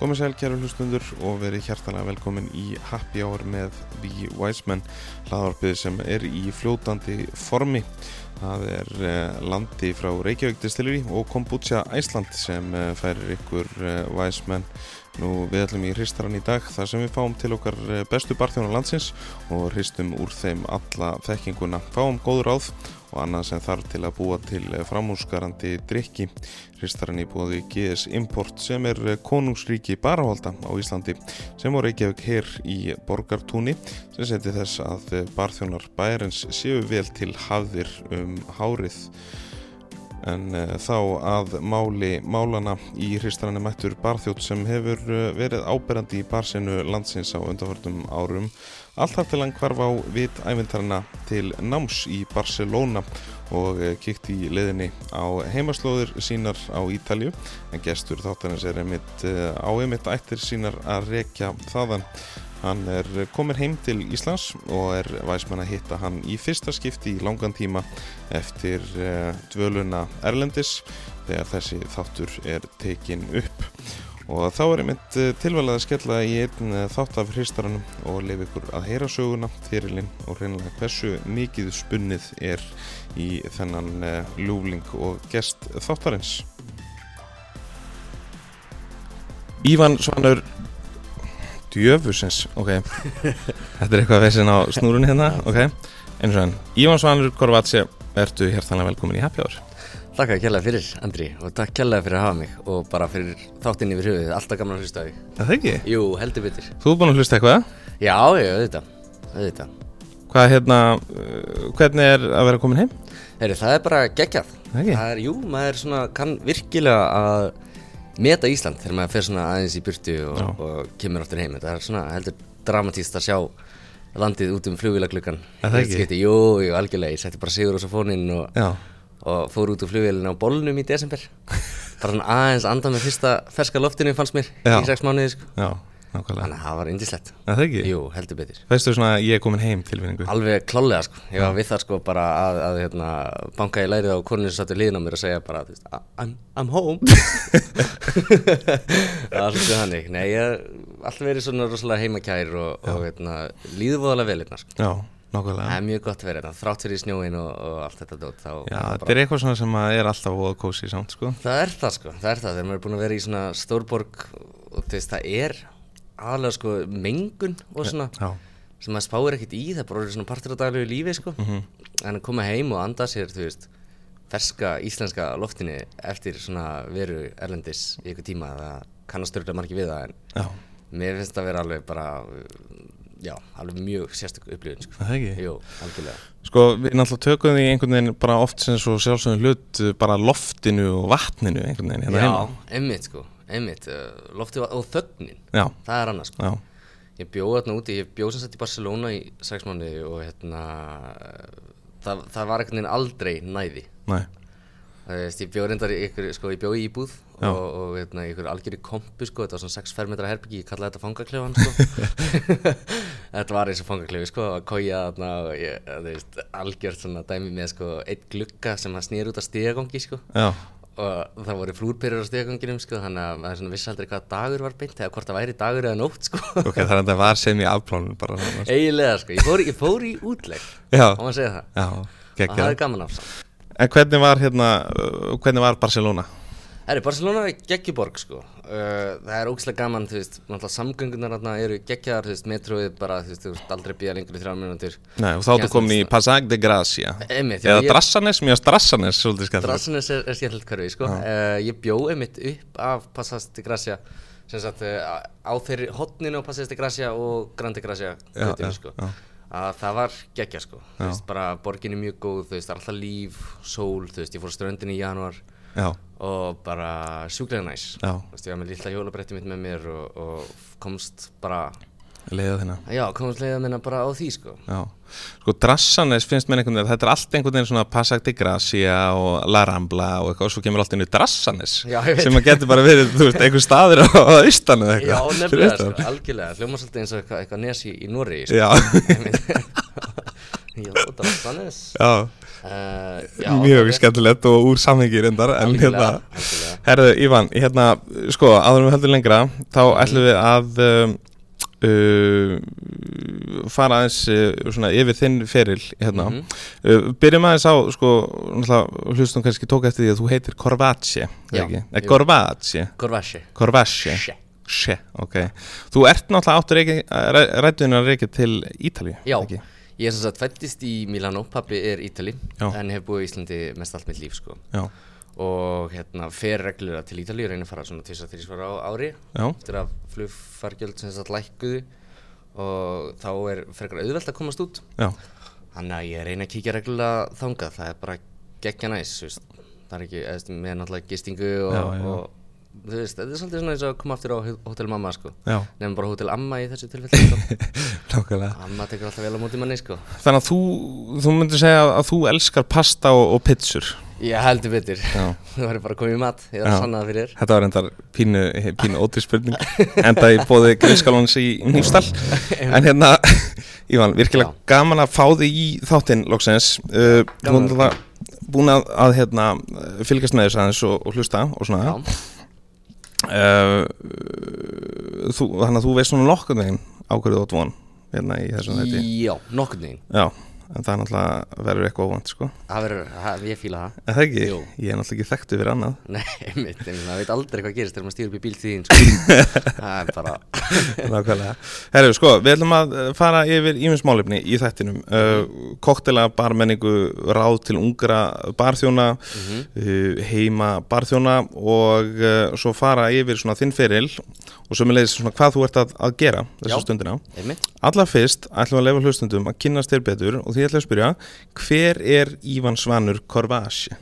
Komið sæl kæru hlustundur og verið hjartalega velkomin í Happy Hour með The Wise Men hlaðarpið sem er í fljótandi formi. Það er eh, landi frá Reykjavík Distillery og Kombucha Æsland sem eh, færir ykkur eh, Wise Men. Nú við ætlum í hristaran í dag þar sem við fáum til okkar bestu barþjóna landsins og hristum úr þeim alla þekkinguna. Fáum góður áð og annað sem þarf til að búa til framhúsgarandi drikki. Hristarinn í búaði GS Import sem er konungsríki barahólda á Íslandi sem voru ekki ekki hér í borgartúni sem seti þess að barþjónar bæjarins séu vel til hafðir um hárið. En uh, þá að máli málana í hristarannu mættur barþjótt sem hefur verið áberandi í barsinu landsins á undarförnum árum Allt þar til hann hvarf á vit æfintarna til náms í Barcelona og eh, kíkt í leðinni á heimaslóður sínar á Ítalju en gestur þáttanins er einmitt eh, á einmitt ættir sínar að rekja þaðan. Hann er komin heim til Íslands og er væsmann að hitta hann í fyrsta skipti í langan tíma eftir eh, dvöluna Erlendis þegar þessi þáttur er tekin upp og þá er mynd eh, tilvæglega að skella í einn eh, þátt af hristaranum og leif ykkur að heyra söguna fyrirlinn og reynilega hversu mikið spunnið er í þennan eh, ljúfling og gest þáttarins. Ívan Svanur Djöfusins, ok. Þetta er eitthvað veginn á snúrunni hérna, ok. Eins og enn, Ívan Svanur Korvatsi, ertu hérstanlega velkomin í Happy Hour Takk að kella fyrir Andri og takk kella fyrir að hafa mig og bara fyrir þáttinn yfir höfuð, alltaf gaman að hlusta á þig. Það ekki? Jú, heldur betur. Þú er búin að hlusta eitthvað? Já, auðvitað, auðvitað. Hvað, hérna, uh, hvernig er að vera komin heim? Heyri, það er bara geggjað. Það er, jú, maður svona, kann virkilega að meta Ísland þegar maður fer svona aðeins í burtu og, og kemur áttur heim. Það er svona heldur dramatíst að sjá landið út um flugvílagluggan Það ekki? Jú, jú, algjörlega, ég og Já og fór út úr flugvélina á bólnum í desember bara hann aðeins anda með fyrsta ferska loftinu fannst mér Já. í sex mánuði sko. Já, nákvæmlega þannig að það var indislegt Það ekki? Jú, heldur betur Veistu svona að ég er komin heim tilfinningu? Alveg klálega sko, ég var við það sko bara að, að hérna, banka í lærið á koninu sem sattur liðin á mér og segja bara þú veist, I'm, I'm home svolítið hannig Nei, ég alltaf verið svona rosalega heimakær og, og hérna, líður voðalega vel hérna sko. Já, nákvæmlega. Það er mjög gott að vera hérna, þrátt fyrir snjóin og, og allt þetta dót Já, þetta er eitthvað svona sem er alltaf óða kósi samt, sko. Það er það sko, það er það, þegar maður er búin að vera í svona stórborg og þú veist, það er aðalega sko mengun og svona Já, sem maður spáir ekkert í, það er bara svona partur á daglegu lífi sko. Mhm. en að koma heim og anda sér, þú veist ferska íslenska loftinu eftir svona veru erlendis í ykkur tíma, það kannast örgulega margir við það en já, mér finnst það að vera alveg bara já, alveg mjög sérstök upplifun sko. það ekki? Jú, algjörlega. Sko, við náttúrulega tökum því einhvern veginn bara oft sem svo sjálfsögum hlut uh, bara loftinu og vatninu einhvern veginn hérna Já, heima. einmitt sko, einmitt uh, loftið var- og þögnin, Já, það er annars sko. Ég bjóð þarna úti, ég bjóð sem sagt í Barcelona í sex mánuði og hérna það, það var einhvern veginn aldrei næði. Næ, Það veist, ég bjóð reyndar í ykkur, sko, ég bjóð í íbúð Já. og, og hérna, í ykkur algjörði kompu, sko, þetta var svona 6 fermetra herbyggi, ég kallaði þetta fangaklefan, sko. Þetta var eins og fangaklefi, sko, að kója þarna og ég, þú veist, algjört svona dæmi með, sko, eitt glugga sem að snýr út af stigagangi, sko. Já, og það voru flúrpyrur á stegaganginum sko, þannig að maður svona vissi aldrei hvað dagur var beint eða hvort það væri dagur eða nótt sko. ok, það er enda var sem í afplánun bara svona, sko. eiginlega sko, ég fór, ég fór í útlegg Já, og maður segja það, já, það geggjað. hafði gaman af samt En hvernig var hérna, uh, hvernig var Barcelona? Herri, Barcelona er geggjuborg sko uh, það er ógæslega gaman, þú veist náttúrulega samgöngunar þarna eru geggjaðar þú veist, metroið bara, þú veist, þú veist aldrei býja lengur í þrjá minútur Nei, og þá ertu komin í Passag de Gracia Einmitt, Eða ég- Drassanes, mjög Drassanes, svolítið skemmt Drassanes er, er skemmtilegt hverfi, sko. Uh, ég bjó einmitt upp af Passas de Gracia, sem sagt, uh, á þeirri hotninu á Passas de Gracia og Grande Gracia já, sko. já. Að það var geggja, sko. Þú veist, bara borgin er mjög góð, þú veist, alltaf líf, sól, þú veist, ég fór á ströndinni í januar Já, og bara sjúklega næs. Já. Þú veist, ég var með lilla hjólabretti mitt með mér og, og komst bara, leiða þina já, komst leiða minna bara á því, sko. Já, sko Drassanes finnst mér einhvern veginn, þetta er allt einhvern veginn svona Passag de Gracia og La Rambla og eitthvað og svo kemur allt inn í Drassanes Já, sem að getur bara verið, þú veist, einhver staður á austan eða Já, eitthvað. Fyrir nefnilega, sko, algjörlega, hljóma svolítið eins og eitthvað, eitthvað nes í, Noregi, sko. Já, Já, Drassanes. já. Uh, já, mjög skemmtilegt og úr samhengi reyndar en hérna, herðu Ívan, hérna sko, áður við höldum lengra þá ætlum við að um, uh, fara aðeins uh, svona yfir þinn feril hérna, Mhm. uh, byrjum aðeins á sko, hlustum kannski tók eftir því að þú heitir Corvace, Já, ekki? Nei, jú. Corvace, Corvache Corvace She. She, ok Þú ert náttúrulega áttur rættuðin að reykja til Ítalíu, Já, ekki? ég er sem sagt fættist í Milano, pappi er Ítali Já. en hef búið í Íslandi mest allt mitt líf sko. Já, og hérna fer reglulega til Ítali og reynir að fara svona 2-3 á ári já, eftir að flugfargjöld sem sagt lækkuðu. Og þá er frekar auðvelt að komast út. Já, þannig að ég reyna að kíkja reglulega þangað. Það er bara geggja næs veist. það er ekki, eða, með náttúrulega gistingu og, Já, og þú veist, þetta er svolítið svona eins og að koma aftur á Hotel Mamma sko. nefnum bara Hotel Amma í þessu tilfelli sko. Amma tekur alltaf vel á móti manni sko. Þannig að þú, þú myndir segja að þú elskar pasta og, og pizzur ég heldur betur. Það var bara að koma í mat, ég er Já. að sanna það fyrir. Þér Þetta var reyndar pínu, pínu ótrý spurning. Enda í bóði grillskálans í Nýfstall En hérna, Ívan, virkilega Já. gaman að fá þig í þáttinn loksins. Uh, Gaman. alltaf búin að, að hérna, fylgjast með þess aðeins og, og hlusta og svona. Já. uh, þú, Þannig að þú veist svona nokkuð veginn á hverju þú átt von hérna í þessum þetta Já, nokkurn veginn. Já, en það er náttúrulega verður eitthvað óvænt sko Það verður, ég fíla það Er það ekki? Jú. Ég er náttúrulega ekki þekktu fyrir annað Nei, einmitt, einmitt, það veit aldrei hvað gerist þegar maður stýr upp í bíl til þín sko. Það er bara Nákvæmlega. Herru, sko, við ætlum að uh, fara yfir ímins í þættinum. Uh, koktela, barmenningu, ráð til ungra barþjóna, uh, heima barþjóna og uh, svo fara yfir svona þinn feril og leiðis svona hvað þú ert að, að gera Já. stundina. Einmitt Alla fyrst ætlum við að lefa hlustundum að kynnast þér betur og því ætlum við að spyrja, hver er Ívan Svanur Korvasi?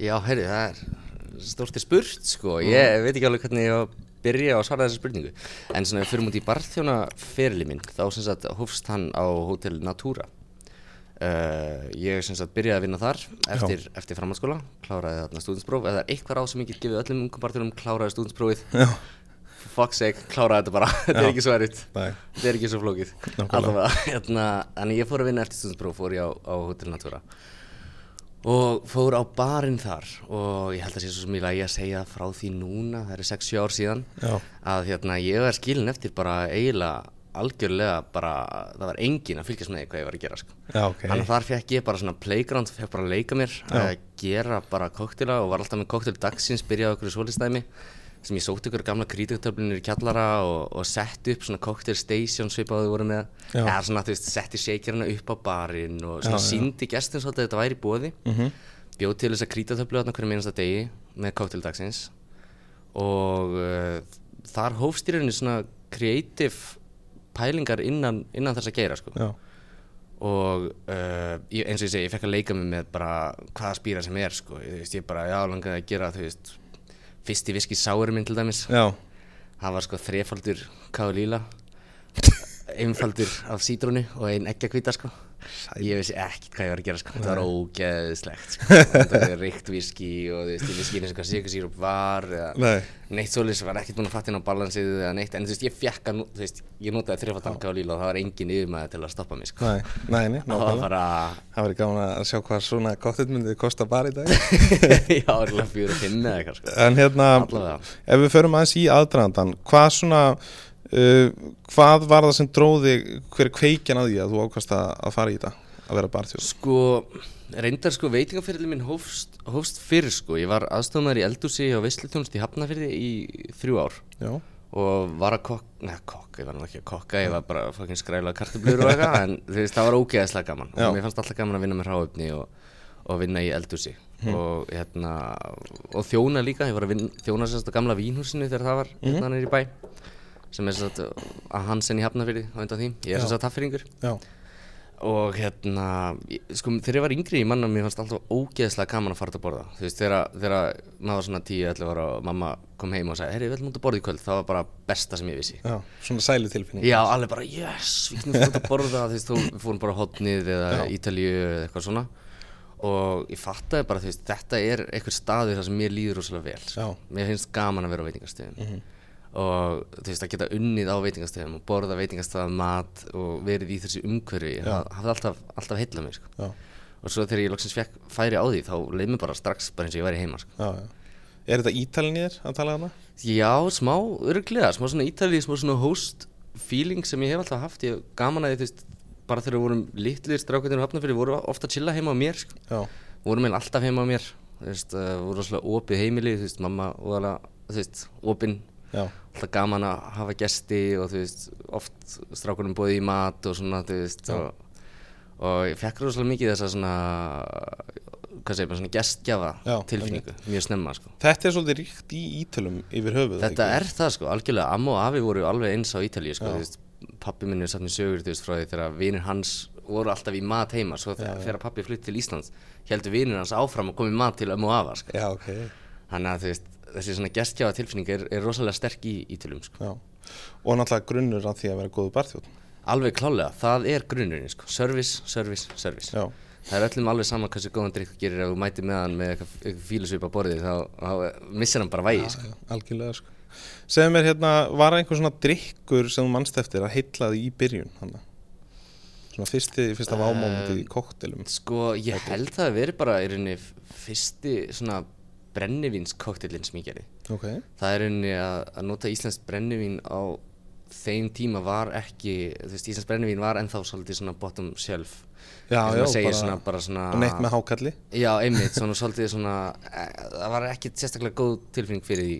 Já, heyrðu, það er stórti spurt sko. Ég veit ekki alveg hvernig ég byrja að svara þessu spurningu. En svona fyrir mútið í barþjóna ferili minn Þá sem sagt hófst hann á Hotel Natura. Uh, Ég sem sagt byrjaði að vinna þar eftir, eftir framhaldsskóla Kláraði þarna stúdinspróf Eða eitthvað ráð sem ég get gefið öllum ungum barþjónum Kláraði stúdinsprófið Já. Fuck's sake, kláraði þetta bara Þetta Já. er ekki svo Nei. Þetta er ekki svo flókið. Allavega, hérna, Þannig ég fór að vinna eftir stúdinspróf Fór ég á, á Hotel Natura og fór á barinn þar og ég held að sé svo sem ég lagi að segja frá því núna, það eru 6-7 ár síðan Já. að hérna, ég var skilin eftir bara eiginlega algjörlega bara, það var engin að fylgjast með því hvað ég var að gera sko. Já, ok. þannig að þar fekk ég bara svona playground fekk bara að leika mér, að gera bara koktela og var alltaf með koktel dagsins byrjaði okkur í svolistæmi sem ég sóti ykkur gamla krítiktöflunir í kjallara og, og sett upp svona cocktail station svipaðu voru með Já. eða svona þú veist, setti shakerina upp á barinn og svona síndi gestin svolítið að þetta væri bóði mm -hmm. bjóð til þess að krítatöflu þarna hverju minnasta degi með cocktail dagsins og uh, þar hófst í rauninni svona creative pælingar innan, innan þess að gera sko Já. og uh, ég, eins og ég segi, ég fekk að leika mig með bara hvaða spýra sem er sko, ég, veist, ég bara, já, langaði að gera, þú veist fyrsti viski sári minn til dæmis Já. það var sko þrefaldur káðlíla einfaldur af sítrúni og ein ekki að hvita sko ég vissi ekkert hvað ég var að gera sko. Það var ógeðslegt sko. Það var ríkt viski og þú veist, ég vissi ekki eins og hvað sigursýrup var neitt svoleiðis var ekkert búin að fatta inn á balansið eða neitt, en þú veist, ég fekk að, nú- þú veist, ég notaði þrefaldan káðlíla og það var engin yfirmaður til að stoppa mig sko. Nei, nei, nei, það var bara Það verður gaman að sjá hvað svona koktel myndi kosta bara í dag. Já, örgulega fjóru og fimm eða eitthvað sko. En hérna, ef við förum aðeins í aðdraðandan Hvað svona uh, Hvað var það sem dróði Hver er kveikjan að því að þú ákvast að, að fara í þetta Að vera barþjóð Sko, reyndar sko veitingaferðli minn hófst, hófst fyrir sko, ég var aðstofnaður í eldúsi á Veisluþjónust í Hafnafyrði í þrjú ár. Já, og var að kokk, neða kokk, ég var nú ekki að kokka, ég var bara að fokkin skræla kartublur og eitthvað, en veist, það var ógeðslega gaman. Já. og mér fannst alltaf gaman að vinna með hráöfni og, og vinna í eldúsi og hérna, og þjóna líka, ég var að vinna, þjóna sérst á gamla vínhúsinu þegar það var hérna nýri bæ sem er sérst að Hansen í Hafnafyrði á undan því, ég er sérst að taffyringur já, og hérna, sko þegar ég var yngri í manna mér fannst alltaf ógeðslega gaman að fara út að borða. Þú veist, þegar, maður svona 10-11 ára og mamma kom heim og sagði, herri, við ætlum út að borða í kvöld. Það var bara besta sem ég vissi. Já Svona sælu tilfinning. Já, alveg bara, yes, við getum út að borða. Þú veist, þú fórum bara á hotnið eða Ítalíu eða eitthvað svona. Og ég fattaði bara, þú veist, þetta er eitthvað staður sem mér líður rosalega vel. Já. mér finnst gaman að vera á veitingastöðum og þú veist, að geta unnið á veitingastöðum og borða veitingastöðum mat og verið í þessu umhverfi það hafði alltaf, alltaf heillað mig sko. Og svo þegar ég loksins fekk færi á því þá leið mér bara strax bara eins og ég væri heima sko. Já, já. Er þetta ítalinn í þér að tala hana? Já, smá örglega, smá svona ítalið, smá svona host feeling sem ég hef alltaf haft ég gaman að því, þú veist, bara þegar við vorum litlir strákvæðinu hafnafyrir, voru ofta að chilla heima á mér sko. Vorum meil alltaf heima á mér þú veist, uh, voru svona opið heimili þú veist, mamma og alveg, þú veist, opinn já, alltaf gaman að hafa gesti og þú veist, oft strákunum bóði í mat og svona, þú veist og, og ég fekk rosalega mikið þessa svona hvað segir maður, svona gestgjafa Já, tilfinningu, mjög snemma sko. Þetta er svolítið ríkt í ítölum yfir höfuð Þetta ekki? er það sko, algjörlega, amma og afi voru alveg eins á Ítalíu sko, þú veist, pappi minn er satt með sögur, þú veist, frá því þegar vinir hans voru alltaf í mat heima, svo þegar pappi flutt til Íslands, heldur vinir hans áfram að koma í mat til ömmu og afa, sko. Já, ok. Þannig að þú veist, þessi svona gestgjafa tilfinning er, er rosalega sterk í Ítölum, sko. Já Og náttúrulega grunnur að því að vera góðu barþjóð Alveg klálega, það er grunnurinn, sko, service, service, service. Já, Það er öllum alveg sama hversu góðan drikk gerir ef þú mætir með hann með eitthvað, eitthvað fílusvip á borðið, þá, þá missir hann bara vægi, sko. já, algjörlega sko Segðu mér hérna, var einhver svona drikkur sem þú mannst eftir að heitlaði í byrjun hana? Svona fyrsti, fyrsta Eh, vámómentið í koktelum Sko, ég held það að veri bara í rauninni fyrsti svona brennivínskoktillin sem ég gerði. Ok, Það er rauninni að, að nota íslenskt brennivín á þeim tíma var ekki, þú veist, íslenskt brennivín var ennþá svolítið svona bottom shelf. já, já, bara, svona, bara svona... og neitt með hákalli. Já, einmitt, svona svolítið svona, e, það var ekki sérstaklega góð tilfinning fyrir því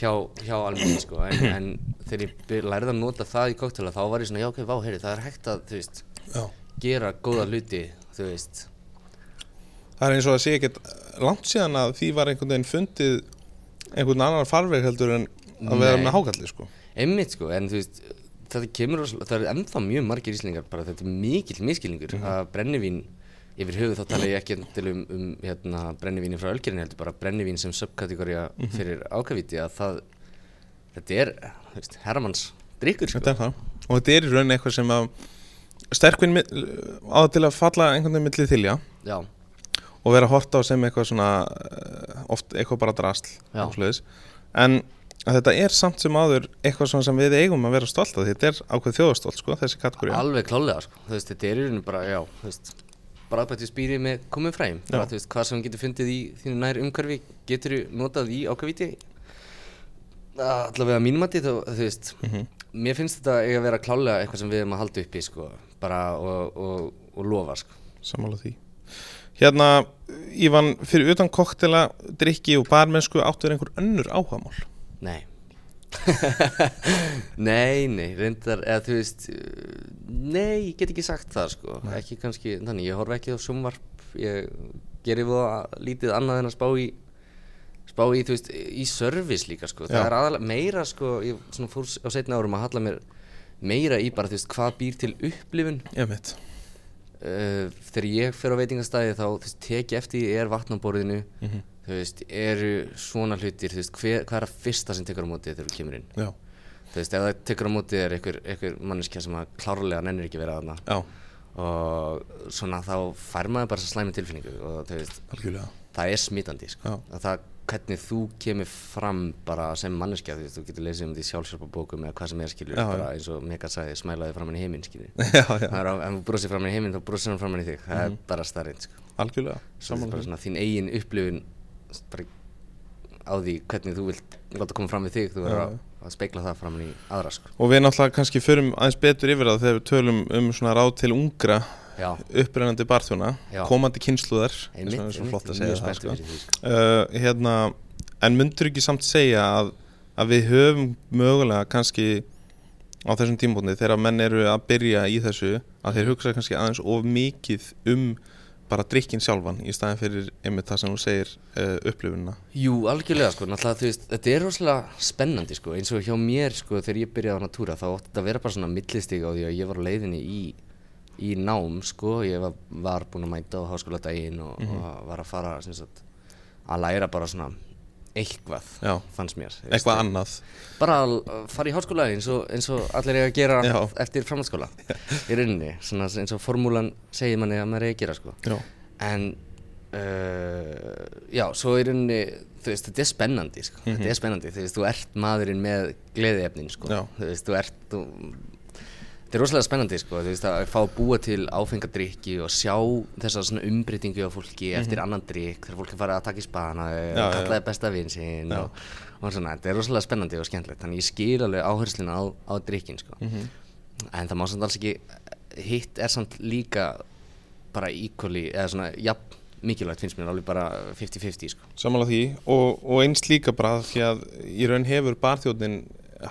hjá, hjá almenni, sko, en, en þegar ég lærði að nota það í koktela þá var ég svona, já, ok, vá, heyri, það er hægt að, þú veist, Já. gera góða hluti, þú veist, Það er eins og að sé ekkert langt síðan að því var einhvern veginn fundið einhvern annan farveg heldur en að vera með hákalli sko. Einmitt, sko, en þú veist, þetta kemur, það eru ennþá mjög margir íslingar bara, þetta er mikill miskilningur að brennivín yfir höfuð þá tala ég ekki til um, um hérna, brennivíni frá Ölgerinn heldur bara brennivín sem subkategória fyrir ákavíti að það þetta er, þú veist, herramanns drikkur sko. Þetta er það. Og þetta er í rauninni eitthvað sem að sterkvinn á til að falla einhvern veginn millið þilja. Já, og vera að horta á sem eitthvað svona eh, oft eitthvað bara drasl en að þetta er samt sem áður eitthvað svona sem við eigum að vera stolt af þetta er ákveð þjóðastólt sko, þessi kategóri alveg klálega sko. veist, þetta er í rauninu bara, já, þú veist bræðbætti spýri með komið fræm bara, hvað sem getur fundið í þínu nær umhverfi getur þú notað í ákavíti allavega mínumati þá, þú veist Mhm. mér finnst þetta eiga að vera klálega eitthvað sem við erum að halda uppi sko, bara og, og, og lofa sko. Sammála því Hérna, Ívan, fyrir utan koktela, drikki og barmennsku áttu er einhver önnur áhagamál nei. Nei, nei, reyndar eða þú veist nei, ég get ekki sagt það sko. Ekki kannski, þannig, ég horf ekki á sjónvarp ég gerir það lítið annað en að spá í spá í, þú veist, í service líka sko, það Já. er aðalega meira sko, ég svona fór á setna árum að halla mér meira í bara, þú veist, hvað býr til upplifun. Ég mitt uh, þegar ég fer á veitingastæði þá tek ég eftir því er vatn á borðinu. Mhm. þú veist, eru svona hlutir þú veist, hver, hvað er að fyrsta sem tekur á móti þegar þú kemur inn? Já, þú veist, ef það tekur á móti er einhver, einhver manneskja sem að klárlega nennir ekki að vera þarna. Já, og svona þá fær maður bara þessa slæmi tilfinningu og þú veist, algjörlega. það er smitandi sko. Að það hvernig þú kemur fram bara sem manneskja, þú veist, þú getur lesið um því sjálfsjálfabókum eða hvað sem er skilur Já, bara eins og Mega sagði, smælaði framann í heiminn skilur. Já, já, það er á, ef þú brosir framann í heiminn þá brosir hann framann í þig. Það Mhm. er bara starrinn sko. algjörlega því. svona þín eigin upplifun bara á því hvernig þú vilt láta koma fram við þig þú verður að, að speikla það framan í aðra sko. Og við náttúrulega kannski förum aðeins betur yfir það þegar við tölum um svona ráð til ungra upprennandi barþjóna komandi kynsluðar eins og er svo flott að segja það sko. sko. uh, hérna, en myndur ekki samt segja að, að við höfum mögulega kannski á þessum tímbúndi þegar menn eru að byrja í þessu að þeir hugsa kannski aðeins of mikið um bara drikkin sjálfan í staðin fyrir einmitt það sem þú segir uh, upplifunina? Jú, algjörlega sko, náttúrulega þú veist, þetta er rosalega spennandi sko, eins og hjá mér sko, þegar ég byrjaði á natúra þá átti þetta að vera bara svona millistig á því að ég var á leiðinni í, í nám sko, ég var, var búinn að mæta á háskóladaginn og, Mhm. og var að fara sagt, að læra bara svona eitthvað, Já. fannst mér eitthvað annað bara að fara í háskóla eins og, eins og allir eiga að gera Já. eftir framhaldsskóla í rauninni, svona eins og formúlan segir manni að maður eiga að gera sko Já, en uh, já, svo í rauninni þú veist, þetta er spennandi sko. þetta er spennandi, þú veist, þú ert maðurinn með gleðiefnin sko. Já. þú veist, þú ert þú, Þetta er rosalega spennandi sko, þú veist að fá að búa til áfengadrykki og sjá þessa svona umbreytingu á fólki eftir annan drykk þegar fólk er farið að taka í spana já. kallaði besta vinn sinn og, og svona, þetta er rosalega spennandi og skemmtilegt þannig ég skil alveg áhersluna á, á drykkin sko. Mhm. en það má samt alls ekki hitt er samt líka bara equally, eða svona jafn mikilvægt finnst mér alveg bara 50-50 sko. Samanlega því og, og einst líka bara því að í raun hefur barþjóðnin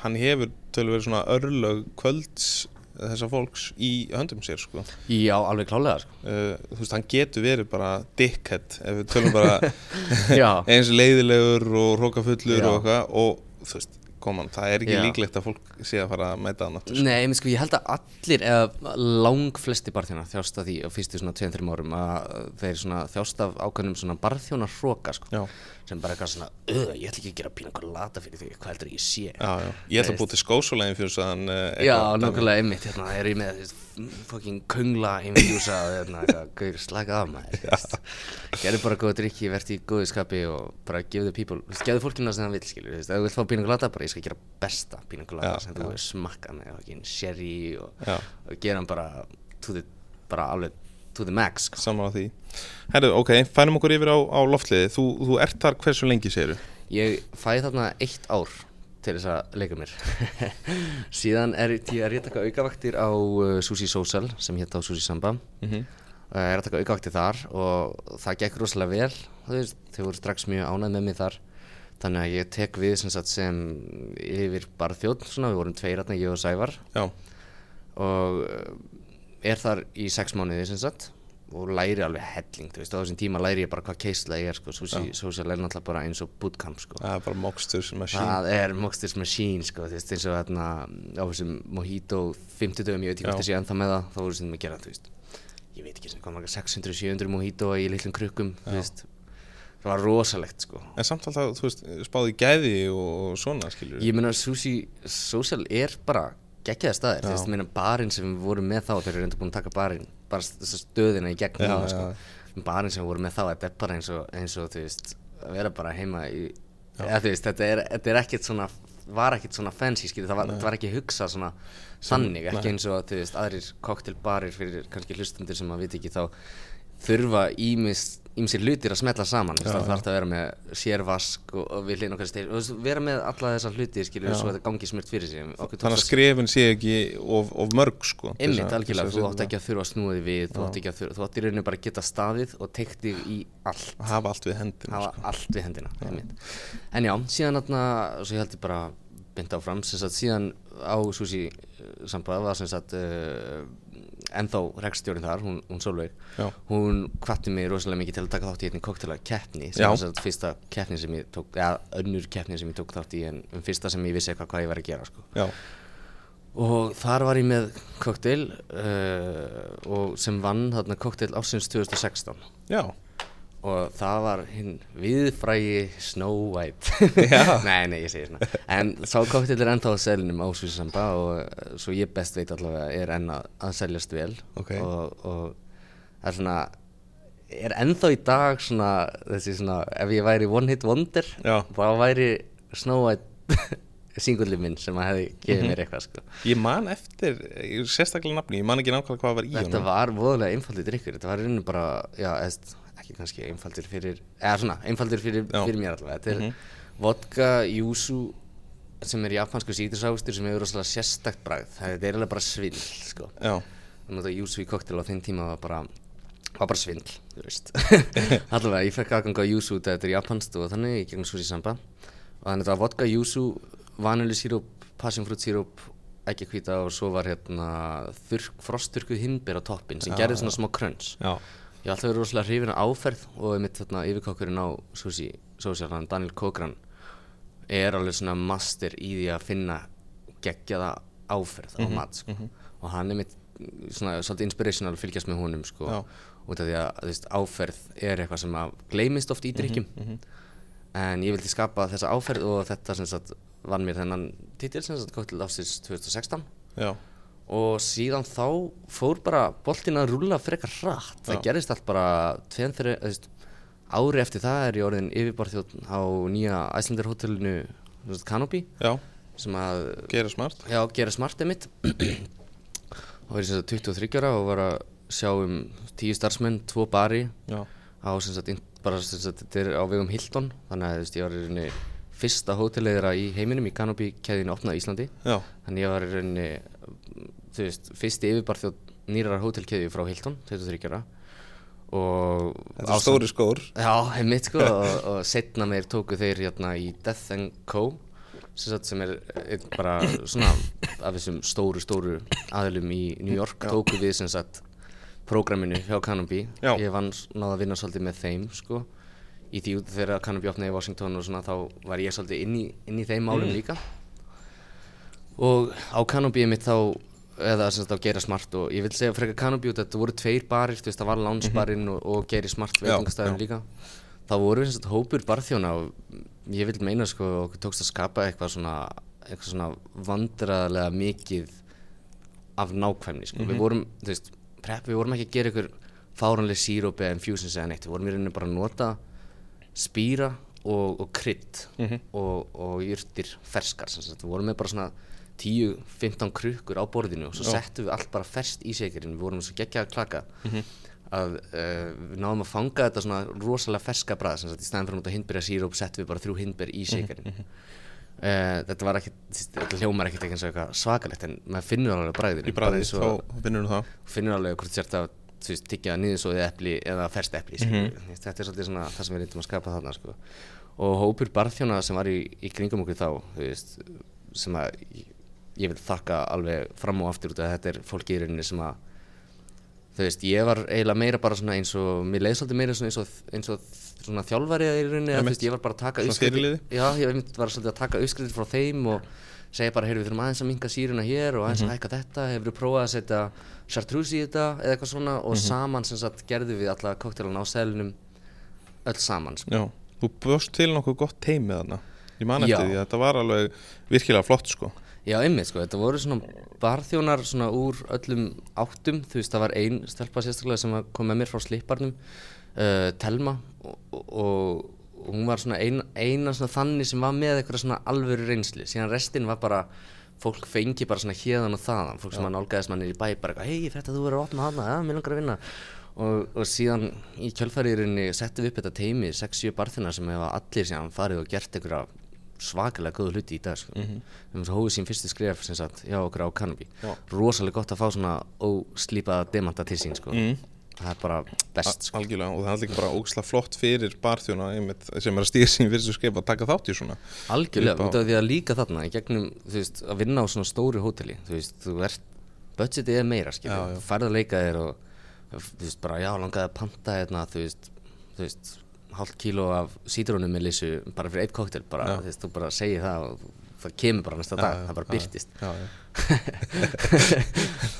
hann hefur tölur verið svona örlög kvölds þessa fólks í höndum sér sko Já, alveg klálega sko. uh, þú veist, hann getur verið bara dickhead ef við tölum bara eins leiðilegur og hrókafullur og og þú veist, koman, það er ekki Já. líklegt að fólk sé að fara að mæta hann aftur sko. Nei, sko, ég held að allir eða lang flesti barþjónar þjást af því á fyrstu svona 2-3 árum að þeir þjást af ákveðnum svona barþjónar hróka sko, Já. Sem bara eitthvað svona "Ugh, ég ætla ekki að gera pína eitthvað lata fyrir því hvað heldur ég sé? Já, já. Ég ætla að búið til skósulegin fyrir þess að uh, Já, nákvæmlega einmitt, hérna, er ég með þú veist, fucking köngla infjúsa og hérna, eitthvað, slaka af maður þú. Gerðu bara góða drikki, verði í góðu skapi og bara give the people, þú gefðu fólkinu það sem það vil, skilur, þú ef þú vilt fá pína colada, bara ég skal gera besta pína colada Já, sem þú hefur smakkað með, sherry og, og gera bara to the, bara alveg to the max, sko. Saman á því. Herru, ok, fænum okkur yfir á, á loftliði þú, þú ert þar hversu lengi séru? Ég fæ þarna eitt ár til þess að leika mér. Síðan er, ég er ég að taka aukavaktir á uh, Sushi Social sem hétt á Sushi Samba. Mm -hmm. uh, er að taka aukavaktir þar og það gekk rosalega vel. Veist, þau voru strax mjög ánægð með mig þar. Þannig að ég tek við sem, sagt, sem yfir svona, við vorum tveir ég og Sævar. Já, og er þar í sex mánuði sem sagt og læri alveg helling, þú veist, á þessum tíma læri ég bara hvað keisla ég er, sko, Social er náttúrulega bara eins og bootcamp, sko. Það er bara Moxters Machine. Það er Moxters Machine sko, þú veist, eins og þarna á þessum Mojito 50 dögum, ég veit ekki hvort sé ennþá með það, þá voru sem að gera, þú veist, ég veit ekki sem hvað marga 600-700 Mojito í litlum krukkum, þú veist, það var rosalegt sko. En samt alltaf, þú veist, spáði gæði og svona, skilur Ég Sushi Social er bara geggjaða staðir, þú veist, ég meina barinn sem við vorum með þá, þeir eru reynda búin að taka barinn, bara stöðina í gegn núna, sko. barinn sem við vorum með þá, þetta er bara eins og, eins og þú veist, að vera bara heima í, eða þú veist, þetta er, þetta er ekkert svona, var ekkert svona fancy, skilur, það var, þetta var ekki hugsað svona þannig, ekki eins og, þú veist, aðrir cocktailbarir fyrir kannski hlustundir sem að veit ekki þá þurfa ímis ímsir hlutir að smetla saman já, það þarf að vera með sérvask og, og við hlýðin okkar steyr og vera með alla þessar hluti skilur svo að þetta gangi smurt fyrir sig. Þannig að skrefin sé ekki of, of mörg, sko Einmitt, algjörlega, þú átt ekki að þurfa að snúa þig við, þú átt ekki að þurfa, þú átt í rauninu bara að geta staðið og teikt þig í allt, að hafa allt við hendina, hafa sko. allt við hendina, einmitt. En já, síðan þarna, svo ég held ég bara bynd áfram, sem sagt, síðan á Susi sambað var sem sagt uh, ennþá rekstjórinn þar, hún, hún Solveig, Já. hún hvatti mig rosalega mikið til að taka þátt í einni koktela keppni, sem var sem sagt fyrsta keppni sem ég tók, eða önnur keppni sem ég tók þátt í en um fyrsta sem ég vissi eitthvað hvað ég var að gera, sko. Já, Og þar var ég með kokteil uh, sem vann þarna kokteil ásins 2016 já, og það var hinn viðfrægi Snow White. Nei, nei, ég segir svona En sá kokteil er ennþá á selinum á Svísamba og uh, svo ég best veit allavega er enn að, að seljast vel Ok. og, og það er svona er ennþá í dag svona þessi svona, ef ég væri one hit wonder Já. þá væri Snow White singullið minn sem að hefði gefið Mhm. mér eitthvað sko ég man eftir sérstaklega nafni, ég man ekki nákvæmlega hvað var í Þetta honum var voðalega einfaldur drikkur, þetta var rauninu bara, já, eðst, ekki kannski einfaldur fyrir, eða svona, einfaldur fyrir, Já. fyrir mér allavega. Þetta er Mhm. vodka, yuzu, sem er japansku sítrusávustur sem hefur rosalega sérstakt bragð. Þetta er alveg bara svindl, sko. Já, yuzu í koktel á þeim tíma var bara, var bara svindl, allavega, ég fekk aðgang á yuzu, þetta er japanskt og þannig, í gegnum sushi samba. Og þannig þetta var vodka, yuzu, vaniljusiróp, passionfruitsíróp, ekki hvita og svo var hérna þurrk, frostþurkuð himber á toppin sem gerði svona smá crunch. Ég hef alltaf verið rosalega hrifin af áferð og mitt þarna yfirkokkurinn á Sushi Social, hann Daniel Kogran er alveg svona master í því að finna geggjaða áferð á mat sko. og hann er mitt svona svolítið inspirational að fylgjast með honum sko Já. út af því að þú veist, áferð er eitthvað sem að gleymist oft í drikkjum en ég vildi skapa þessa áferð og þetta sem sagt vann mér þennan titil sem sagt koktel ásins 2016 já, og síðan þá fór bara boltin að rúlla frekar hratt. Það Já. gerist allt bara tveim fyrir veist, ári eftir það er ég orðin yfirbarþjóðn á nýja Æslandir hótelinu Canopy. Já, sem að gera smart. Já, gera mitt og sagt 23 ára og var að sjá um 10 starfsmenn, 2 bari Já, á sem sagt, inn- bara sem sagt, þetta á vegum Hilton. Þannig að veist, ég var í rauninni fyrsta hótelleiðira í heiminum í Canopy keðinu opnað á Íslandi. Já, þannig ég var í rauninni þú veist, fyrsti yfirbarþjóð nýrar hótelkeðju frá Hilton, 23 ára og þetta er stóri skór. Já, heimitt sko og, og setna meir tóku þeir hérna í Death and Co. sem, sagt, sem er bara svona af þessum stóru stóru aðlum í New York tóku við sem sagt prógraminu hjá Canopy. Já. ég vann náða að vinna svolítið með þeim sko. Í því út þegar Canopy opnaði í Washington og svona þá var ég svolítið inn í, inn í þeim málum líka. Og á Canopy mitt þá eða sem sagt á Geira Smart og ég vil segja frekar Canopy út að þetta voru tveir barir þú veist það var Lounge-barinn og, og Geiri Smart Já, veitingastæðin líka. Þá voru við sem sagt hópur barþjóna og ég vil meina sko okkur tókst að skapa eitthvað svona eitthvað svona vandræðarlega mikið af nákvæmni sko. við vorum þú veist, prep, við vorum ekki að gera ykkur fáranlega síróp eða infusions eða neitt. Við vorum í rauninni bara að nota spýra og, og krydd og, og jurtir ferskar sem sagt, við vorum með bara svona 10-15 krukkur á borðinu og svo settum við allt bara ferskt í shakerinn við vorum svo geggja að klaka að uh, við náðum að fanga þetta svona rosalega ferska brað sem sagt í stæðan fyrir að nota hindberja síróp settum við bara þrjú hindber í shakerinn uh, þetta var ekki þetta hljómar ekkert ekki eins og eitthvað svakalegt en maður finnur alveg bræðinu Í bræði, þá finnur þú það. finnur alveg hvort sért að tyggja niðursóðið epli eða ferst epli mm þetta er svolítið svona það sem við reyndum að skapa þarna sko. og hópur barþjóna sem var í, í kringum okkur þá veist, sem að ég, vil þakka alveg fram og aftur út að þetta er fólki í rauninni sem að þú veist, ég var eiginlega meira bara svona eins og mér leið svolítið meira svona eins og, eins og svona þjálfari í rauninni, að, þú veist, ég var bara að taka fyrirliði? Já, ég var svolítið að taka uppskriftir frá þeim og segja bara, heyrðu, við þurfum aðeins að minka síruna hér og aðeins að hækka þetta, hefur við prófað að setja chartreuse í þetta eða eitthvað svona? Og saman sem sagt gerðum við alla koktelana á selinum öll saman, sko. Já, þú bjóst til nokkuð gott teimi þarna. Ég man eftir því að þetta var alveg virkilega flott sko Já, einmitt, sko, þetta voru svona barþjónar svona úr öllum áttum, þú veist, það var ein stelpa sérstaklega sem kom með mér frá slipparnum, uh, Telma, og, og, og hún var svona ein, eina svona þannig sem var með eitthvað svona alvöru reynsli, síðan restin var bara, fólk fengi bara svona hérðan og þaðan, fólk sem að nálgæðist mannir í bæ, bara eitthvað, hei, þetta þú verður að opna hana, ja, mér langar að vinna. Og, og síðan í kjölfæriðurinni settum við upp þetta teimi, 6-7 barþjónar sem hefa allir síðan farið og gert einhverja svakalega góða hluti í dag sko. mm -hmm. hófið sín fyrstu skref sem sagt hjá okkur á Canopy rosalega gott að fá svona óslípaða demanta til sín sko. það er bara best sko. Algjörlega og það er líka bara ógislega flott fyrir barþjóna einmitt, sem er að stíða sín fyrstu skip að taka þátt í svona algjörlega, á- því að líka þarna gegnum, veist, að vinna á svona stóru hóteli þú veist, þú ert budgetið er meira, Já, skilja, já. færð að leika þér og þú veist, bara já, langaði að panta hérna, þú veist, þú veist hálft kíló af sítrónum með lissu bara fyrir eitt koktel, bara, þú veist, þú bara segir það og það kemur bara næsta dag, það bara byrtist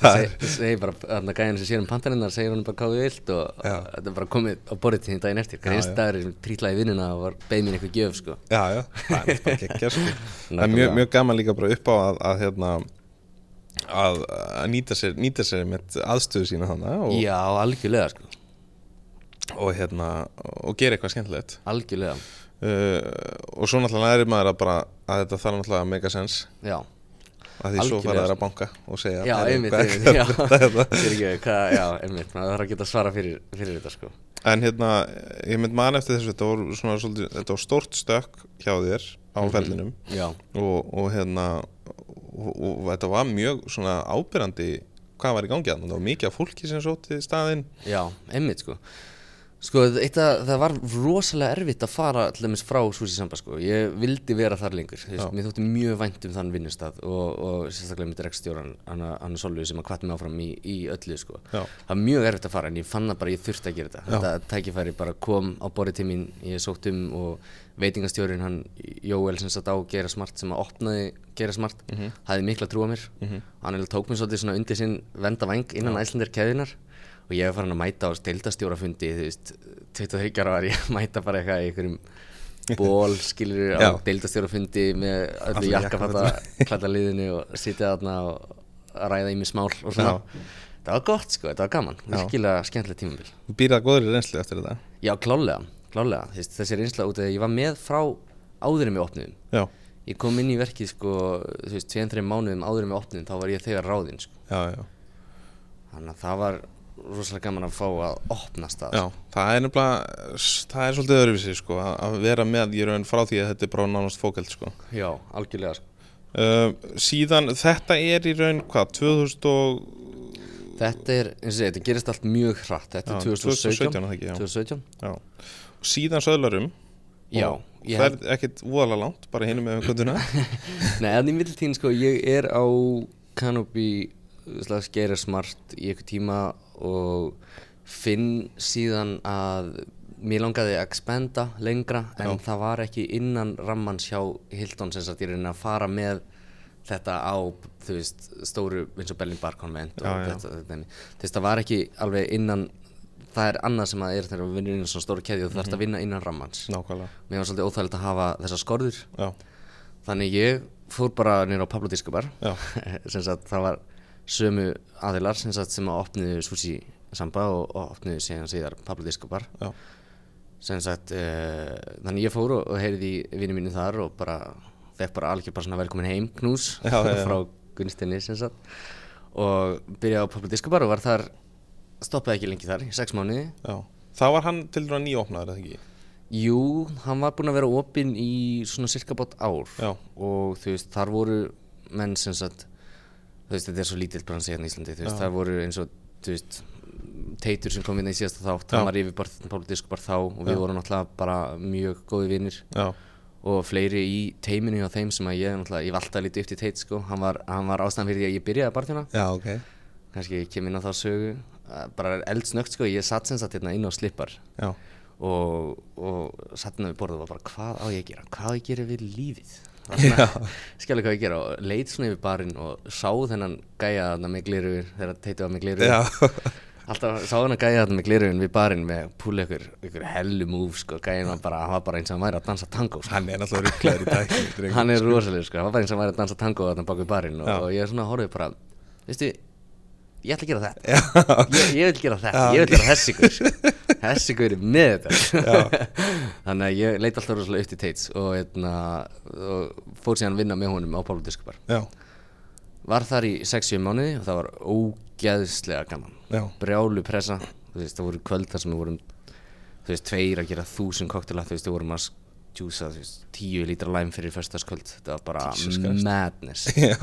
Seg- segir bara, þannig að gæðin sem sér um pantarinnar segir hann bara hvað við vilt og þetta er bara komið á borðið til því daginn eftir. Hver Já, einst já. dagur sem trítlaði vinnuna og var beð mín eitthvað gjöf sko. Já, já, það er bara ekki sko. Það er mjög, mjög gaman líka bara upp á að, að hérna að, að nýta sér, nýta sér með aðstöðu sína þannig og, já, algjörlega sko, og hérna og gera eitthvað skemmtilegt. Algjörlega. Uh, og svo náttúrulega lærir maður að bara að þetta þarf náttúrulega að make sense. Já, að því svo Algjörlega, fara þær að banka og segja já, "Heyrðu, einmitt, einmitt já, já, einmitt maður þarf að geta svara fyrir, fyrir þetta sko. En hérna, ég mynd man eftir þessu þetta var, svona, svolítið, þetta var stórt stökk hjá þér á ferlinum. já, og, og hérna og, og þetta var mjög svona ábyrrandi hvað var í gangi að það var mikið af fólki sem sótti staðinn. Já, einmitt sko Sko, eitt að það var rosalega erfitt að fara til dæmis frá Susi Samba sko. Ég vildi vera þar lengur. Veist, mér þótti mjög vænt um þann vinnustad og, og sérstaklega með direktstjóran, hann Anna Solveig sem að kvatti mig áfram í, í öllu sko. Já. Það var mjög erfitt að fara en ég fann það bara ég þurfti að gera þetta. Þetta tækifæri bara kom á borðið til mín, ég sótt um og veitingastjórin hann Jóel sem satt á Gera Smart sem að opnaði Gera Smart, hafði mikla trú á mér. Hann eiginlega tók mér svolítið svona undir sinn venda væng innan æslandir keðinar og ég hef farin að mæta á deildastjórafundi þú veist, 23 ára var ég að mæta bara eitthvað í einhverjum ból skilur á Já. deildastjórafundi með öllu Allir jakkafata klalla liðinu og sitja þarna og ræða í mig smál og svona. Það var gott sko, þetta var gaman, virkilega skemmtilega tímabil. Þú býrða góður í reynslu eftir þetta. Já, klálega, klálega, veist, þessi reynsla út af ég var með frá áðurum við opnum Já, ég kom inn í verkið sko, þú veist, 2-3 mánuðum áðurum við opnum þá var ég þegar ráðinn sko. já, já. Þannig að það var rosalega gaman að fá að opna stað Já, það er nefnilega það er svolítið öðruvísi sko að- að vera með í raun frá því að þetta er bara nánast fókelt sko. Já, algjörlega sko. uh, síðan þetta er í raun hvað 2000 og Þetta er, eins og segja, þetta gerist allt mjög hratt. Þetta er 2017 er það ekki, já. 2017 Já. síðan söðlarum. Já, og það held, er ekkit voðalega langt bara hinum með kvölduna nei, en í middeltíðin sko, ég er á Canopy slags gerir smart í eitthvað tíma og finn síðan að mér langaði að expanda lengra en það var ekki innan rammans hjá Hilton sem sagt ég reyna að fara með þetta á þú veist stóru eins og Berlin Bar Convent og Já, já. þetta, þetta, þetta, þú veist það var ekki alveg innan það er annað sem að er þegar við vinnum innan svona stóru keði og þú þarfst að vinna innan rammans. Nákvæmlega. Mér var svolítið óþægilegt að hafa þessar skorður. Já, þannig ég fór bara nýra á Pablo Discobar já, sem sagt það var sömu aðilar sem sagt sem að opniðu Sushi Samba og, og opniðu síðan síðar Pablo Discobar já, sem sagt uh, þannig ég fór og, og heyrði í vinnu mínu þar og bara fekk bara algjör bara svona velkomin heim knús Já, frá Gunstinni sem sagt. Og byrjaði á Pablo Discobar og var þar stoppaði ekki lengi þar í sex mánuði. Já. Það var hann til dæra nýopnaður eða ekki? Jú, hann var búinn að vera opinn í svona cirka bát ár. Já. og þú veist, þar voru menn sem sagt þú veist, þetta er svo lítill bransi hérna í Íslandi þú veist, þar voru eins og, þú veist Teitur sem kom inn í síðasta þátt, Já. hann var yfir bara Páli Diskbar þá og við Já. vorum náttúrulega bara mjög góði vinnir og fleiri í teiminu hjá þeim sem að ég náttúrulega, ég valtaði lítið upp til Teit sko, hann var, hann var ástæðan fyrir því að ég byrjaði að barþjóna já, ok. Kannski ég kem inn á þá sögu. Eh, bara eldsnögt sko, ég satt sem sagt hérna inn á slippar já, og, og satt hérna við borðið og bara hvað á ég að gera, hvað á ég að gera við lífið? Það skjálega hvað ég að gera. Og leit svona yfir barinn og sá þennan gæja þarna með glirur þegar teitið var með glirur alltaf sá þennan gæja þarna með glirur við barinn með púli ykkur, ykkur hellu múf sko, gæjan var bara, hann var bara eins og hann væri að dansa tango sko. hann er náttúrulega rugglegar í dag hann er rosalega sko, hann var bara eins og hann væri að dansa tango þarna bak við barinn og, og ég svona horfið bara, veistu ég ætla að gera þetta. Ég, ég vil gera þetta, ég vil gera þessi ykkur er með þetta. Þannig að ég leit alltaf rosalega upp til Tates og, eitna, og fór síðan að vinna með honum á Pálu Diskupar var þar í 6-7 mánuði og það var ógeðslega gaman. Já, brjálu pressa, þú veist, það voru kvöldar sem við vorum þú veist, tveir að gera þúsund koktela, þú veist, við vorum að djúsa, tíu lítra læm fyrir föstaskvöld, þetta var bara madness. Já,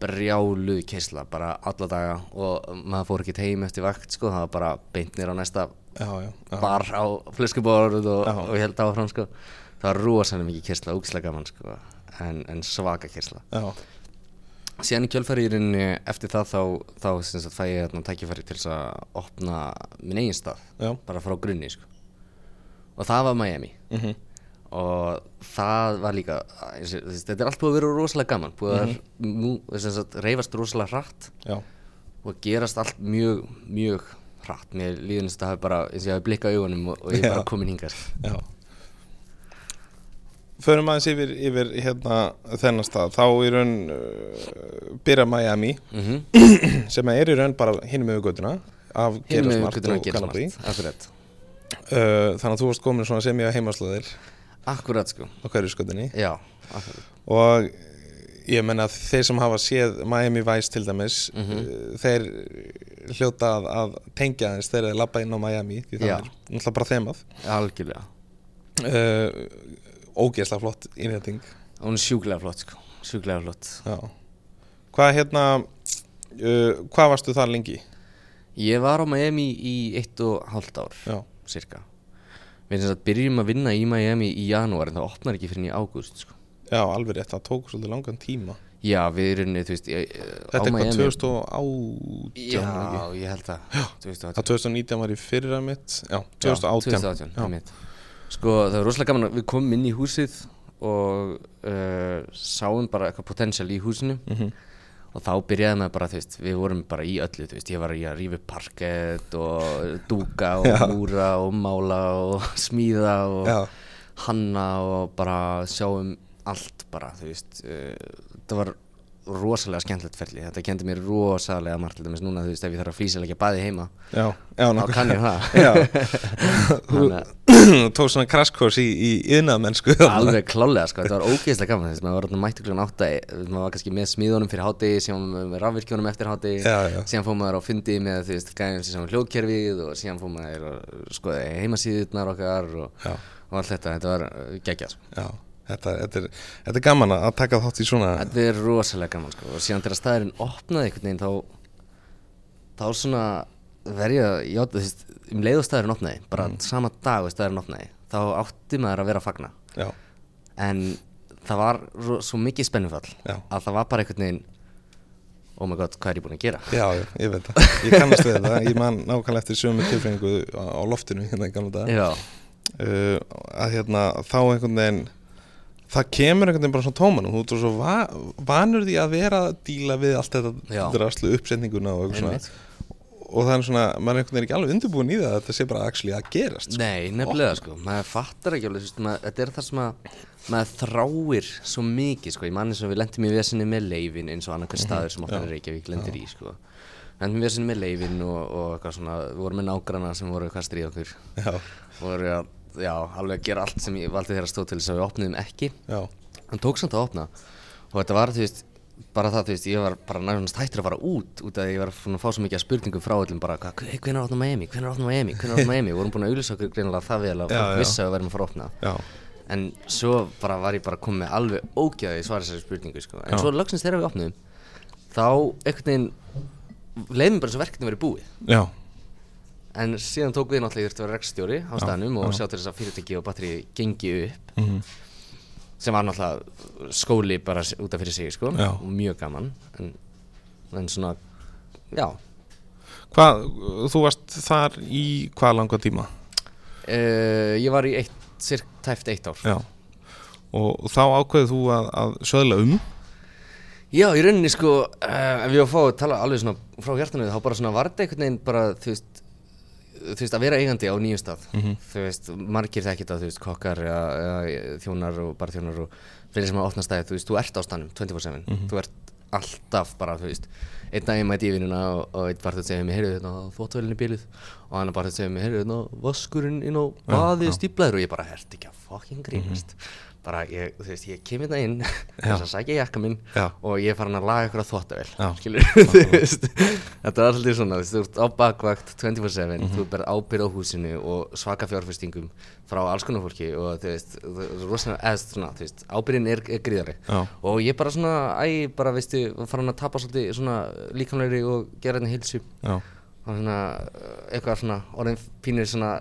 brjáluð keisla bara alla daga og maður fór ekki heim eftir vakt sko, það var bara beint nýr á næsta já, já, já. bar á flöskuborð og, og held áfram sko. það var rosalega mikið keisla, úkslega gaman sko, en, en svaka keisla. Síðan í kjölfæri í rauninni eftir það þá, þá sem sagt, fæ ég hérna, tækifæri til að opna minn eigin stað bara frá grunni sko. og það var Miami. Mhm, og það var líka þetta er allt búið að vera rosalega gaman búið að mm -hmm. reyfast rosalega hratt. Já, og gerast allt mjög, mjög hratt. Mér eins og það hafi bara eins og ég hafi blikkað augunum og, og ég er bara komin hingað. Já. Förum aðeins yfir, yfir hérna þennan stað, þá í raun uh, byrja Miami mm sem er í raun bara hinum með göttuna af hinn Gerasmart og að akkurat, uh, þannig að þú varst komin sem ég að heimaslöðir akkurat sko. Á hverju skötunni já, akkurat. Og ég menna að þeir sem hafa séð Miami Vice til dæmis Mhm. uh, þeir hljóta að, að tengja þegar þeir labba inn á Miami því það Já. er náttúrulega bara þemað. Algjörlega. Uh, ógeðslega flott innrétting. Hún er sjúklega flott sko. Sjúklega flott. Já. Hvað hérna uh, hvað varstu þar lengi? ég var á Miami í eitt og hálft ár Já, cirka við að byrjum að vinna í Miami í janúar en það opnar ekki fyrir í ágúst sko. já alveg rétt, það tók svolítið langan tíma já, við erum, þú veist ég, Þetta er hvað 2018 já, ekki? ég held að Það 2019 var í fyrra mitt Já, Já, 2018 2018 Já. einmitt. Sko það var rosalega gaman að við komum inn í húsið og uh, sáum bara eitthvað potential í húsinu Mhm. Og þá byrjaði maður bara, þú veist, við vorum bara í öllu, þú veist, ég var í að upp parkett og dúka og múra og mála og smíða og Já. hanna og bara sjáum allt bara, þú veist, uh, það var rosalega skemmtilegt ferli. Þetta kendi mér rosalega margt til dæmis núna þú veist ef ég þarf að flýsilega baði heima Já, já, þá kann ég það. Þú tók svona crashkurs í, í yðnaðmennsku alveg klálega sko, þetta var ógeðslega gaman þess að maður var þarna mættu klukkan átta maður var kannski með smíðunum fyrir hátegi síðan með rafvirkjónum eftir hátegi síðan fór maður á fundi með þú veist gæðum sem hljóðkerfið og síðan fór maður að skoða heimasíðurnar okkar og, og allt þetta, þetta var geggjað sko. Þetta, þetta, er, þetta er gaman að taka þátt í svona Þetta er rosalega gaman sko. Og síðan þegar staðurinn opnaði einhvern veginn þá þá svona verja, já þú veist um leið og staðurinn opnaði, bara sama dag og staðurinn opnaði, þá átti maður að vera að fagna. Já, en það var svo mikið spennufall Já. að það var bara einhvern veginn oh my god, hvað er ég búinn að gera? Já, já, ég veit það. Ég kannast við þetta, ég man nákvæmlega eftir sömu tilfengu á, á loftinu hérna í gamla dag uh, að hérna þá einhvern veginn það kemur einhvern veginn bara svona tómanum þú ert svo va vanur því að vera að díla við allt þetta draslu uppsetninguna og eitthvað svona. Og það er svona, maður er einhvern veginn ekki alveg undirbúin í það að þetta sé bara actually að gerast sko. Nei, nefnilega sko, maður fattar ekki alveg, þetta er það sem að maður þráir svo mikið sko, ég manni sem við lendum í vesinni með leifin eins og annað hver staður sem okkar er Reykjavík lendir í sko. Lendum í vesinni með leifin og, og eitthvað svona, við vorum með nágrana sem voru eitthvað að stríða okkur. Já, voru að, já, alveg að gera allt sem ég valdi þeirra stóð til þess að við opniðum ekki. Já, hann tók samt að opna. Og þetta var, þú veist, bara það, þú veist, ég var bara nærmast hættur að fara út út af því ég var að fá svo mikið að spurningum frá öllum bara, "Hva- hvenær opna Miami, hvenær opna Miami, hvenær opna Miami, við vorum búin að auðvisa okkur greinilega það vel að Já, fólk já. vissi að við verðum að fara að opna. Já, en svo bara var ég bara komið með alveg ógæði svara þessari spurningu, sko, en Já. svo loksins þegar við opnum þá einhvern veginn leiðum bara svo verkefni verið búið. Já, en síðan tók við náttúrulega þurfti að vera rekstjóri á staðnum og já. sjá til þess að fyrirtæki og batteri gengi upp mhm, sem var náttúrulega skóli bara út af fyrir sig sko Já. og mjög gaman. En, en svona já. Hvað, þú varst þar í hvað langa tíma? Uh, ég var í eitt, cirk tæft eitt ár. Já, og þá ákveðið þú að, að söðla um? Já í rauninni sko uh, ef ég var að fá að tala alveg svona frá hjartanu þá bara svona var þetta einhvern veginn bara þú veist þú veist að vera eigandi á nýjum stað. Þú veist margir þekkir það þú veist kokkar eða, eða þjónar og barþjónar og fleiri sem hafa opnað stæði þú veist þú ert á stannum 24-7 þú ert alltaf bara þú veist einn dag ég mæti í vinnuna og, og einn barþjóð segir mér heyrðu þetta þvóttavélinn er bíluð og annar barþjóð segir mér heyrðu þetta vaskurinn inn á baðið stíplaður og ég bara herti ekki að fucking grínast bara ég, þú veist, ég kem hérna inn þess að sækja jakka minn Já. og ég er farin að laga ykkur að þvóttavél Já. skilur þú veist. Þetta var alltaf svona, þú veist, á bakvakt 24-7, þú berð ábyrð á húsinu og svaka fjárfestingum frá alls konar fólki og þú veist rosalega, eða svona, þú veist, ábyrðin er, er gríðari Já. og ég bara svona, æ, bara veistu farin að tapa svolítið svona líkamlegri og gera hérna hilsu og svona, eitthvað svona orðin pínir svona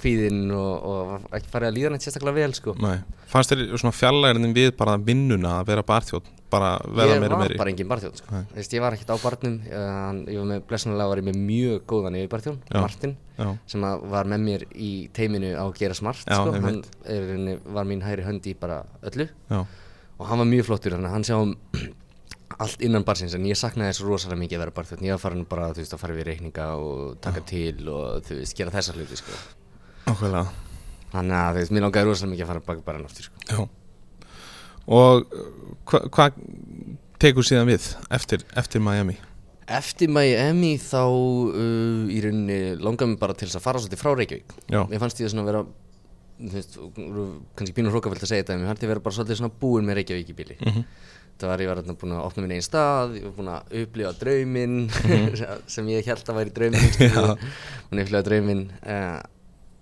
kvíðinn og, og ekki farið að líða neitt sérstaklega vel sko. Nei. Fannst þér svona fjallægirinn við bara vinnuna að vera barþjóð bara verða ég meiri var meiri? bara engin barþjón sko. Veist, ég var ekkert á barnum ég var með blessunlega var ég með mjög góðan yfir barþjón, Já. Martin já, sem var með mér í teiminu á að gera smart Já, sko. hann er, var mín hægri hönd í bara öllu. Já, og hann var mjög flottur hann sjá um allt innan barsins en ég saknaði þess rosalega mikið að vera barþjón ég var farin bara þú veist að fara við reikninga og taka til og þú veist gera þessa hluti sko. Ákveðlega þannig að þú veist mér langaði rosalega mikið að fara baka bara aftur sko. Já Og hvað hva tekur síðan við eftir, eftir Miami? Eftir Miami þá uh, í rauninni langaði mig bara til þess að fara svolítið frá Reykjavík Já, Mér fannst ég svona vera þú veist, kannski pínur hrókafilt að segja þetta en mér fannst ég vera bara svolítið svona búin með Reykjavík í bíli Mhm. Það var, ég var búin að opna minn einn stað ég var búin að upplifa drauminn sem ég held að væri drauminn. Já. búin að upplifa drauminn uh,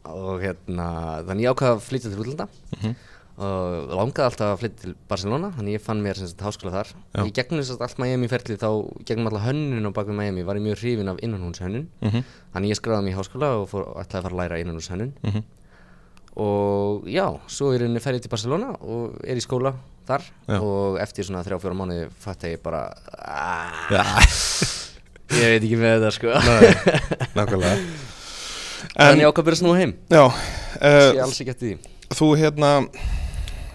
og hérna þannig ég ákvaða að flytja til útlanda Mhm. og langaði alltaf að flytja til Barcelona þannig ég fann mér sem sagt háskóla þar Já. í gegnum þess að allt Miami ferli þá gegnum alla hönnun á bakvið Miami var ég mjög hrifin af innanhúns hönnun Mhm. þannig ég skráði mig í háskóla og fór, ætlaði að fara að læra innanhúns hönnun Mhm. og já, svo er henni ferðið til Barcelona og er í skóla þar Já. og eftir svona þrjá fjóra mánuði fatt ég bara "Ah, Já, ég veit ekki með þetta sko nákvæmlega en ég ákvað að byrja að snúa heim já, uh, þú hérna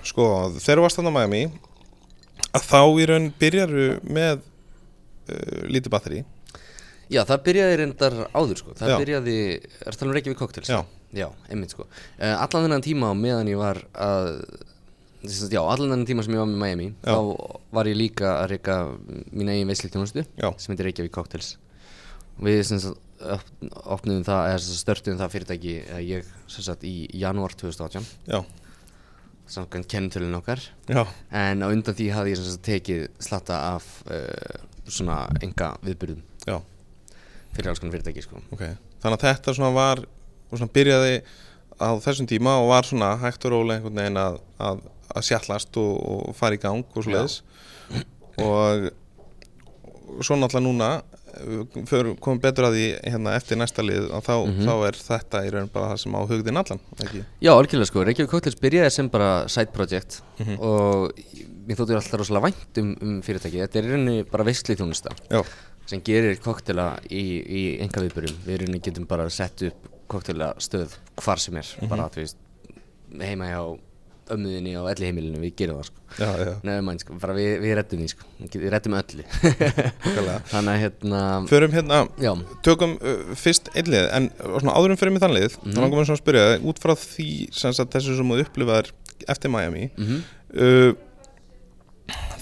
Sko, þegar þú varst þarna á Miami að þá í raun byrjaru með uh, lítið batteri já, það byrjaði reyndar áður sko það Já. byrjaði, er það Reykjavík Cocktails? Já. já, einmitt sko uh, allan þennan tíma á meðan ég var að að já, allan þennan tíma sem ég var með Miami Já. þá var ég líka að reyka mín eigin veislítjónustu Já. sem heitir Reykjavík Cocktails við sem sagt op- opnuðum það, eða störtuðum það fyrirtæki ég sem sagt í janúar 2018 Já, samkvæmt kennitölun okkar. Já, en á undan því hafði ég sem sagt tekið slatta af uh, svona enga viðbyrðum já, fyrir alls konar fyrirtæki sko. ok. Þannig að þetta svona var og svona byrjaði á þessum tíma og var svona hægt og rólega einhvern veginn að, að, að sjallast og, og fara í gang og svo leiðis og, svo náttúrulega núna komum betur að því hérna eftir næsta lið og þá, þá er þetta í raun bara það sem á hugðin allan ekki? Já, algjörlega sko, Reykjavík Cocktails byrjaði sem bara side project og mér þóttu alltaf rosalega vænt um, um fyrirtæki þetta er í rauninni bara veistlið þjónusta sem gerir koktela í, í enga viðbyrjum við í rauninni getum bara sett upp koktela stöð hvar sem er bara þú veist heima hjá ömmuðinni á elli heimilinu, við gerum það sko. Já, já, Nefnum mæn sko, bara við, við reddum því sko. Við reddum öllu. Þannig að hérna Förum hérna, já, tökum uh, fyrst einn lið en svona áðurum fyrir mig þann lið þá langar mér svona að spyrja þig, út frá því sem sagt, þessu sem þú upplifaðir eftir Miami mhm, uh,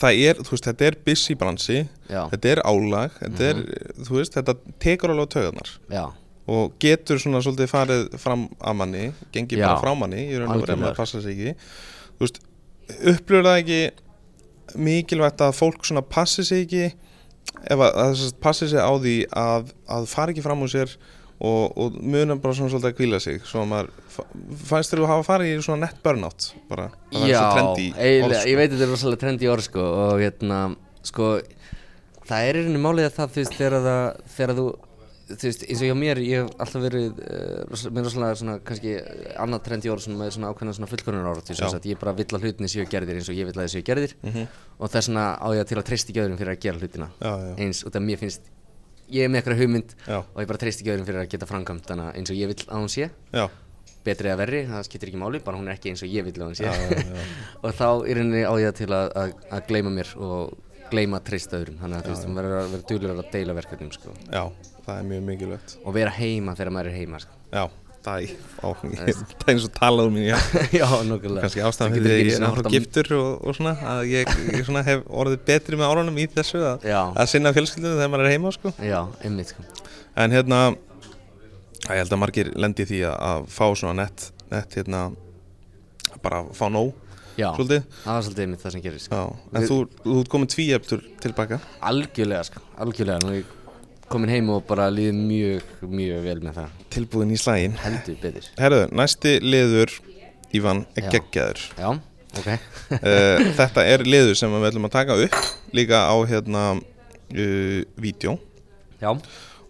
það er, þú veist, þetta er busy bransi þetta er álag þetta er, þú veist, þetta tekur alveg taugarnar. Já og getur svona svolítið farið fram að manni gengið bara frá manni í raun og verið að passa sig ekki. Þú veist, upplifur það ekki mikilvægt að fólk svona passi sig ekki? Að þess að passi sig á því að, að fara ekki fram úr sér og, og munum bara svona svolítið að kvíla sig svo að maður, fa- fannst þér að hafa farið í svona nett burnout bara, það er Já, svo trendi eiginlega, ég veit að þetta er rosalega trendi orð sko og hérna, sko það er í rauninni málið að það, þú veist, þegar það þegar þú, þú veist, eins og hjá mér ég hef alltaf verið, uh, mér rosalega svona, kannski eh, annað trendi orð svona með svona ákveðna svona fullkonunar orð, veist, að ég bara vill að hlutinni séu gerðir eins og ég vill að þeir séu gerðir. Og þess vegna á ég til að treysta ekki öðrum fyrir að gera hlutina. Já, já. eins, út af mér finnst ég er með eitthvað hugmynd Já. og ég bara treysta ekki öðrum fyrir að geta framkvæmt hana eins og ég vill að hún sé. Já, betri eða verri, það skiptir ekki máli, bara hún er ekki eins og ég vil að hún sé. Já, já, já. og þá í rauninni á ég til að, að, að gleyma mér og gleyma að treysta öðrum þannig að þú veist, hún verður að vera duglegur að deila verkefnum sko. já, það er mjög mikilvægt og vera heima þegar maður er heima sko. Já, það er, á, ég, það er eins og talað um mín, já nokkulega kannski ástæðan fyrir því að ég er náttúrulega giftur og, og svona að ég, ég svona hef orðið betri með árunum í þessu að, að sinna fjölskyldunum þegar maður er heima sko. já, einmitt sko. en hérna að ég held að margir lendi í því að, að fá svona nett, nett hérna bara fá nóg já, svolítið? Það var svolítið einmitt það sem gerist sko. Já, en þú, þú ert komin tvíeftur tilbaka? Algjörlega, sko, algjörlega. Nú er ég komin heim og bara líði mjög, mjög vel með það. Tilbúin í slægin heldur betur. Herðu, næsti liður Ívan er geggjaður. Já, ok. Uh, Þetta er liður sem við ætlum að taka upp líka á hérna uh, vídeo já,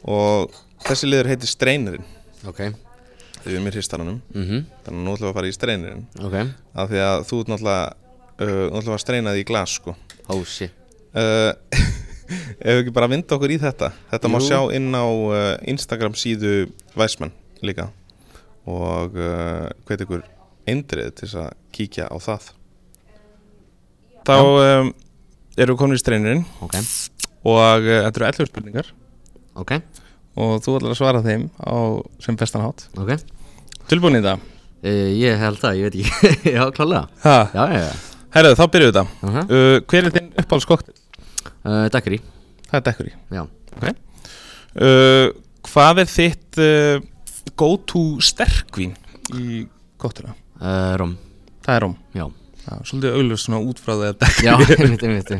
og þessi liður heitir Streinirinn ok. þau erum í hristaranum. Mhm, þannig að nú ætlum við að fara í Streinirinn ok. Af því að þú náttúrulega uh, náttúrulega að streina því í glas sko. Oh shit. Uh, ef við ekki bara vinda okkur í þetta. Þetta má Jú. sjá inn á uh, Instagram síðu Væsmenn líka. Og uh, hvað ykkur eindrið til að kíkja á það. Þá um, erum við komin í streinirinn ok, og uh, þetta eru 11 spurningar. Ok, og þú ætlar að svara þeim á sem bestan hátt. Ok. Tilbúin í það uh, ég held það, ég veit ekki. Já, klálega. Já, já, herru þá byrjuðu þetta. Uh -huh. uh, hver er þinn uppáhaldskoktel? uh, dagri, það er já. Okay. uh, hvað er þitt uh, go to sterkvín í koktela? uh, rom, það er róm já. Svolítið auglust svona út frá því að dekkur já, einmitt, einmitt.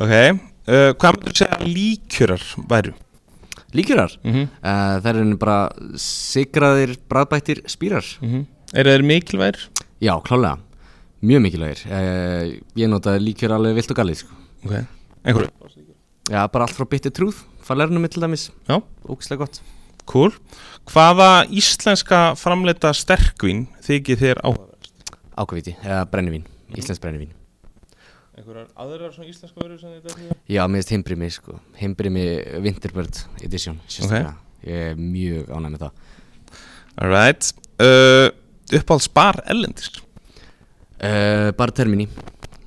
Ok, uh, hvað myndur þú segja líkjörar væru? Líkjurar, Mm -hmm. uh, það eru bara sigraðir, bræðbættir spýrar Mm eru þeir mikilvægir? já, klálega, mjög mikilvægir. Uh, ég notaði líkjur alveg vilt og galið sko. ok, einhverju? já, bara allt frá Bitter Truth falernum til dæmis, ógislega gott. Cool. Hvaða íslenska framleita sterkvín þykir þér áhugaverð? ákveðviti, eða brennivín, íslensk brennivín einhverjar aðrar svona íslenska vörur sem þið dekkur? Já, mér finnst Himbrimi sko. Himbrimi Winterbird Edition sérstaklega Ég er mjög ánægð með það. Alright. Uh, uppáhalds bar ellendis uh, Bara Termini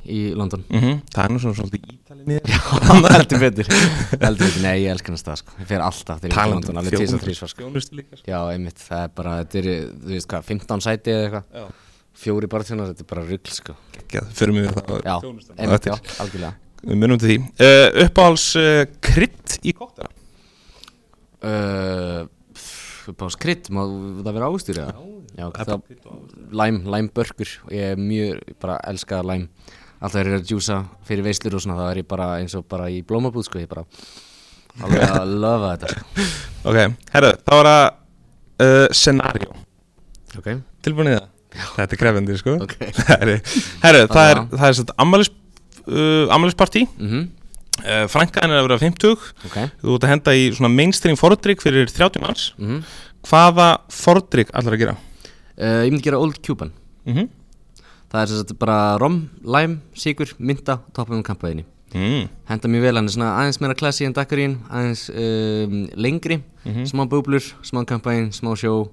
í London. Mm það er nú svona svolítið ítalinn í þér. Já, heldur betur. Heldur betur, nei, ég elskar hann stað sko. Ég fer alltaf er Talandi London Alveg tísa þjónustu. þrísvar sko. Þjónustu líka sko. Já, einmitt, það er bara, þetta er, þú veist hvað, 15 sæti eða eitthvað. Já. Fjóri barþjónar, þetta er bara rugl sko. Fyrir mig það Já, einmitt, já, algjörlega. Við munum til því. Uh, Uppáhalds uh, krydd í koktela uh, Upp á skritt, má það vera ávöxtur eða? Já, það, læm, læmbörkur Ég er mjög, bara elska læm Alltaf er ég að djúsa fyrir veislur og svona Það er ég bara eins og bara í blómabúð sko Ég bara alveg að lofa þetta sko. Ok, herru, þá er það scenario. Ok, Tilbúin í það? Þetta er krefendi, sko. Ok. Herru, herru það er, það er svona ammælis uh, mm uh, Frænkaðin er að vera 50 Ok. Þú ert að henda í svona mainstream fordrygg fyrir 30 manns. Mm Hvaða fordrygg allar að gera? uh, Ég myndi gera Old Cuban. Mm Það er sagt bara rom, læm, sigur, mynda, toppum um kampaðinni mm. Henda mjög vel, hann er svona aðeins meira klassi en dakarín Aðeins um, lengri, smá búblur, smá kampaðin, smá sjó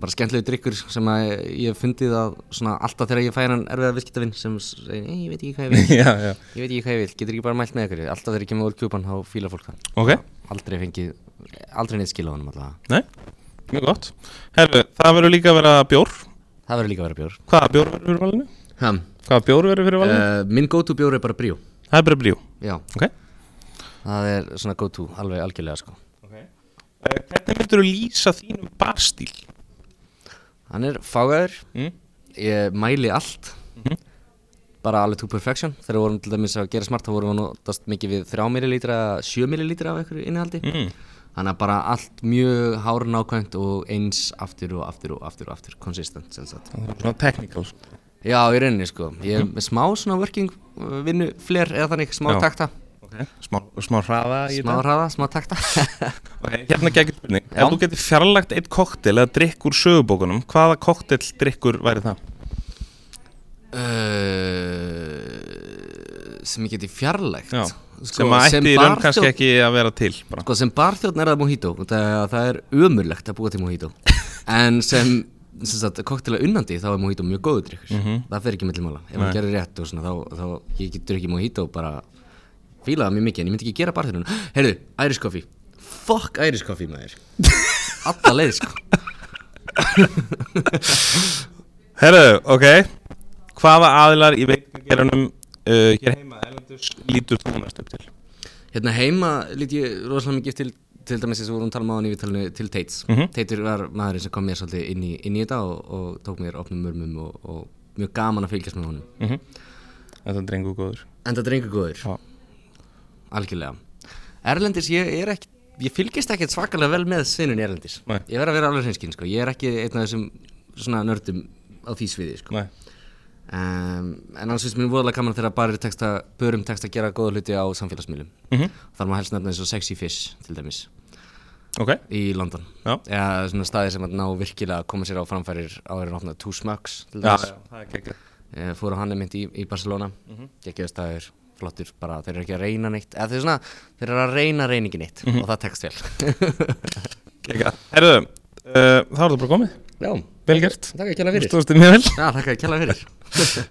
Bara skemmtilegu drikkur sem að ég hef fundið að svona alltaf þegar ég færa hann erfiða viðskiptavinn sem segir, nei, ég veit ekki hvað ég vil Já, já. Ég veit ekki hvað ég vil, getur ekki bara mælt með ykkur Alltaf þegar ég kemur Old Cuban þá fílar fólk það. Ok, Aldrei fengið, aldrei neitt skil á hann alltaf. Nei, mjög gott. Herru, það verður líka að vera bjór. Það verður líka að vera bjór. Hvaða bjór verður fyrir valinu? um, Hvaða bjór verður fyrir valinu? uh, Minn go-to bjór Hann er fágæður, Mm? ég mæli allt. Mhm. bara alveg to perfection. Þegar við vorum til dæmis að gera smart þá vorum við að notast mikið við 3 millilítra 7 millilítra af einhverju innihaldi. Mm. þannig að bara allt mjög hár nákvæmt og eins aftur og aftur og aftur og aftur consistent sem sagt. Það er Svona technical já í rauninni sko. Ég er með smá svona working uh, vinnu fler eða þannig smá takta okay. smá, smá hraða í smá hraða smá takta okay. Hérna geggjur spurning Já. Ef þú getur fjarlagt eitt koktel eða drikk úr sögubókunum Hvaða koktel drikkur væri það? uh, sem ég geti fjarlægt Já. Sko, sem að ætti í raun kannski ekki að vera til bara. Sko sem barþjóðn er það mojito það, það er ömurlegt að búa til mojito En sem, sem sagt, koktela unnandi þá er mojito mjög góður drikkur Mhm. Það fer ekki milli mála Ef hann gerir rétt og svona þá, þá ég getur ekki mojito bara fíla það mjög mikið en ég myndi ekki gera barþjóðun Heyrðu, Irish coffee. Fuck Irish coffee maður. Alla leið sko. Herru, ok. Hvaða aðilar í veikingeranum uh, hér heima erlendus lítur þú mest upp til? Hérna heima lít ég rosalega mikið til til dæmis eins og vorum að tala um á viðtalinu til Tates. Mhm. Teitur var maðurinn sem kom mér svolítið inn í, inn í þetta og, og tók mér opnum mörmum og, og mjög gaman að fylgjast með honum. Mm Þetta er drengu góður. En það drengur góður, Já. Algjörlega. Erlendis, ég er ekki ég fylgist ekkert svakalega vel með svinnun Erlendis. Nei. Ég verð að vera alveg hreinskinn, sko. Ég er ekki einn af þessum svona nördum á því sviði, sko. Um, En annars finnst mér voðalega gaman þegar bara texta, börum text að gera góða hluti á samfélagsmiðlum. Mm Þar má helst nefna eins og Sexy Fish, til dæmis Ok. í London. Já. eða svona staði sem að ná virkilega að koma sér á framfærir áður en opna Two Smugs til Já, dæmis. já, það er geggjað. Ég fór á hann einmitt í, í Barcelona. Mm. -hmm. geggjaði staðir, flottur, bara þeir eru ekki að reyna neitt eða þeir, svona, þeir eru að reyna reyningi neitt Mhm. og það tekst vel. Herru, uh, þá er það bara komið. Já, Vel gert. Takk að kjalla fyrir. Stóðstu mjög vel. Já, takk að kjalla fyrir.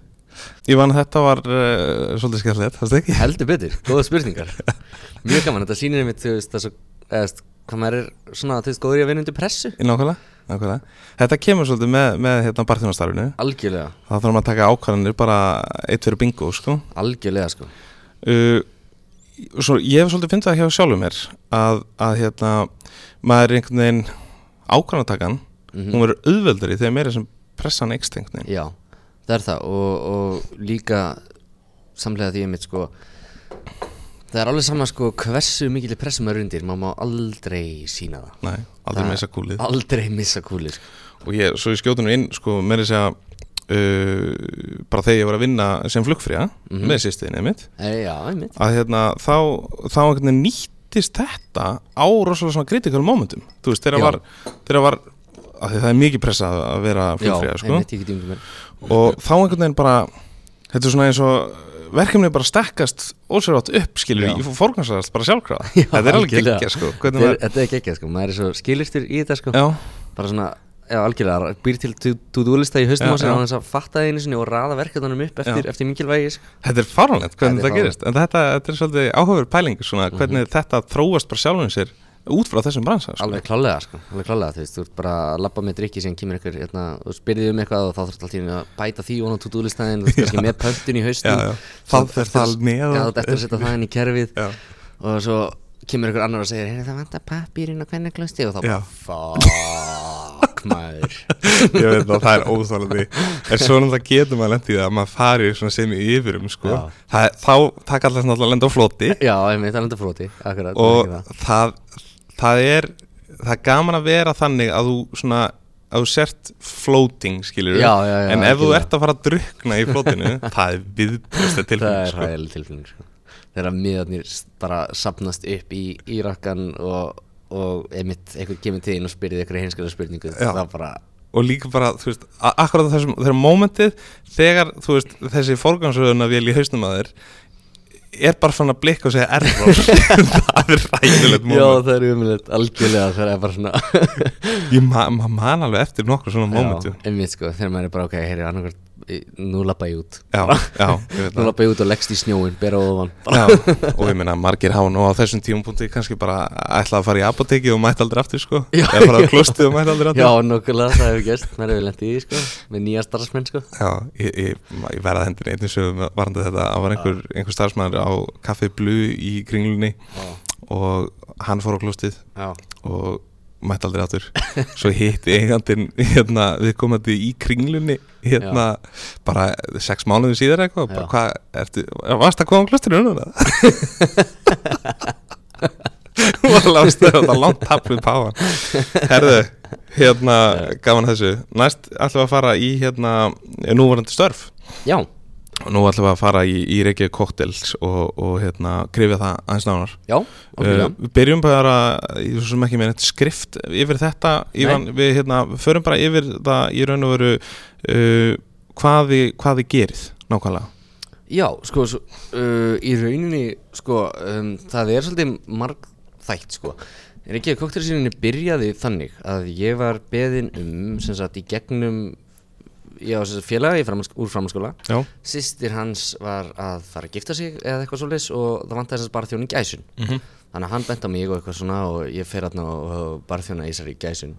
Ég vann að þetta var uh, svolítið skemmtilegt, það ekki? Heldur betur, góða spurningar. Mjög gaman, þetta sýnir einmitt þú veist, það svo, eða, hvað maður er svona, þú veist, góður í að vinna undir pressu. Í nákvæmlega, nákvæmlega. Þetta kemur svolítið með, með hérna barþjónastarfinu Algjörlega, Það þarf maður að taka ákvarðanir bara eitt fyrir bingo, sko. Algjörlega sko. Uh, Svo ég hef svolítið fyndið það hjá sjálfum mér að, að hérna maður er einhvern veginn ákvarðanatakan. Mhm. hún verður auðveldari þegar meira sem pressan veginn. Já, það er það. Og, og líka samlega því einmitt sko það er alveg sama sko hversu mikil pressum er undir, maður má aldrei sína það Nei, aldrei með þess að kúlið Aldrei missa kúli sko. og ég, svo ég skjóti nú inn sko, meira þess að uh, bara þegar ég var að vinna sem flugfría Mhm. með sýstiðinni mitt e, Já, einmitt að hérna, þá, þá nýttist þetta á rosalega svona critical momentum þú veist, Já. var, þegar var að því það er mikið pressa að vera flugfría Já, sko. einmitt, ég get ímyndið mér og þá einhvern veginn bara þetta er svona eins og verkefni bara stekkast ósverjátt upp skilur ég fór forgansast bara sjálfkrafa. Já, þetta er alveg geggja sko. Þetta er geggjað sko, maður er svo skilistur í þetta sko. Já, bara svona, já algjörlega býr til to-do-lista í haustum á já. á þess að fatta það einu sinni og raða verkefnunum upp eftir, eftir mikilvægi sko. þetta er faranlegt hvernig Þetta er gerist. en þetta, þetta er svolítið áhugaverð pæling svona, Mhm. hvernig þetta þróast bara sjálfum sér út frá þessum bransa sko. Alveg klálega, sko, alveg klálega, þú veist, þú ert bara að labba með drikki sem kemur ykkur, hérna, og spyrðið um eitthvað og þá þarf alltaf að bæta því og tú dúlistæðin, þú veist, kannski með pöntun í haustum Já, já. Það með eftir að setja það inn í kerfið Já. og svo kemur ykkur annar og segir, hey, það vantar pappirinn og hvernig klösti og þá bara, fuck maður ég veit að það er óþálandi en svo náttúrulega getur maður lendið að maður fari sem í yfirum sko. Það, þá það kallast náttúrulega að lenda á floti Já, einmitt, það er enda fróti, akkurat og það. Það, það er það er gaman að vera þannig að þú svona að þú sért floating skilur Já, já, já, en ef þú ert að fara að drukna í flotinu það er viðbrösta Það tilfæðing er sko. hægileg tilfinning sko. Þegar miðarnir bara sapnast upp í, í rakkan og, og einmitt einhver kemur til þín og spyrir eitthvað hinskara spurningu það bara, og líka bara, þú veist, akkurat þessum þegar momentið, þegar, veist þessi forgangsröðuna vel í hausnum að þér er bara svona blikk og segja error. Það er ræðilegt Já, moment. það er umilegt, algjörlega það er bara svona. Ég ma ma man alveg eftir nokkur svona momentu Já, einmitt sko, þegar maður er bara, ok, heyri, annarkvært nú lappa ég út já, já, ég Nú það. Lappa ég út og leggst í snjóin, bera ofan. Já, og ég meina margir hafa nú á þessum tímapunkti kannski bara ætla að fara í apoteki og mætti aldrei aftur sko. Eða fara á klostið og mætti aldrei aftur. Já, nokkulega, það hefur gerst, maður hefur lendið í sko með nýja starfsmenn sko. Já, ég, ég, ég verða hendur einnig sögum varandi þetta, það var einhver, einhver starfsmæður á Café Blue í kringlunni Já, og hann fór á klostið já, og mætti aldrei áttur svo hitti eigandinn hérna, við komandi í kringlunni hérna, bara sex mánuðin síðar eitthvað bara, hvað, ertu, varst að koma á klostinu núna? og það lást þetta langt tapp við páan herðu, hérna gaman þessu, næst ætlum við að fara í hérna, núvarandi störf. Já, og nú ætlum við að fara í, í Reykjavík Cocktails og, og hérna, krifja það aðeins nánar. Já, Uh, okkur, við byrjum bara í svo sem ekki með neitt skrift yfir þetta Ívan, við hérna, förum bara yfir það í raun og veru uh, hvað, þið, hvað þið gerið nákvæmlega. Já, sko, svo, uh, í rauninni, sko, um, það er svolítið margþætt, sko. En ekki að kokteilsýninni byrjaði þannig að ég var beðin um, sem sagt, í gegnum, ég á þessu félagi framhalds, úr framhaldsskóla. Já, Sýstir hans var að fara að gifta sig eða eitthvað svoleiðis og það vantaði þess að bara þjóni gæsun. Mhm. Þannig að hann bent á mig og eitthvað svona og ég fer hérna og, og bara þjóna í þessari gæsun.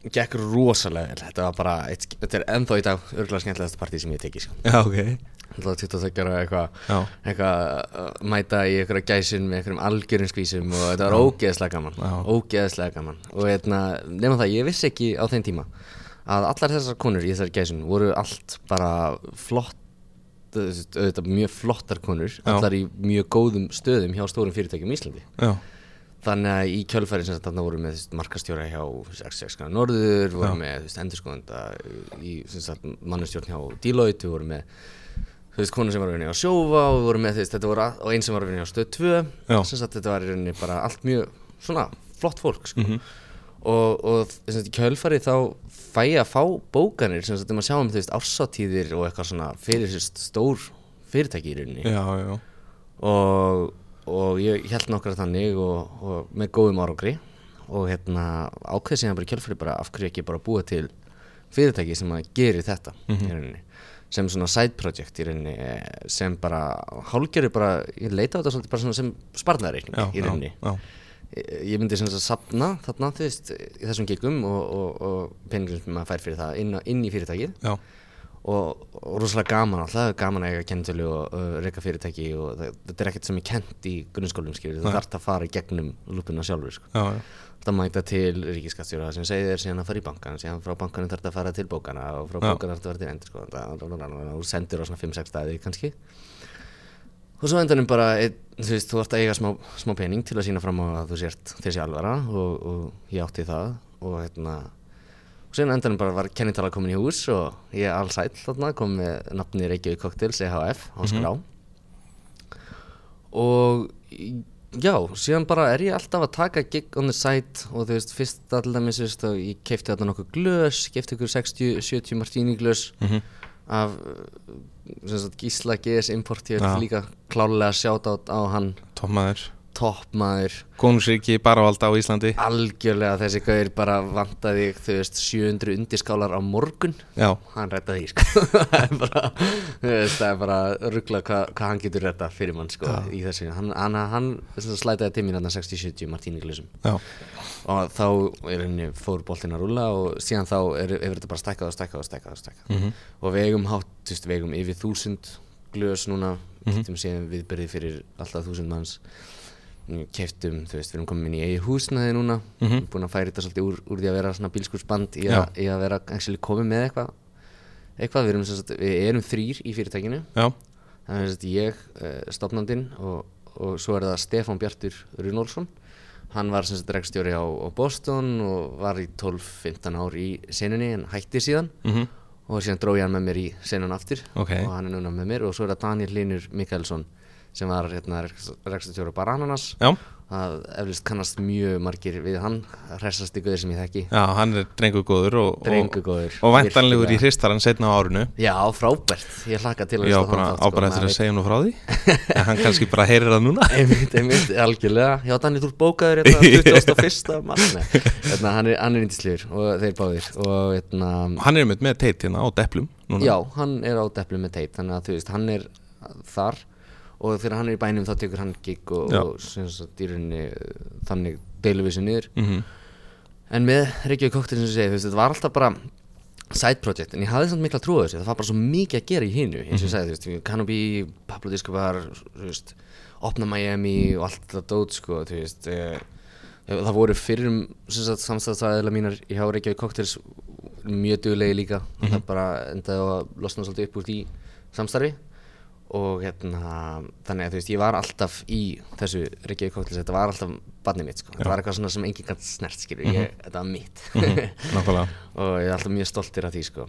Gekk rosalega þetta var bara, eitt, þetta er ennþá í dag örgulega skemmtilegast partí sem ég hef tekið, sko. já ok Það var 22 ára eitthvað Já, eitthvað uh, mæta í einhverja gæsin með einhverjum algjörum skvísum og þetta var ógeðslega gaman ógeðslega gaman og hérna, nema það, ég vissi ekki á þeim tíma að allar þessar konur í þessari gæsin voru allt bara flott auðvitað mjög flottar konur allar í mjög góðum stöðum hjá stórum fyrirtækjum í Íslandi já, þannig að í kjölfæri sem þetta voru með þú veist, markastjóra hjá 66 Norður voru Já. með endurskoðanda í mannustjórn hjá Deloitte voru með þú veist, konur sem var að vinna á sjófa og við vorum með þú veist, þetta voru að, og einn sem var að vinna á stöð 2 Já. sem sagt þetta var í rauninni bara allt mjög svona flott fólk sko. Mhm. og, og sem sagt, í kjölfæri þá fæ ég að fá bókanir sem að sjá um þú veist ársatíðir og eitthvað svona fyrir sérst stór fyrirtæki í rauninni. Já, já. Og, og ég held nokkra þannig og, og með góðum árangri. Og hérna ákveð síðan bara í kjölfæri bara af hverju ekki bara búa til fyrirtæki sem að geri þetta í rauninni. Sem svona side project í rauninni eh, sem bara hálfgerði bara, ég leita á þetta svolítið bara svona sem sparnareikning Já, í rauninni. já, ég myndi sem sagt sapna þarna þú veist þessum gigum og, og, og peningum sem maður fær fyrir það inn, inn í fyrirtækið og, og rosalega gaman alltaf, gaman að eiga kennitölu og uh, reyka fyrirtæki og það, þetta er ekkert sem er kent í grunnskólum skilur, Nei. þarf að fara í gegnum lúpuna sjálfur sko. já, já. það mæta til ríkiskastjóra sem segir þér síðan að fara í bankan síðan frá bankanum þarf að fara til bókana og frá bókana þarf að fara til endur sko. og sendir á svona 5-6 staði kannski og svo endanum bara einn, þú veist, þú ert að eiga smá, smá pening til að sína fram á að þú sért þessi alvara og, og ég átti það og hérna og síðan endanum bara var kennitala komin í hús og ég allsæll þarna kom með nafni Reykjavík Cocktails EHF á skrá og já, síðan bara er ég alltaf að taka gig on the side og þú veist, fyrst allir dæmis, þú veist, ég keipti þarna nokkuð glös, keipti ykkur 60-70 martini glös Mhm. af uh, sem sagt, Gísla GS Import, ég vil líka klálega sjáta á hann. Tómaður toppmaður. Konungsriki bara valda á Íslandi. Algjörlega þessi gauðir bara vantaði þú veist 700 undiskálar á morgun. Já, hann reddaði því sko. Það er bara, það er bara ruggla hvað hva hann getur redda fyrir mann sko Já. í þessu, hann, hann, hann slætaði til mín hann 60-70 Martíni Glusum já, og þá er henni fór boltinn að rúlla og síðan þá er, er þetta bara stækkað og stækkað og stækkað og stækkað. Mhm. og vegum hátt, þú veist, vegum yfir þúsund glös núna, Mhm. getum séð viðbyrði fyrir alltaf þúsund manns keftum, þú veist, við erum komin inn í eigi húsnaði núna, Mhm. búin að færa þetta svolítið úr, úr því að vera svona bílskursband í, að- í að vera actually komið með eitthvað eitthvað, við erum, við erum þrýr í fyrirtækinu. Já, sem sagt, ég, uh, stopnandinn og, og svo er það Stefán Bjartur Runolfsson hann var sem sagt rekstjóri á, á Boston og var í 12-15 ár í senunni en hætti síðan. Mhm, og síðan dró ég hann með mér í senun aftur. Ok. og hann er núna með mér og svo er það Daniel Linur Mikaelsson sem var hérna, rekstjóri bara Ananas já. Það eflust kannast mjög margir við hann hressasti guður sem ég þekki. Já, hann er drengur góður og, og, Drengugóður, og væntanlegur í virkilega. hristaran setna á árinu. Já, frábært, ég hlakka til að Já, bara sko, bara eftir að segja nú frá því. En hann kannski bara heyrir það núna. Einmitt, einmitt, algjörlega. Já Danni, þú ert bókaður hérna 21. mars. Nei, hérna, hann er, hann er indislegur og þeir báðir og hérna, Hann er með með teit hérna á deplum núna. Já, hann er á deplu með teit þannig að þú veist, hann er þar og þegar hann er í bænum þá tekur hann gig og, og sagt, í rauninni þannig deilum við sér niður. Mhm. en með Reykjavík Cocktail sem ég segi, þetta var alltaf bara side project, en ég hafði samt mikla trú á þessu. Það var bara svo mikið að gera í hinu eins og ég sagði, þú veist, Canopy, Pablo Discobar þú veist, opna Miami og allt þetta dót, sko, þú veist eh, það voru fyrrum samstæðsæðilega mínar hjá Reykjavík Cocktails mjög duglegi líka. Það bara endaði að losna svolítið upp úr því samstarfi og hérna, þannig að þú veist, ég var alltaf í þessu Reykjavík Cocktails, þetta var alltaf barnið mitt, sko, þetta var eitthvað svona sem enginn gætt snert, skilur, ég, þetta var mitt. Nákvæmlega. Og ég er alltaf mjög stoltir af því sko.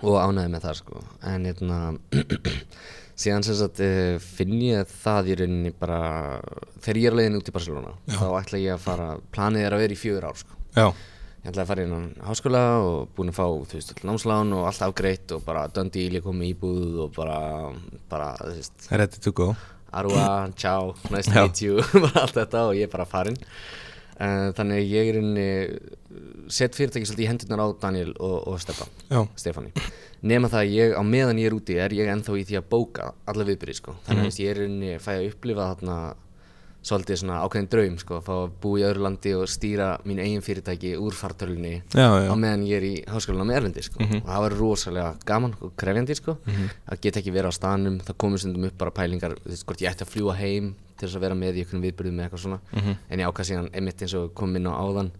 Og ánæði með það sko. En hérna síðan sem sagt uh, finn ég það í rauninni bara þegar ég er leiðin út í Barcelona þá ætla ég að fara, planið er að vera í fjögur ár sko. Já, ég ætla að fara inn á háskóla og búin að fá þú veist, námslán og allt afgreitt og bara döndi í líka með íbúð og bara, bara þú veist ready to go. Arua, ciao, nice to meet you bara allt þetta og ég er bara farin uh, þannig að ég er inni set fyrirtæki svolítið í hendurnar á Daniel og, og Stefan, Já, Stefani nema það að ég á meðan ég er úti er ég ennþá í því að bóka alla viðbyrði sko. þannig að mm ég er inni fæ að upplifa þarna svolítið svona ákveðin draum sko, að fá að búa í öðru landi og stýra mín eigin fyrirtæki úr fartölunni á meðan ég er í háskólanum með Erlendi sko. og það var rosalega gaman og krefjandi sko. að geta ekki verið á staðnum. Það komur stundum upp bara pælingar veist, hvort ég ætti að fljúa heim til þess að vera með í einhvern viðbyrðum með eitthvað svona. En ég ákvað síðan einmitt eins og kom inn á áðan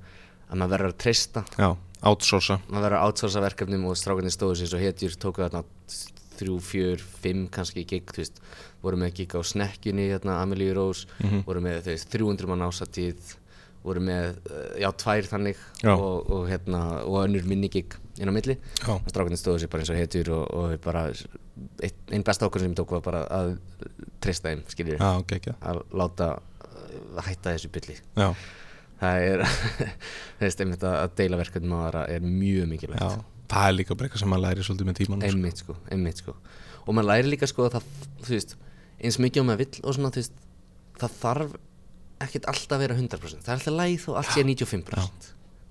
að maður verður að treysta. Já, outsourca maður verður að outsourca verkefnum og strákarnir stóðu sér svo hetjur tóku þarna þrjú, fjör, fimm kannski gig, þú veist, voru með gig á snekkjunni, hérna, Amelie Rose voru með, þú veist, 300 mann ásatíð voru með, eh, já, tvær þannig Já. og, og hérna og önnur minni gig inn á milli. Strákarnir stóðu sér bara eins og hetjur og, og bara, eitt, einn besta okkur sem ég tók var bara að treysta þeim, skiljur Já, ok, ekki að láta uh, hætta þessu bylli Já, það er, þú veist, einmitt að að deila verkefnum á aðra er mjög mikilvægt. Já Það er líka bara eitthvað sem maður læri svolítið með tíman einmitt sko, einmitt sko. Og maður læri líka sko að það, þú veist eins mikið og maður vill og svona, þú veist það þarf ekkert alltaf að vera 100% það er alltaf læð og allt sé 95%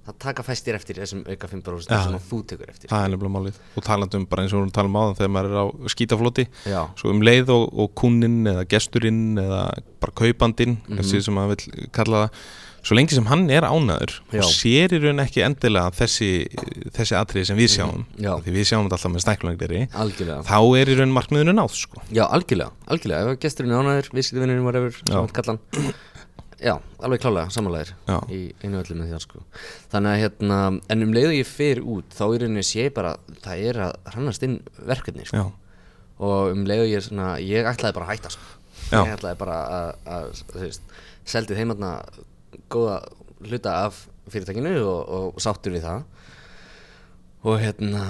það taka fæstir eftir þessum auka 5% Já. sem þú tekur eftir. Það er nefnilega málið. Og talandum bara eins og við erum að tala um áðan þegar maður er á skítafloti já, Svo um leið og, og kúninn eða gesturinn eða bara kaupandinn mm Mhm. sem maður vil kalla það Svo lengi sem hann er ánæður Já. og sér í raun ekki endilega þessi, þessi atriði sem við sjáum Mhm. Já. því við sjáum þetta alltaf með snæklunagderi þá er í raun markmiðinu náð sko. já, algjörlega, algjörlega, ef gesturinn er ánæður viðskiptavinnurinn var efur, við kallan já, alveg klálega, samanlæðir Já. í einu öllu með því sko þannig að hérna, en um leiðu ég fer út þá í rauninni sé ég bara, það er að hrannast inn verkefni sko og um leiðu ég svona, ég ætlaði bara að hætta sko. Ég ætlaði bara að, að þú veist, seldi þeim hérna góða hluta af fyrirtækinu og, og sáttur við það. Og hérna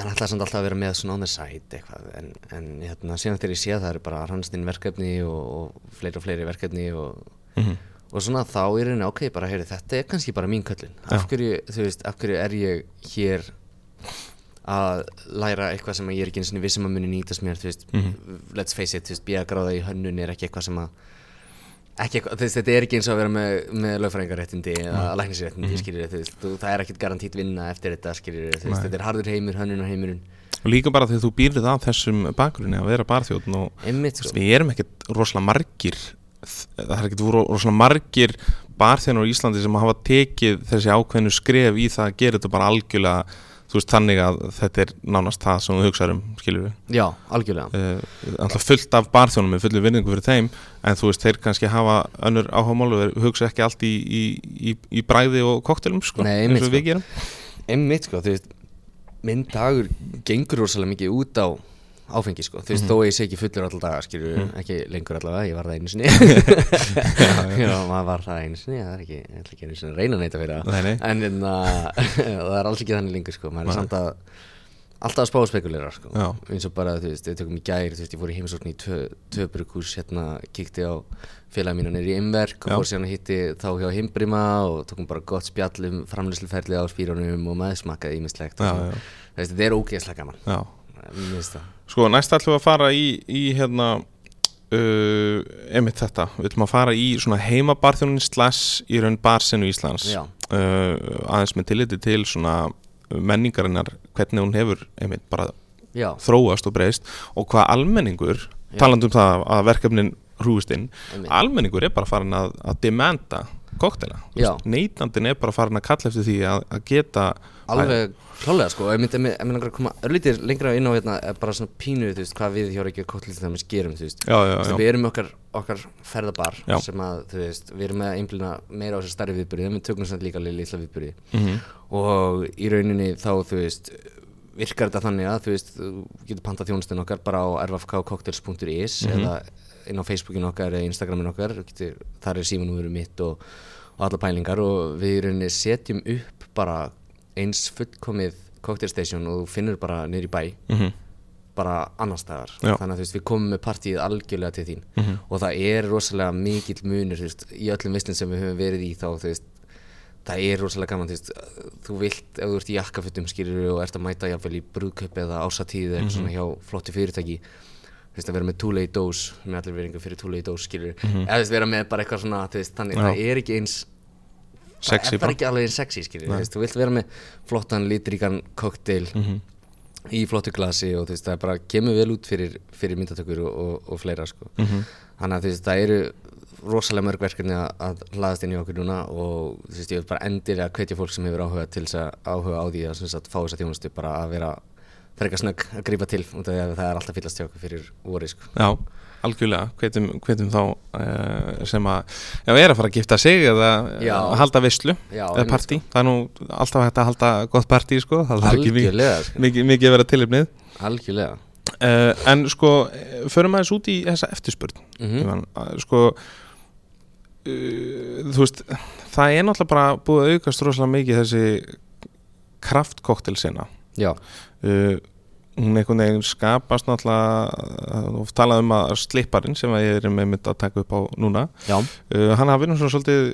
en ætlaði samt alltaf að vera með svona on the side eitthvað, en, en hérna síðan þegar ég sé að það eru bara rannstinn verkefni og, og fleiri og fleiri verkefni og, Mhm. og svona þá er rauninni ok, bara heyri, þetta er kannski bara mín köllun. Af hverju, þú veist, af hverju er ég hér að læra eitthvað sem ég er ekki eins og vissum að muni nýtast mér þú veist, let's face it, þú veist, bíagráða í hönnun er ekki eitthvað sem að ekki veist, þetta er ekki eins og að vera með, með lögfræðingarréttindi eða læknisréttindi, mm. skiljið, þú veist, þú, það er ekkit garantít vinna eftir þetta, veist, Nei. þetta er harður heimur, hönnunar heimurinn, og líka bara þegar þú býrðið að þessum bakgrunni að vera barþjóðn og einmitt, sko, við erum ekkert rosalega margir það er ekkert voru rosalega margir barþjóðnur í Íslandi sem hafa tekið þessi ákveðnu skref í það að gera þetta bara algjörlega þú veist þannig að þetta er nánast það sem þú hugsaður um, skilur við já, algjörlega, uh, alltaf fullt af barþjónum með fullu vinningu fyrir þeim en þú veist þeir kannski hafa önnur áhugamál og hugsa ekki allt í, í, í, í bræði og koktelum sko, Nei, einmitt, sko. einmitt, sko, þú veist, minn dagur gengur rosalega mikið út á áfengi, sko, þú veist, þó ég sé ekki fullur alltaf daga, skilju, ekki lengur allavega, ég var það einu sinni, já, maður var það einu sinni, það er ekki, ég ætla ekki einu sinni að reyna neyta fyrir það, nei. en enna, það er alls ekki þannig lengur, sko, maður er samt að, alltaf að spá spekulerar, sko, Já. eins og bara, þú veist, við tökum í gær, þú veist, ég fór í heimisókn í tvö brugghús, hérna, kíkti á félag mínu neyri í Imverk og fór síðan að hitti þá hjá Himbrima og tókum bara gott spjall um framlýsluferli á spýrunum og ímislegt já. Þú veist, þetta er ógeðslega gaman. Mér finnst það. Sko, næst ætlum við að fara í, í hérna, uh, einmitt þetta, við ætlum að fara í svona heimabarþjónin slash í raun barsinu Íslands, uh, aðeins með tilliti til svona menningarinnar, hvernig hún hefur einmitt bara Já, þróast og breyst og hvað almenningur, Já. talandi um það að verkefnin hrúist inn, almenningur er bara farin að, að demanda koktela, Já. neytandin er bara farin að kalla eftir því að, að geta alveg klálega sko, ég myndi að að koma örlítið lengra inn á hérna, eh, bara svona pínu, þú veist, hvað við hjá Reykjavík Kottlið til dæmis gerum, þú veist Já, já, já. Við erum okkar, okkar ferðabar Já. sem að, þú veist, við erum með að einblina meira á þessi stærri viðbyrði, en við tökum samt líka litla viðbyrði Mhm. og í rauninni þá, þú veist, virkar þetta þannig að, þú veist, þú getur panta þjónustinn okkar bara á rfkcocktails.is Mhm. eða inn á Facebookin okkar eða Instagramin okkar, getur, þar er símanúverum mitt og, og alla pælingar og við rauninni setjum upp bara eins fullkomið cocktail station og þú finnur bara í bæ Mhm. bara annar staðar. Þannig að þú veist við komum með partíið algjörlega til þín. Og það er rosalega mikill munur veist, í öllum vislinn sem við höfum verið í þá þú veist það er rosalega gaman þú vilt ef þú ert í jakkafutum skýrir og ert að mæta jáfnvel í brúðkaup eða ásatíð eða eitthvað svona hjá flotti fyrirtæki að vera með two-lay dose með allir veringu fyrir two-lay dose skýrir eða þú veist vera með bara eitthvað svona veist þannig Já. það er ekki eins Sexy það er bara. ekki alveg eins sexy þú veist þú vilt vera með flottan litríkan kokteil Mhm. í flottu glasi og veist það bara kemur vel út fyrir, fyrir myndatökur og, og, og fleira sko. Mhm. þannig að það eru rosalega mörg verkefni að, að hlaðast inn í okkur núna og þú veist ég vil bara endilega hvetja fólk sem hefur áhuga til þess að áhuga á því að, sagt, fá þess að þjónustu bara að vera frekar snögg að grípa til út af því að það er alltaf fyllast hjá okkur fyrir voru sko. Já, algjörlega, hvetum, hvetum þá uh, sem að já, er að fara að gifta sig eða Já. halda veislu Já, eða partí, það er nú alltaf hægt að halda gott partí sko, það er ekki mikið, sko. mikið, mikið að vera tilipnið algjörlega. Uh, en sko, förum aðeins út í þessa eftirspurn mm uh, sko uh, þú veist það er náttúrulega bara búið að aukast rosalega mikið þessi kraftkoktel já, uh, hún einhvern veginn skapast náttúrulega og talað um að slipparinn sem að ég er með mynd að taka upp á núna uh, hann nú svona svolítið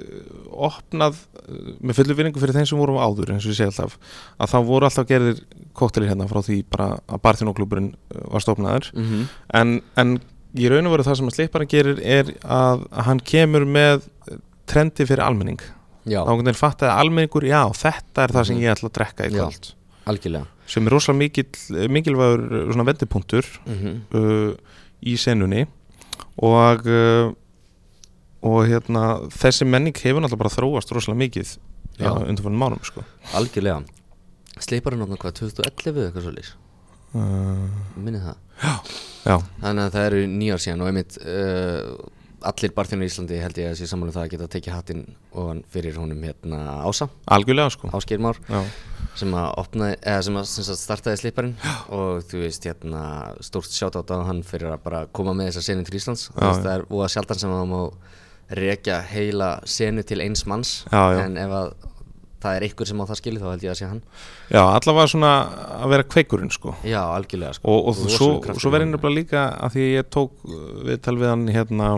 opnað uh, með fullu vinningu fyrir þeim sem voru áður eins og ég segi alltaf að þá voru alltaf gerðir kóttelir hérna frá því bara að Barþjónóklúburinn var stofnaður. Mm en, en í raun og veru það sem að slipparinn gerir er að hann kemur með trendi fyrir almenning. Já, þá veginn fattaði að almenningur, já þetta er það sem ég ætla að drekka í kvöld. algjörlega sem er rosalega mikil, mikilvægur uh, svona vendipunktur mm uh, í senunni. Og uh, og hérna þessi menning hefur náttúrulega bara þróast rosalega mikið Já. uh, undanfannum mánum sko. algjörlega. Sleiparinn opna hvað, 2011 eða eitthvað svo lýs uh, Minni það. Já, Þannig að það eru nýjar síðan og einmitt uh, allir barþjónu í Íslandi held ég að sé saman um það að geta tekið hattinn ofan fyrir honum hérna Ása, algjörlega sko. Ásgeir Már sem að opnaði, eða sem að, sem að startaði sliparinn og þú veist hérna stórt sjátt á hann fyrir að bara koma með þessa senu til Íslands Já, það er að sjaldan sem að það má rekja heila senu til eins manns Já, já. en ef að það er einhver sem á það skilið þá held ég að sé hann já, allavega svona að vera kveikurinn sko. Já, algjörlega sko. og, og svo, svo verður honum. nefnilega líka að því ég tók viðtal við hann hérna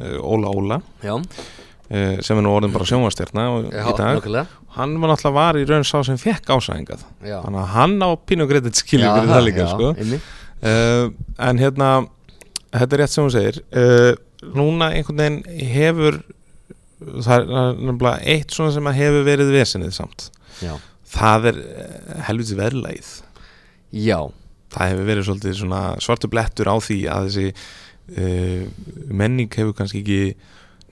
Óla Óla. Já, uh, sem er nú orðin bara sjónvastjarna já, í dag. nokkulega hann var náttúrulega var í raun sá sem fekk ásæðingað þannig að hann á pínu greitit skilur fyrir það líka já, sko. uh, en hérna þetta er rétt sem hún segir. Uh, núna einhvern veginn hefur það er nefnilega eitt svona sem hefur verið vesenið samt. Já, það er eh, helviti verðlægið já, það hefur verið svolítið svona svartu blettur á því að þessi uh, menning hefur kannski ekki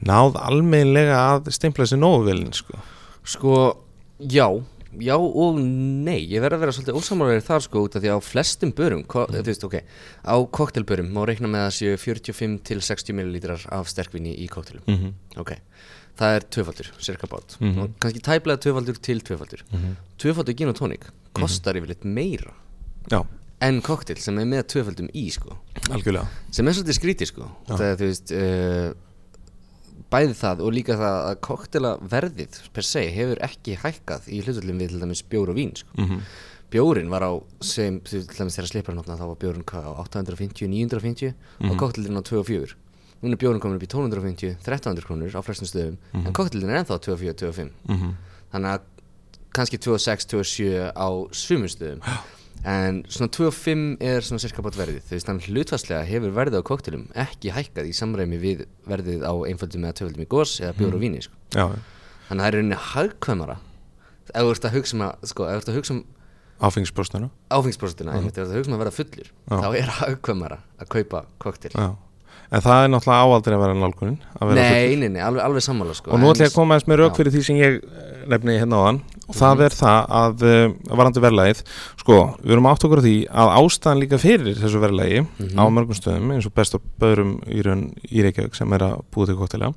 náð almeinlega að steimpla þessi nógu velin sko. sko, já Já og nei, ég verð að vera svolítið ósamálaður þar sko út af því að á flestum börum, ko- þú veist, ok, á koktelbörum má reikna með að séu 45 til 60 millilítrar af sterkvinni í koktelum, mm -hmm. ok, það er tvöfaldur, cirka bát, Mhm. og kannski tæplega tvöfaldur til tvöfaldur, tvöfaldur gin og tónik kostar yfirleitt meira. Já, en koktel sem er með tvöfaldum í sko, algjörlega. Sem er svolítið skrítið sko, það er þú veist, uh, bæði það og líka það að koktelaverðið per se hefur ekki hækkað í hlutullum við til dæmis bjór og vín sko. mm -hmm. Bjórin var á, sem til dæmis þegar slipar náttúrulega þá var bjórin hvað á 850, 950 og koktelin á 2 og 4 Nú er bjórin komin upp í 1250, 1300 krónur á flestum stöðum. En koktelin er ennþá 2 og 4, 2 og 5 þannig að kannski 2 og 6, 2 og 7 á sumum stöðum en svona 2 og 5 er svona cirka bát verðið. Þú veist þannig hlutfastlega hefur verðið á koktelum ekki hækkað í samræmi við verðið á einföldum eða tvöföldum í gos eða bjór og víni sko. Þannig að það er rauninni hagkvæmara. Ef þú ert að hugsa um að sko, ef þú ert að hugsa um áfengisbrostana áfengisprosentuna, einmitt ef þú ert að hugsa um að vera fullur Já. þá er hagkvæmara að kaupa koktel Já En það er náttúrulega áaldri að vera nálgunin að vera nei, nei, nei, alveg, alveg sammála sko. Og nú ætla ég að koma aðeins með rauk fyrir því sem ég eh, nefni hérna á hann og það er það að uh, varandi verðlægið sko, við erum átt okkur á því að ástæðan líka fyrir þessu verðlægi á mörgum stöðum eins og best og böðrum í raun í Reykjavík sem er að búa til koktela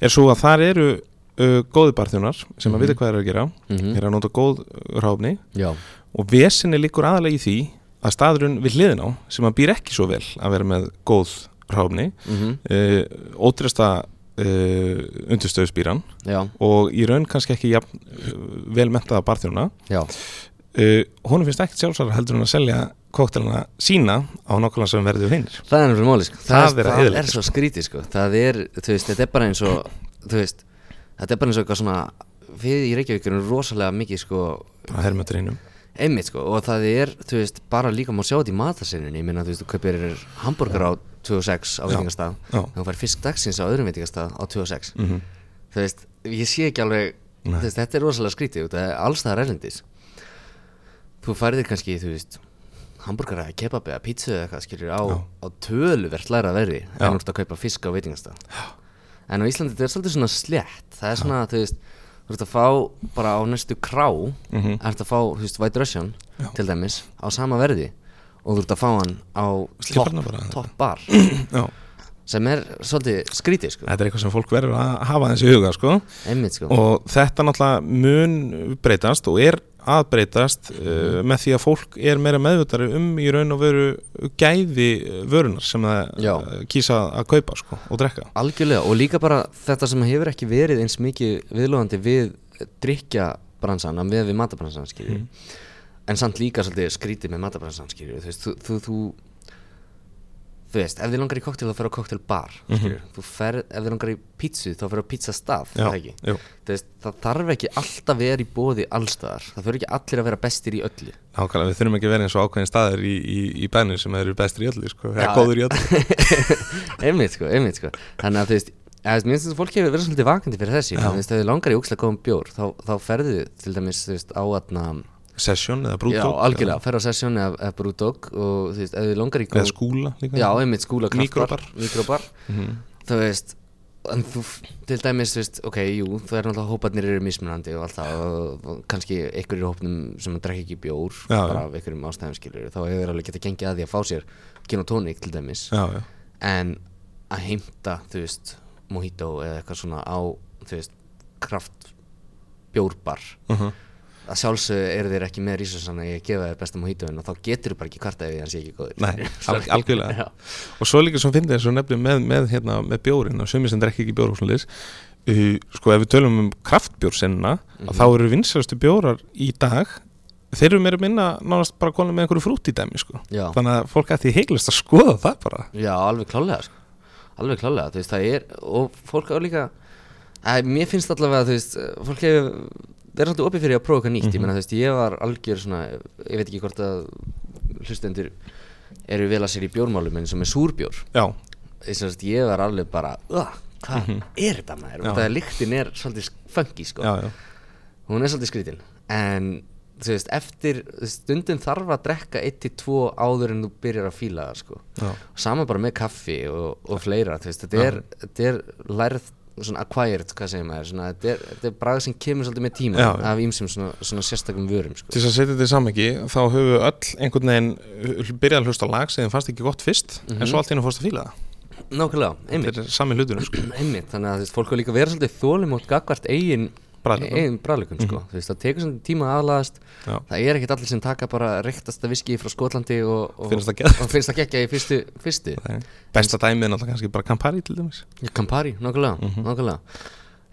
er svo að þar eru uh, góði barþjónar sem að vita hvað er að gera. Mhm. er að nota góð ráfni já, og vesinni líkur aðalega í því að staðurinn við hliðin á sem að býr ekki svo vel að vera með góð ráfni mm uh, ótresta uh, undirstöðusbýran já, og í raun kannski ekki jafn, uh, vel mentaða barþjóna. Uh, honum finnst ekkert sjálfsara heldur en að selja koktelina sína á nákvæmlega sem verður hinnir Það er náttúrulega máli sko. Það það, er að það er svo skrítið sko. Það er, þú veist, þetta er bara eins og Þú veist, þetta er bara eins og eitthvað svona Við í Reykjavík erum rosalega mikið sko, hinnum einmitt sko Og það er, þú veist, bara líka má sjá þetta í matarsinninni Ég meina, þú veist, þú kaupir hambúrgar á 26 á veitingastað þú fær fisk dagsins á öðrum veitingastað á 26 mm Þú veist, ég sé ekki alveg veist, Þetta er rosalega skrítið, þetta er allstaðar erlendis. Þú færðir kannski, þú veist hambúrgar eða kebab eða pítsu eða eitthvað skilur á, á töluvert læra verði en þú ert að kaupa fisk á veitingastað. En á Íslandi þetta er svolítið svona slétt. Það er svona, þú veist, þú ert að fá bara á næstu krá Mhm. ert að fá, þú veist, White Russian Já. til dæmis á sama verði og þú ert að fá hann á topp bara. top bar sem er svolítið skrítið sko, þetta er eitthvað sem fólk verður að hafa þessi huga sko. einmitt sko og þetta náttúrulega mun breytast og er að breytast uh, með því að fólk er meira meðvutari um í raun og veru gæði vörunar sem það uh, kýsa að kaupa sko, og drekka. Algjörlega og líka bara þetta sem hefur ekki verið eins mikið viðlóðandi við drikja bransan að við við matabransan Mhm. en samt líka svolítið skrítið með matabransan þú veist, þú, þú, þú þú veist, ef þið langar í koktel þá fer á skilju, þú fer, ef þið langar í pítsu þá fer á. Já, það þarf ekki alltaf vera í bóði allstaðar, það þurfi ekki allir að vera bestir í öllu. Nákvæmlega, við þurfum ekki að vera eins og ákveðin staðir í, í, í bænum sem eru bestir í öllu sko, eða góður í öllu. Einmitt sko, einmitt sko. Þannig að þú veist, mér finnst að fólk hefur verið svolítið vakandi fyrir þessi, þú veist, ef þið langar í ókslega góðum bjór, þá, þá ferðu til dæmis, þú veist, á aðna Session eða já, brúdók algjörlega, ferðu á sesjón eða, eða brúdók og þú veist, ef þið langar í eða skúla líka. Já, einmitt skúla Míkróbar. mikrobar Mhm. þú veist, en þú til dæmis, þú veist, ok, jú, það er náttúrulega hóparnir eru mismunandi og allt það og, og kannski einhverjir í hópnum sem drekka ekki bjór Já, bara af einhverjum ástæðum skilur þá hefur alveg getað gengið að því að fá sér gin og tónik til dæmis. Já, já, en að heimta þú veist, mojito eða eitthvað svona á þú veist, kraft bjórbar uh að sjálfsögðu eru þeir ekki með rísursan að ég gefa þér besta mojitoin og þá getur þú bara ekki kvarta ef því hann sé ekki góður Nei, al algjörlega og svo líka sem finnir þess að nefnum með, með, hérna, með bjórin og sumir sem drekki ekki bjór uh, sko ef við tölum um kraftbjórsinna Mhm. að þá eru vinsælustu bjórar í dag þeir eru meira að minna nánast bara konum með einhverju frút í dæmi sko. Þannig að fólk ætti heiklist að skoða það bara Já, alveg klálega sko. alveg klálega, þú veist, það er og fólk á líka að, mér finnst allavega, þú veist, fólk hefur verið svolítið opið fyrir að prófa eitthvað nýtt ég meina, þú veist, ég var algjör svona ég veit ekki hvort að hlustendur eru vel að sér í bjórmálum eins og með súrbjór. Já, ég, var alveg bara "Ugh, hvað er þetta maður? Og það lyktin er svolítið funky sko. hún er svolítið skrítin. En þú veist, eftir stundum þarf að drekka 1-2 áður en þú byrjar að fíla það sko. sama bara með kaffi og, og fleira þú veist, þetta, er, þetta er lærð svona acquired, hvað segir maður svona, þetta, er, þetta er bragð sem kemur svolítið með tíma Já, af ímsum svona, svona sérstakum vörum sko. til þess að setja þetta í samhengi þá höfum við öll einhvern veginn uh, byrjað að hlusta lag sem fannst ekki gott fyrst en svo allt í hennu fórst að fíla það nákvæmlega, einmitt, þetta er sami hlutur sko. einmitt þannig að veist, fólk er líka vera svolítið þólum út gagvart eigin. Eigin bræðleikum sko. þú veist, það tekur svona tíma að aðlaðast Já. það er ekkert allir sem taka bara rektasta viski frá Skotlandi og, og, Finnst það geggja í fyrstu, fyrstu. Besta dæmið er náttúrulega kannski bara Campari til dæmis Já, Campari, nákvæmlega, nákvæmlega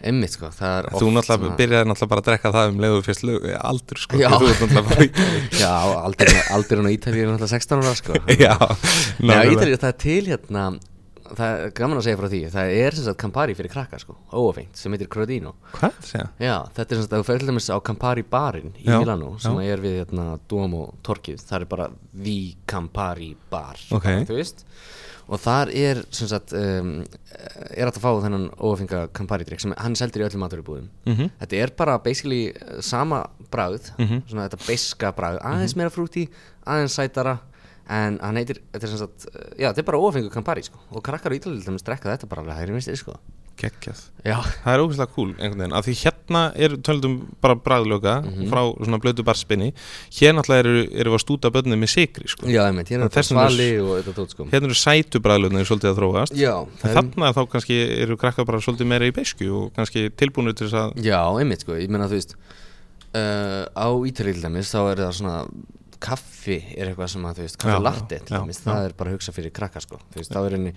einmitt sko, það er Mhm. þú náttúrulega byrjaði náttúrulega bara að drekka það um leiðu fyrst lög, aldur sko Já. Já, aldurinn aldurinn á Ítalíu er náttúrulega 16 ára sko já, Nei, á nákvæmlega. Ítalíu, það er til hérna það er gaman að segja frá því það er sem sagt Campari fyrir krakka sko, óafengt sem heitir Crodino hvað, segja Já, þetta er sem sagt að þú til dæmis á Campari barinn í Já, Milano sem já. er við hérna Duomo torkið, það er bara The Campari bar Ok. bara, þú veist og þar er sem sagt um, er hægt að fá þennan óafenga Campari drikk sem hann seldur í öllum maturubúðum Mhm. þetta er bara basically uh, sama bragð, svona þetta beiska bragð Mhm. aðeins meira frúti, aðeins sætara en hann heitir, þetta er sem sagt uh, já, þetta er bara óafengu Campari sko. Og krakkar í Ítalíu drekka þetta bara alveg hægri minnstri sko. Geggjað. Já, það er ógeðslega cool einhvern veginn. Af því hérna er töldum bara bræðlöka Mhm. frá svona blötu barspinni. Hér náttúrulega eru, eru við að stúta börnum með sigri sko. já, meint, hérna er svali og þetta tótt sko. Hérna eru sætu bræðlöfnir svolítið að þróast. Já, er þarna þá kannski eru krakkar bara svolítið meira í beisku og kannski tilbúinu til þess að Já, einmitt sko, ég meina þú veist uh, á Ítalíu til dæmis þá er það svona kaffi er eitthvað sem að þú veist, kaffi latte til dæmis, það er bara að hugsa fyrir krakka sko, þú veist, þá er henni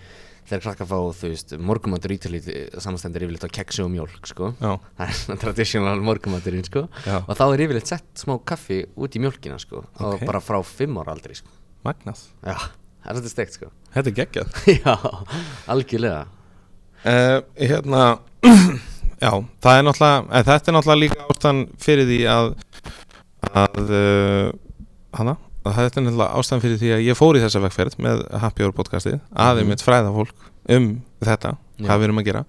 þegar krakka fá, þú veist, morgumatur Ítalíu samanstendur yfirleitt á keksi og mjólk sko. Já, það er traditional morgumaturinn sko. Já. og þá er yfirleitt sett smá kaffi út í mjólkina sko og Ok. bara frá fimm ára aldrei sko. Magnað. Já, það er þetta steikt sko. Þetta er geggjað. Já, algjörlega. Uh, hérna já, það er náttúrulega eh, þetta er náttúrulega líka ástæðan fyrir því að að uh, hana, þetta er náttúrulega ástæðan fyrir því að ég fór í þessa vegferð með Happy Hour podcastið, aðeins mitt fræða fólk um þetta, Já. hvað við erum að gera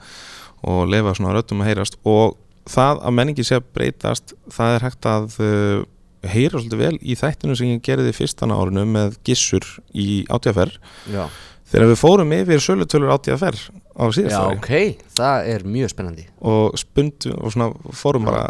og lefa svona röddum að heyrast. Og það að menningi sé að breytast það er hægt að uh, heyra svolítið vel í þættinu sem ég gerði fyrstana árinu með gissur í átíðaferð. Já, þegar við fórum yfir sölutölur átíðaferð á síðast Já ári. ok, það er mjög spennandi. Og spundum og svona fórum bara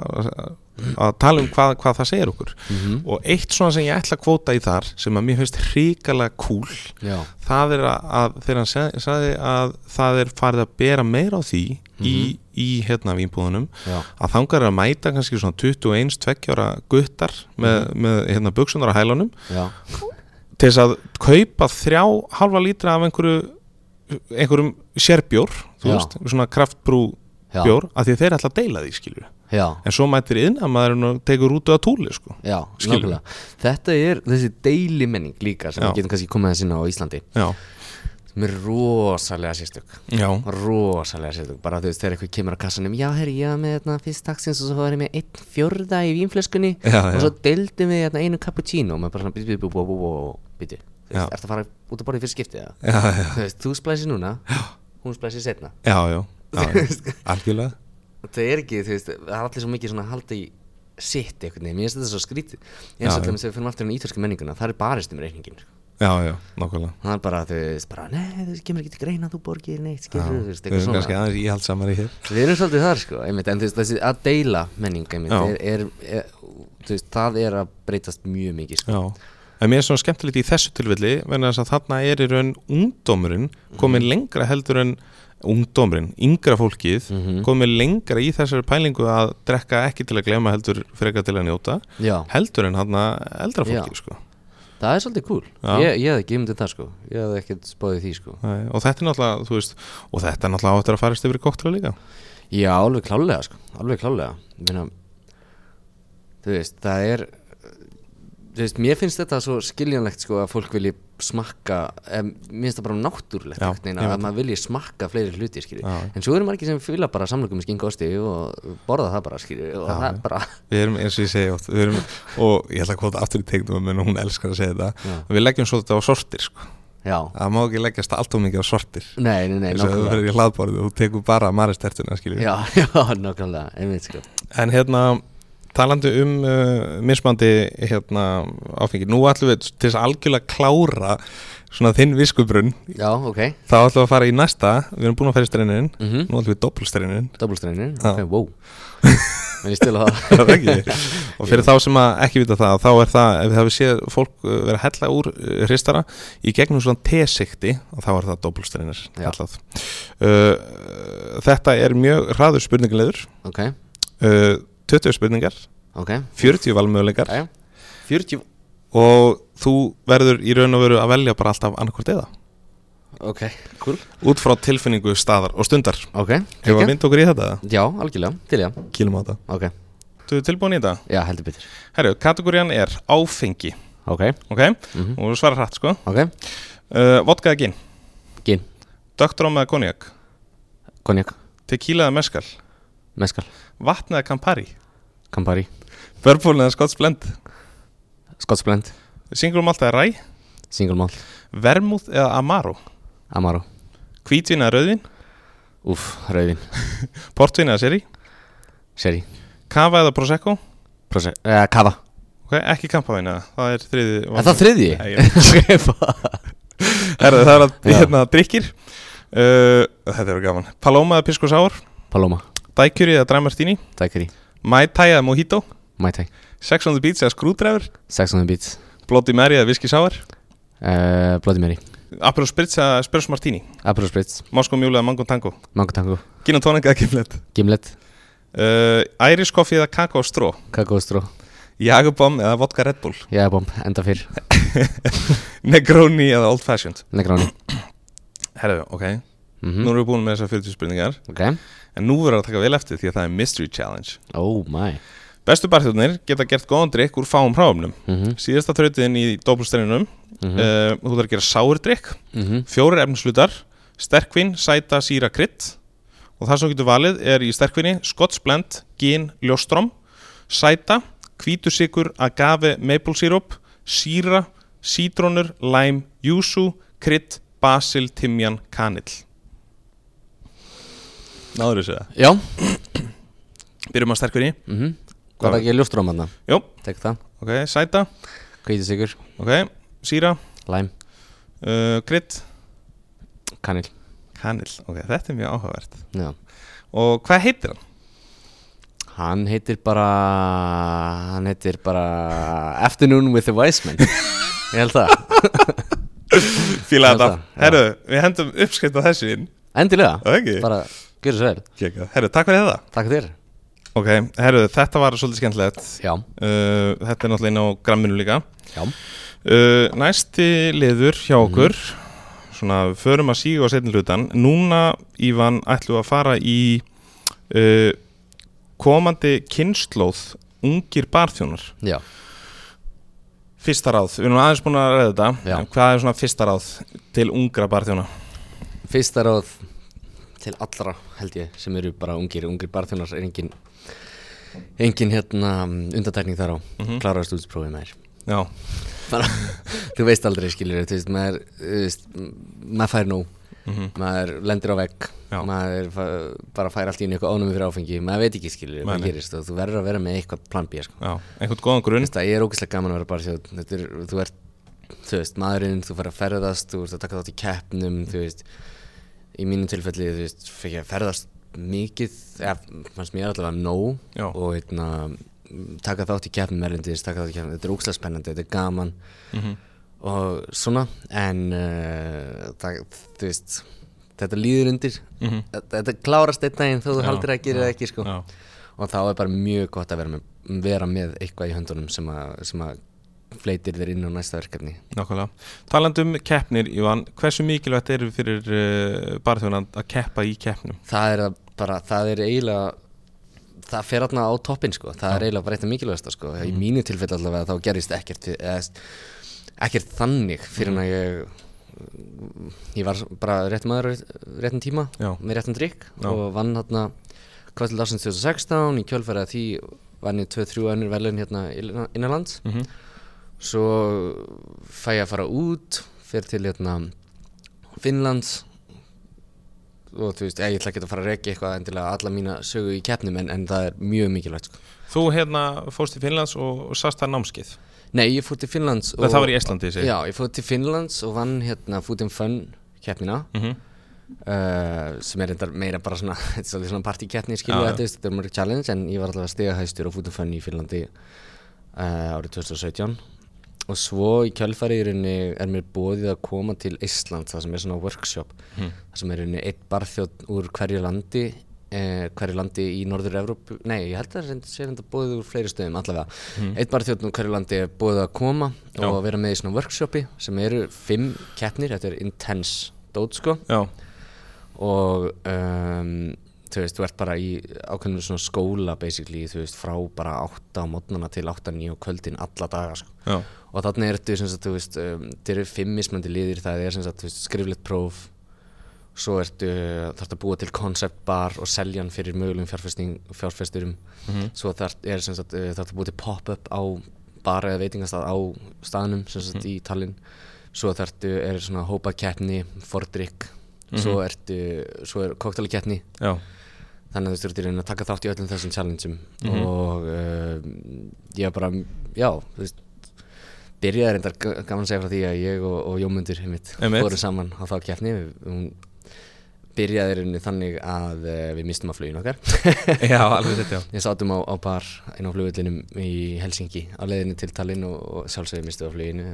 að, að tala um hvað, hvað það segir okkur. Mm og eitt svona sem ég ætla að kvóta í þar sem að mér finnst hrikalega cool Já, það er að, að þegar hann sagði að það er farið að bera meira á því í, í hérna vínbúðunum já, að þangar er að mæta kannski svona 21 tveggjára guttar með, með hérna buksunar á hælunum já. til þess að kaupa þrjá halva lítra af einhverju einhverjum sérbjór veist, svona kraftbrú bjór af því að þeir ætla að deila því skilur Já, en svo mætir inn að maður nú tekur út að túli sko. Þetta er þessi deili menning líka sem Já. við getum kannski komið að sinna á Íslandi. Já, sem er rosalega sérstök. Rosalega sérstök, bara þú veist þegar eitthvað kemur að kassanum já, herri, ég var með hérna, fyrst dagsins og svo var ég með einn fjórða í vínflöskunni. Og svo deildum við hérna, einu cappuccino og maður bara býtu þú Já. veist, ertu að fara út að borða í fyrst skiptið þú splæsir núna hún splæsir setna algjörlega það er ekki, þú veist, það er allir svo mikið svona að halda í sitt veginn, mér finnst þetta svo skrítið. Eins og já. þegar við fyrir aftur í ítölsku menninguna, það er barist um reikningin sko. já, já, nákvæmlega. Það er bara, þú veist, bara, nei, þú kemur ekki til greina þú borgir neitt, skilur, þú veist, við eitthvað erum kannski svona aðeins íhaldsamari hér. Við erum svolítið þar, sko, einmitt, en þú veist, þessi að deila menning, einmitt, er, er, er, þú veist, það er að breytast mjög mikið, sko, já, en mér er svona skemmtilegt í þessu tilfelli vegna þess að þarna er í raun ungdómurinn komin lengra heldur en ungdómurinn, yngra fólkið Mhm. komin lengra í þessari pælingu að drekka ekki til að glema heldur frekar til að njóta já, heldur en hann eldra Já. fólki sko. það er svolítið cool. Ég, ég hef ekki myndið það, sko, ég hef ekkert spáðið því, sko. Nei, og þetta er náttúrulega, þú veist og þetta er náttúrulega áttur að farast yfir koktra líka. Já, alveg klálega sko, alveg klálega meina, Þú veist, það er Þú veist, mér finnst þetta svo skiljanlegt sko að fólk vilji smakka em, Mér finnst það bara náttúrulegt Já, ég að maður vilji smakka fleiri hluti Já. En svo eru margir sem fylga bara samlokum með skinga osti og borða það bara skilji og Já, það bara við erum eins og ég segi oft erum, og ég ætla að kvota aftur í tegnum en hún elskar að segja þetta. Já. við leggjum svo þetta á sortir sko. Það má ekki leggjast allt og mikið á sortir. Nei, nei, nei, þess að þú verður í hlaðborðu og þú tekur bara maristertuna sko. En hérna talandi um uh, mismandi hérna áfengi. Nú ætlum við til þess að algjörlega klára svona þinn viskubrunn. Já, ok. Þá ætlum við að fara í næsta. Við erum búin að í strennin Mhm. nú ætlum við doppelstrennin Doublestreinin, Já. ok, wow. En ég stila það. Og fyrir þá sem að ekki vita það þá er það, ef þið hafið séð fólk uh, vera hella úr uh, hristara í gegnum svona T-sikti og þá er það kallað. Uh, þetta er mjög hraður spurningulegur Ok, uh, 20 spurningar. Ok. 40 valmöguleikar. Jæja 40 og þú verður í raun og veru að velja bara alltaf annarkvort eða. Ok, cool. Út frá tilfinningu staðar og stundar. Ok, hefur ok. vinda okkur í þetta Já, algjörlega, til já kýlum á þetta. Ok, Þú er tilbúin í þetta? já, heldur betur. Herru, kategórian er áfengi. Ok, ok, Mhm. og þú svarar hratt sko. Ok. Uh, vodka eða gin, Gin, dögtróm eða konjak? Konjak, tequila eða meskal, meskal, vatn eða campari? Campari. Bourbon eða Scotch blend? Scottsblend, single malt eða ræ, single malt. Vermúð eða amaro? Amaro. Hvítvin eða rauðvin, Úf, rauðin, portvin eða seri sherry. Kava eða prosecco? Prose eh, Kava. Ok, ekki kampavin eða, það er þriði Er það þriðji? Nei. Herru, það er að, hérna, drikkir. Uh, þetta er gaman. Paloma eða Pisco Sour, Paloma, Daiquiri eða Dry Martini Daiquiri, Mai Tai eða Mojito? Mai Tai Sex on the Beach eða Screwdriver? Sex on the Beach. Bloody Mary eða Whisky Sour? Uh, Bloody Mary. Aperol Spritz eða Spurs Martini? Aperol Spritz. Moskó Mjúli eða Mango Tango? Mango Tango. Gin og tónik eða Gimlet? Gimlet. Uh, Irish Coffee eða Kakao Stró Kakao Stró Jagubom eða Vodka Red Bull? Jægabomb Enda fyrr. Negroni eða Old Fashioned? Negráni Herðu, ok, mm nú erum við búin með þessar 40 spurningar. Ok En nú verður að taka vel eftir því að það er Mystery Challenge. Oh my. Bestu barþjóðnir geta gert góðan drikk úr fáum hráumnum Mhm. Síðasta þrautiðin í doppelsteininum Mhm. uh, Þú þarf að gera sáur drikk Mhm. Fjórir efnislutar Sterkvin, sæta, síra, krydd. Og það sem getur valið er í sterkvinni Scotch blend, gin, ljóstróm Sæta, hvítusikur, agave, maple syrup. Síra, sítrónur, lime, júsú Krydd, basil, timjan, kanill Náður þessu það Já. Byrjum að sterkvinni Mhm. Hvað er ekki ljóstróma þarna? Jó, Tek það. Ok, sæta. Hvíti sigur Ok, síra, Lime uh, krydd, Kanil. Kanill Ok, þetta er mjög áhugavert. Já. Og hvað heitir hann? Hann heitir bara Hann heitir bara Afternoon with the Wise Men. Ég held það. Fíla Já, þetta. Herru, við hendum uppskrift á þessu inn. Endilega. Það ekki? Bara Gjörðu svo vel. Herru, takk fyrir þetta. Takk þér. Ok, herru, þetta var svolítið skemmtilegt. Já. Uh, Þetta er náttúrulega inn á gramminu líka. Já. Uh, Næsti liður hjá okkur Svona, við förum að síga á setni hlutan Núna, Ívan, ætlum við að fara í uh, Komandi kynnslóð Ungir barþjónar. Já. Fyrsta ráð, við erum aðeins búin að ræða þetta. Hvað er svona fyrsta ráð til ungra barþjóna? Fyrsta ráð til allra held ég sem eru bara ungir. Ungir barþjónar er engin engin hérna undantekning þar á. Mm Mhm. kláraðast útsprófið með þér þú veist aldrei skilur þú veist, maður, veist, maður fær nóg. Mhm. maður lendir á vegg. Já. maður bara fær allt í einu eitthvað ánum fyrir áfengi. Maður veit ekki skilur Nei, hvað gerist og þú verður að vera með eitthvað plan B sko. einhvern góðan grunn. Veist það, ég er ógeðslega gaman að vera bara þjóð þetta er, þú ert, þú veist, maðurinn þú fer að ferðast, þú ert að taka þátt í keppnum þú veist, í mínu tilfelli veist, fekk ég að ferðast mikið, eða fannst mér allavega nóg Já. og hérna taka þátt í keppnum erlendis, taka þátt í keppnum þetta er ógeðslega spennandi, þetta er gaman Mhm. og svona en uh, það, veist þetta líður undir Mhm. þetta, þetta klárast einn daginn þó þú Já, haldir að gera það ekki sko og þá er bara mjög gott að vera með, vera með eitthvað í höndunum sem að fleitir þér inn á næsta verkefni. Nákvæmlega. Talandi um keppnir, Ívan, hversu mikilvægt eru fyrir uh, barþjóðan að keppa í keppnum? það er bara, það er eiginlega það fer aðna á toppin sko. Það er eiginlega bara eitt af mikilvægasta sko. Í mínu tilfelli allavega þá gerist ekkert eða, ekkert þannig fyrir en að ég ég var bara rétt maður á réttum tíma Já. með réttum drikk og vann hérna hvað til dagsins 2016 í kjölfæri að því vann ég 2-3 önnur velun hérna innan- innanlands Mm -hmm. Svo fæ ég að fara út fyrir til hérna Finnlands og þú veist, ég ætla ekki að fara að rekja eitthvað endilega alla mína sögu í keppnum en, en það er mjög mikilvægt sko. Þú hérna fórst til Finnlands og, og sast það námskeið Nei, ég fór til Finnlands og, Það var í Íslandi, segi Já, ég fór til Finnlands og vann hérna Food and Fun keppnina mm -hmm. uh, sem er reyndar meira bara svona, þetta er svolítið svona partykeppni skilju ja. þetta, þetta er mörg challenge en ég var alltaf stegahæstur á Food and Fun í Finnlandi uh, árið 2017 og svo í kjálfæriðurinni er mér bóðið að koma til Ísland það sem er svona workshop hmm. það sem er einni eitt barþjótt úr hverju landi eh, hverju landi í norður Evrópu, nei ég held að það sé enda bóðið úr fleiri stöðum allavega hmm. eitt barþjótt úr hverju landi er bóðið að koma Já. og vera með í svona workshopi sem eru fimm keppnir, þetta er intense dót sko Já. og um, þú veist, þú ert bara í ákveðinu svona skóla basically, þú veist, frá bara 8 á mótnana til 8-9 og kvöldin alla daga sko. og þannig er þetta þú veist, um, þetta eru fimm mismöndi liðir það er sagt, veist, skriflegt próf svo ertu þarf að búa til konceptbar og selja hann fyrir mögulegum fjárfesturum mm -hmm. svo þarf að búa til pop-up á bara eða veitingastað á staðnum sagt, mm -hmm. í Tallinn svo þarftu, er svona hópa keppni fordrykk, mm -hmm. svo ertu svo er koktálakeppni já þannig að þú þurftir að taka þátt í öllum þessum challengeum. Mm -hmm. og uh, ég bara, já, þú veist byrjaði reyndar gaman að segja frá því að ég og, og Jómundur fórum saman á þá keppni. Hún byrjaði reyndar þannig að uh, við mistum að flugin okkar. Já, alveg þetta, já. Ég sátum á, á bar einn á flugullinum í Helsingi á leðinni til Tallinn og, og sjálfsögði mistum að fluginu.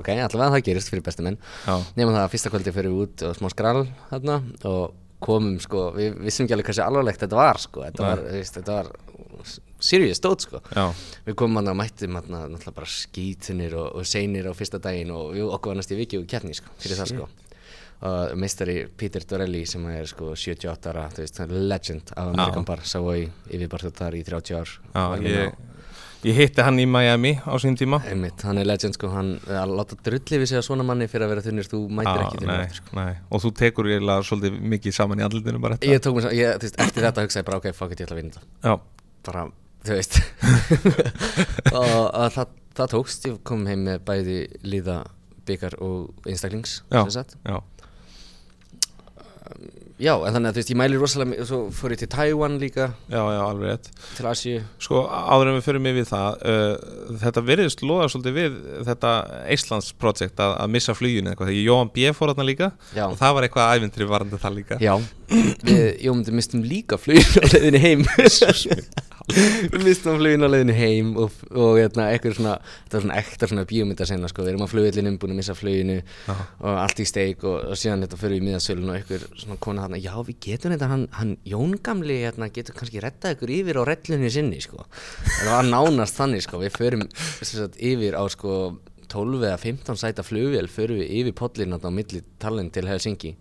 Ok, allavega það gerist fyrir bestu menn. Nema það að fyrsta kvöldi fyrir við út og smá skrall þarna og komum sko, við vissum ekki alveg hvað sé alvarlegt þetta var sko, þetta var, veist, þetta var serious stót sko. Já. við komum hann að mættum hann náttúrulega bara skítunir og, og seinir á fyrsta daginn og við okkur var næst í viki og kjarni sko, fyrir það sko. Og meistari Peter Dorelli sem er sko 78 ára, þú veist, legend af Amerikan Bar, sá ég yfirbarþjótt þar í 30 ár. Já, ég Ég hitti hann í Miami á sín tíma. Einmitt, hann er legend sko, hann að láta drulli við sig að svona manni fyrir að vera þunnir þú mætir ekki þunnir sko. Og þú tekur ég laga svolítið mikið saman í andlutinu bara Ég tók mér veist, eftir þetta hugsaði bara ok, fuck it, ég ætla að vinna þetta. Bara, þú veist. Og það, það tókst, ég kom heim með bæði líða byggar og einstaklings Já, já Já, en þannig að þú veist, ég mæli rosalega, svo ég til Taiwan líka. Já, já, alveg rétt. Til Asíu. Sko, áður en við fyrir mig við það uh, Þetta veriðist loða svolítið við þetta Íslands projekt að, að missa fluginu eitthvað. Þegar Jóhann B. fór þarna líka já. og það var eitthvað ævindri varandi það líka. Já, við Jóhann mistum líka fluginu á leðinu heim við mistum flugin á leiðinu heim og, og hérna, eitthvað svona svona ektar svona bíómyndasena sko. við erum á flugvillinum búin að missa fluginu Aha. og allt í steik og, og síðan þetta fyrir við í miðasölun og eitthvað svona kona þarna já við getum þetta, hann, hann Jón Gamli hérna, getur kannski rettað ykkur yfir á rellunni sinni sko. það var nánast þannig sko. við förum sagt, yfir á sko 12 eða 15 sæta flugvél fyrir við yfir podlinn á milli talin til Helsingi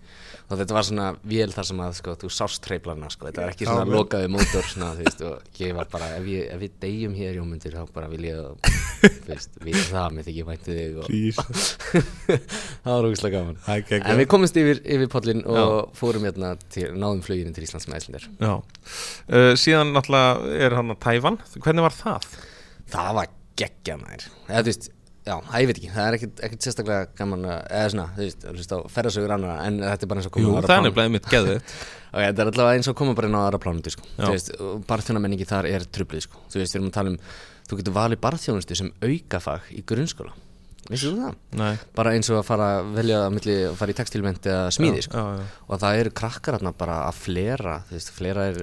og þetta var svona vél þar sem að sko, þú sást treiflarna sko, þetta var ekki svona lokaði mótor svona, þú veist, og ég var bara ef, ég, ef við deyjum hér í ómyndir þá bara vil ég þú veist, við það með því ekki væntu þig og það var ógustlega gaman. Okay, en við komumst yfir, yfir podlinn og Já. fórum hérna til, náðum fluginu til Íslands með æslindir uh, síðan náttúrulega er hann að Tæfan, hvernig var það? það var geggja mær eða þú veist Já, ég veit ekki, það er ekkert, ekkert sérstaklega gaman að, eða svona, þú veist, þú veist á ferðasögur annara, en þetta er bara eins og koma á aðra. Jú, það er nefnilega mitt geðið. ok, þetta er alltaf eins og koma bara inn á aðra plánundi, sko. Já. Þú veist, barþjónamenningi þar er trublið, sko. Þú veist, við erum að tala um, þú getur valið barþjónustu sem aukafag í grunnskóla. Vissu þú það? Nei. Bara eins og að fara að velja að fara í textilment eða smíði, sko. Já, já. Og það eru krakkar hérna bara að flera, veist, flera er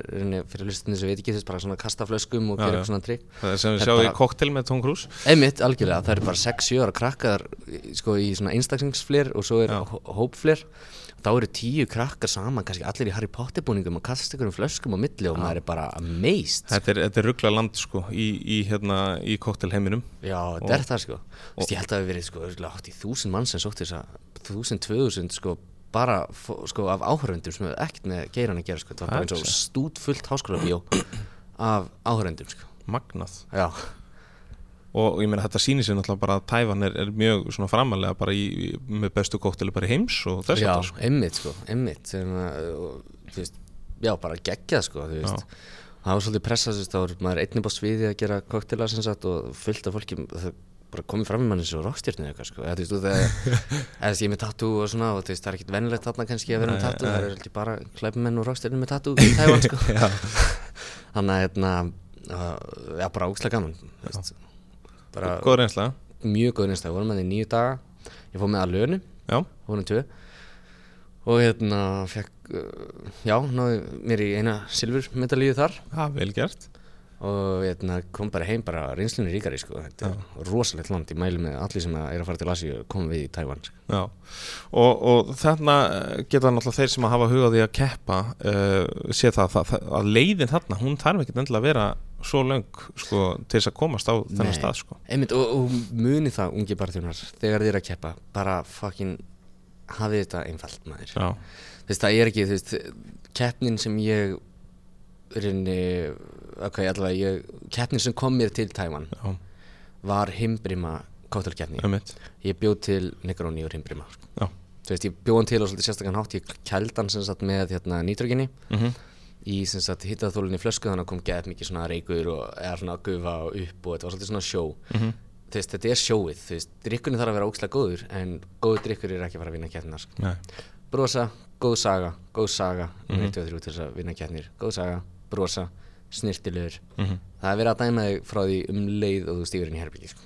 fyrir lustinni sem veit ekki, veist, bara svona kasta flöskum og gera svona trikk. Það er sem við sjáum í koktel með Tom Cruise. Einmitt, algjörlega, það eru bara 6-7 ára krakkar, sko, í svona einstaklingsfler og svo er hópfler þá eru tíu krakkar saman kannski allir í Harry Potter búningum og kasta ykkur um flöskum á milli og maður er bara amazed. Þetta er, er ruggla land sko í, í, hérna, í koktelheiminum Já, þetta er það sko. Vist, Ég held að það hefur verið sko átt í þúsund mann sem sótt þess að þúsund, tvöðusund sko bara sko af áhöröndum sem hefur ekkert með geiran að gera sko. Það var bara eins og stút fullt háskóla bíó af áhöröndum sko. Magnað. Já og ég meina þetta sýnir sér náttúrulega bara að Tæfan er, er mjög svona framalega bara í, með bestu kókteli bara í heims og þess að það sko. Já, emmitt sko, emmitt já, bara geggjað sko þú veist, það var svolítið pressað þú veist, þá er maður einnig bá sviði að gera sagt og fullt af fólki bara komið fram í manni svo rockstjörnu eitthvað sko, eða þú veist, þú þegar veist, ég er með tattoo og svona og þú veist, það er ekkit venilegt þarna kannski að vera með nei. það er heldur bara klæpumenn og rockstjörnu með tattoo í Tævan sko. Já, þannig að, hérna, uh, já, bara ógslag gaman veist, góð reynsla. mjög góð einstæð, vorum með því nýju daga. Ég fór með að lönu, Já, vorum tvö. Og hérna fekk, uh, já, náði mér í eina silfur medalíu þar. Það vel gert. Og hérna, kom bara heim bara reynslunni ríkari sko. þetta er rosalegt land, ég mæli með allir sem er að fara til Asíu koma við í Tævan sko. Já, og, og þarna eh, geta náttúrulega þeir sem að hafa hugað því að keppa uh, sé það, það, það að leiðin þarna, hún þarf ekkert endilega að vera svo löng sko, til þess að komast á þennan Nei. stað sko. Einmitt, og, og muni það, ungi barþjónar þegar þið er að keppa, bara fucking hafið þetta einfalt maður. Þú veist, það er ekki, þú veist keppnin sem ég rinni, ok, allavega ég, keppnin sem kom mér til Tævan já, var himbrima kóttelkeppni mitt ég bjóð til Negroni og himbrima sko. Þú veist, ég bjóð hann til og svolítið sérstakann hátt ég kældi hann sem sagt með hérna, nýtröginni mm í hittaþólinni flösku þannig að kom gett mikið svona reykur og eða svona gufa og upp og þetta var svolítið svona sjó Mhm. þú veist, þetta er sjóið, þú veist, drikkunni þarf að vera ókslega góður en góður drikkur er ekki að fara að vinna keppnina sko. Brosa, góð saga, góð saga mm 1, 2, 3 til þess að vinna keppnir góð saga, brosa, snirtilegur Mhm. það er verið að dæma þig frá því um leið og þú stígur inn í herbyggi sko.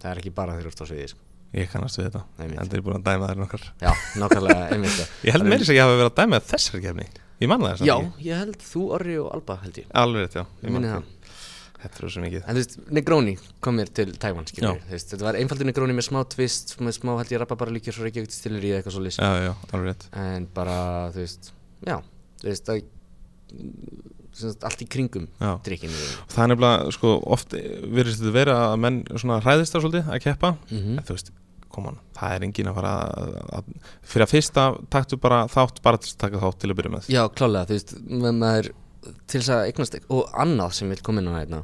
það er ekki bara þegar þú ert á sviði sko. ég kannast við þetta. En þeir eru búin að dæma þær nokkar já, nákvæmlega, einmitt. Ég held meiri sem ég hafi verið að dæma þessar kefni Ég man það já, ég held þú, Orri og Alba held ég. Alveg rétt, já. Ég minni man það. Þetta er svo mikið. En þú veist, Negroni kom mér til Tævan, skilur veist, þetta var einfaldur Negroni með smá twist, með smá held ég rappa bara líkjur svo Reykjavík stilir í eitthvað svo lýs Já, já, alveg rétt. En bara, þú veist, já, þú veist, það, allt í kringum drikkinu Það er nefnilega, sko, oft virðist þetta vera að menn svona hræðist það svolítið að keppa. Mhm. En þú veist, koma hann, það er engin að fara að, að Fyrir að fyrsta taktu bara þátt bara til að taka þátt til að byrja með. Já, klálega, þú veist, með maður til þess að eignast og annað sem vil koma inn á hérna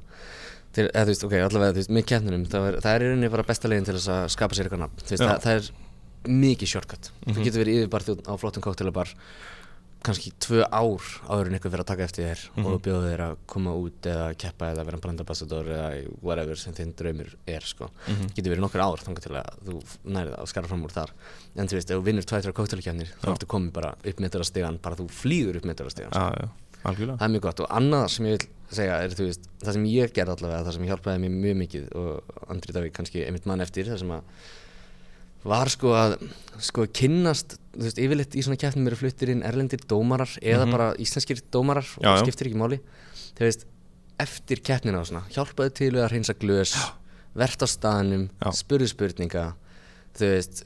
til, eða þú veist, ok, allavega, þú veist, með keppnunum það er, það er í rauninni bara besta leiðin til þess að skapa sér eitthvað nafn, þú veist, það, það er mikið shortcut, þú getur verið yfirbarþjóð á flottum koktelabar kannski tvö ár áður en eitthvað fyrir að taka eftir þér og bjóða þér að koma út eða keppa eða vera brandambassador eða whatever sem þinn draumur er sko. getur verið nokkur ár þangar til að þú nærið að skara fram úr þar. En þú veist, ef þú vinnur tvættra koktelkjarnir þá ertu komið bara upp metrarastegan bara þú flýgur upp metrarastegan Já, já, algjörlega. Það er mjög gott. Og annað sem ég vil segja er veist, það sem ég gerði allavega það sem hjálpaði mér mjög mikið og Andri Davík kannski einmitt mann eftir það sem að var sko að sko kynnast, þú veist, yfirleitt í svona keppnum eru fluttir inn erlendir dómarar eða bara íslenskir dómarar og Mhm. Já, skiptir ekki máli. Þú veist, eftir keppnina og svona hjálpaði til að hreinsa glös verðt á staðnum, spurðu spurninga. Þú veist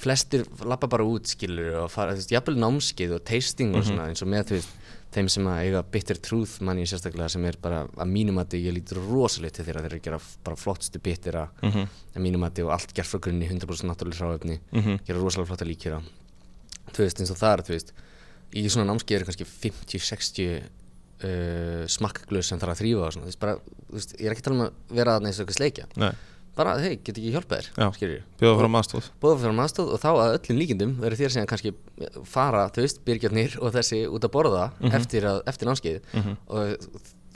flestir lappa bara út skilur og fara, þú veist, jafnvel námskeið og tasting Mhm. og svona eins og með, þú veist þeim sem að eiga bitter truth manni sérstaklega sem er bara að mínum að ég lítur rosalega til þeirra. Þeir eru að gera bara flottstu bittera Mhm. að mínum að og allt gert frá grunni 100% náttúrulega hráöfni Mhm. gera rosalega flotta líkjura þú veist eins og það er þú veist í svona námskeið eru kannski 50-60 uh, smakkglös sem þarf að þrýfa og svona, þú veist bara, þú veist, ég er ekki að tala um að vera þarna eins og eitthvað sleikja. Nei, bara, hei, get ekki hjálpað þér, bjóða fram aðstóð bóða fyrir aðstóð og þá að öllum líkindum verður þér síðan kannski fara, þú veist, byrgjarnir og þessi út að borða eftir, að, eftir námskeið og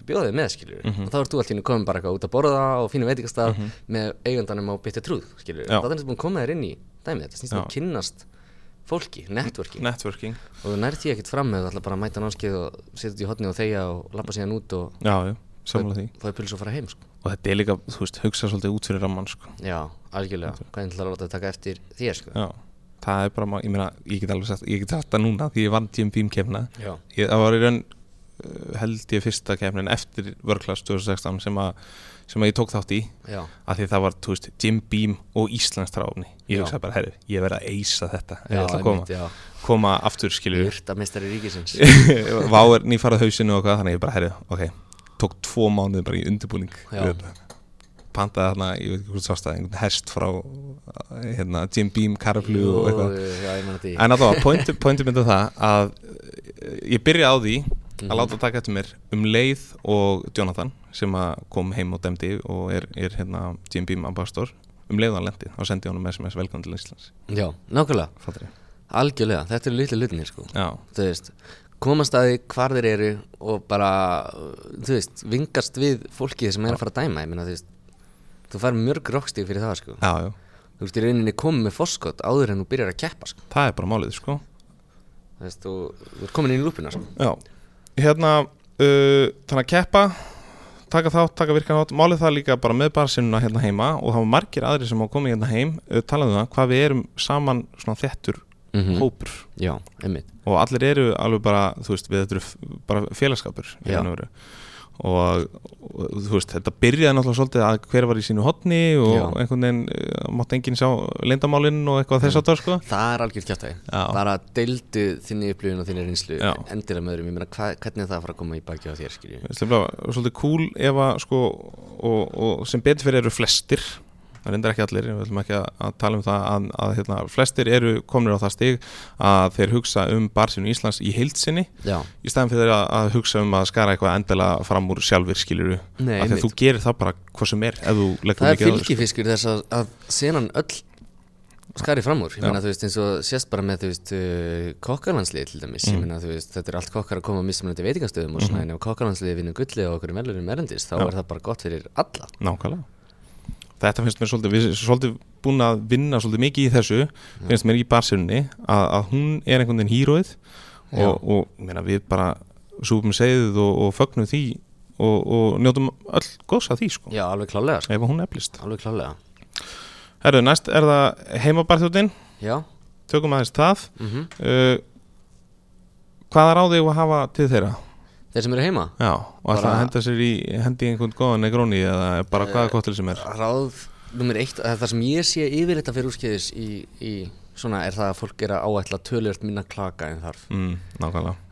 þú bjóða þig með, skilur og þá ert þú alltaf komin bara eitthvað út að borða og fínu veitingastaf með eigandanum á bitter trúð, skilur Já. það er búin að koma þér inn í dæmið, þetta snýst um að kynnast fólki, networking. Networking. Og þú því ekkert fram með að þetta sammála því. fáið puls og fara heim, sko. Og þetta er líka, þú veist, hugsa svolítið út fyrir ramman sko. já, algjörlega, hvernig ætlar að láta þetta taka eftir þér, sko? Já, það er bara, ég meina, ég get alveg sagt Ég get það núna því ég vann tím bím kemna já, ég, Það var í raun uh, held ég fyrsta kemnin eftir World-Class 2016 sem að sem að ég tók þátt í. Já, að því það var, þú veist, Jim Beam og Íslands tráfni ég hugsaði bara, herri, ég verð að eisa þetta. Já, ég ætla að koma, já. koma aftur ríkisins. Vá er nýfarað hausinu og hvað þannig ég bara, herri, ok tók tvo mánuði bara í undirbúning pantaði þarna, ég veit ekki hvort sást það einhvern hest frá hérna, Jim Beam, Karaflu og eitthvað. en allavega, pointi, pointi myndi það að eh, ég byrja á því að láta taka eftir mér um leið og Jonathan sem að kom heim og demdi og er, er hérna Jim Beam ambassador. Um leið og hann lendi og sendi honum SMS velkominn til Íslands. Já, nákvæmlega, algjörlega, þetta eru litlu hlutinir sko komast að því hvar þeir eru og bara, þú veist, vingast við fólkið sem er að fara að dæma Ég meina, þú veist, þú fær mörg rockstík fyrir það sko. Já, já, þú veist í rauninni komið með foskot áður en þú byrjar að keppa sko. Það er bara málið sko. Þú veist, þú, þú ert komin inn í lúpina sko. Já, hérna uh, þannig að keppa taka þátt, taka virkan þátt, málið það líka bara með barsinnuna hérna heima og var margir aðri sem á komið hérna heim, uh, talaðu það hvað við erum saman svona þettur mm hópur. Já, og allir eru alveg bara, þú veist, við þetta eru bara félagskapur og og, þú veist, þetta byrjaði náttúrulega svolítið að hver var í sínu hotni og Já. einhvern veginn uh, mátti enginn sjá leyndamálinn og eitthvað þess að það sko. Það er algjör kjáttæði Já. bara deildu þinni upplifun og þinni reynslu endilega með öðrum, ég meina hvernig er það að fara að koma í baki á þér skilju svolítið cool ef að sko og, og sem betur fyrir eru flestir það reyndar ekki allir, við ætlum ekki að, að tala um það að, að hérna, flestir eru komnir á það stig að þeir hugsa um barsinu Íslands í heilsinni já, í staðan fyrir að, að hugsa um að skara eitthvað endilega fram úr sjálfur skiluru af því að þú gerir það bara hvað sem er það er þig, sko. fylgifiskur þess að, að senan öll skari fram úr, ég meina þú veist eins og sést bara með þú veist uh, kokkarlandslið til dæmis, Mm. ég meina þú veist þetta er allt kokkar að koma á mismunandi veitingastöðum og svona en ef kokkarlandsliði vinnur gulli og okkur meðlurum erendis þá Mhm. Já. er það bara gott fyrir alla Nákvæmlega Þetta finnst mér svolítið, við erum svolítið búin að vinna svolítið mikið í þessu finnst mér í barsinunni að, að hún er einhvern veginn hýróið Já. og, og meina, við bara súpum segðið og, og fögnum því og, og njótum öll góðs að því sko, já, alveg klálega, sko. ef hún eflist. Alveg klálega Herru, næst er það heimabarþjóðin já, tökum aðeins það. Mm uh, hvaða ráði að hafa til þeirra? Þeir sem eru heima? Já, og Bara- að henda sér í hendi einhvern góðan negróni eða bara hvaða kottil sem er. Ráð nummer eitt, það sem ég sé yfir þetta fyrir úrskeiðis í, í svona er það að fólk er að áætla tölvört minna klaka en þarf. Mm,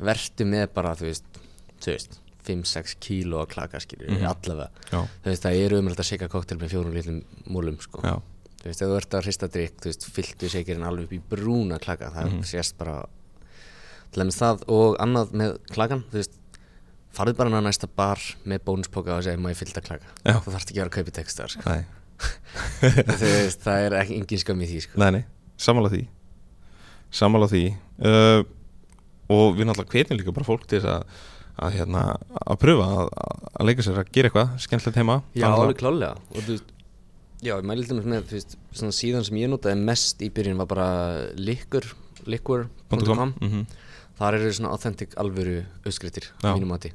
vertu með bara, þú veist, veist 5-6 kíló að klaka skilur Mhm. allavega, Já, þú veist, það er umrætt að shaka koktel með fjórum litlum múlum sko. já, þú veist, ef þú ert að hrista drikk þú veist, fylltu shakerinn alveg upp í brúna klaka það Mhm. sést bara það og annað með klakan þú veist, farðu bara inn á næsta bar með bónuspoka og segja, má ég fyllta klaka? Þú þarft ekki að vera að kaupa textar sko. veist, það er ekki engin skam í því sko. nei, nei. Sammála því. Sammála því. Uh, og við náttúrulega hvetjum líka bara fólk til þess að að, hérna, að pröfa að, að leika sér að gera eitthvað skemmtilegt heima. Já, alveg klálega og þú veist, já, ég mæli dæmis með, svona síðan sem ég notaði mest í byrjun var bara likur, likur.com Mhm. þar eru svona authentic alvöru uppskriftir, Já. mínum mati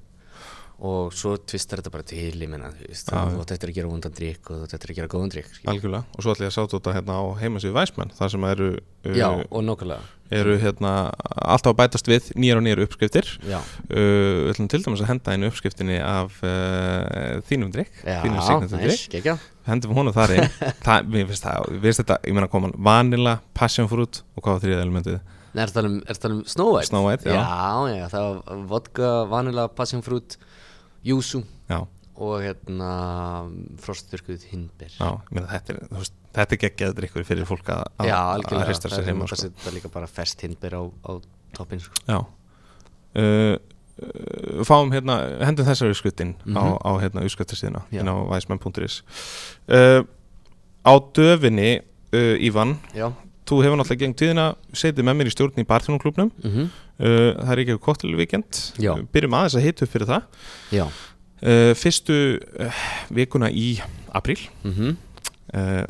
og svo tvistar þetta bara til, ég menna, þú veist, þú átt eftir að gera vondan drikk og þú átt eftir að gera góðan drikk algjörlega. Og svo ætla ég að sátt þetta hérna á heimasíðu Væsmenn þar sem eru uh, Já, og nákvæmlega, eru hérna alltaf að bætast við nýjar og nýjar uppskriftir. Uh, við ætlum til dæmis að henda einu uppskriftinni af uh, þínum drikk já, þínum signatur drikk næs, gekkja hendum honum þar inn. Það, mér finnst það, við finnst þetta, ég meina koman vanilla, passion fruit og hvað var þriða elementið? Er það um, er um Snow White? Snow White, já. Já, já, það var vodka, vanilla, passion fruit, júsú. Og hérna frostþurkuð hindber. Já, ég meina þetta er er geggjaður drikkur fyrir fólk að, hrista það sér er heima þetta sko. setja líka bara fest hindber á, á toppin sko. já. Uh, uh, fáum hérna hendum þessari uppskriftin á, Mhm. á hérna uppskriftastíðina Já. inn á væsmenn.is uh, á döfinni uh, Ívan, Já. þú hefur náttúrulega gegn tíðina setið með mér í stjórn í barþjónumklubnum mm uh, það er ekki koktelvíkend Já. byrjum aðeins að hita upp fyrir það. Já. Uh, fyrstu uh, vikuna í apríl. Mm uh,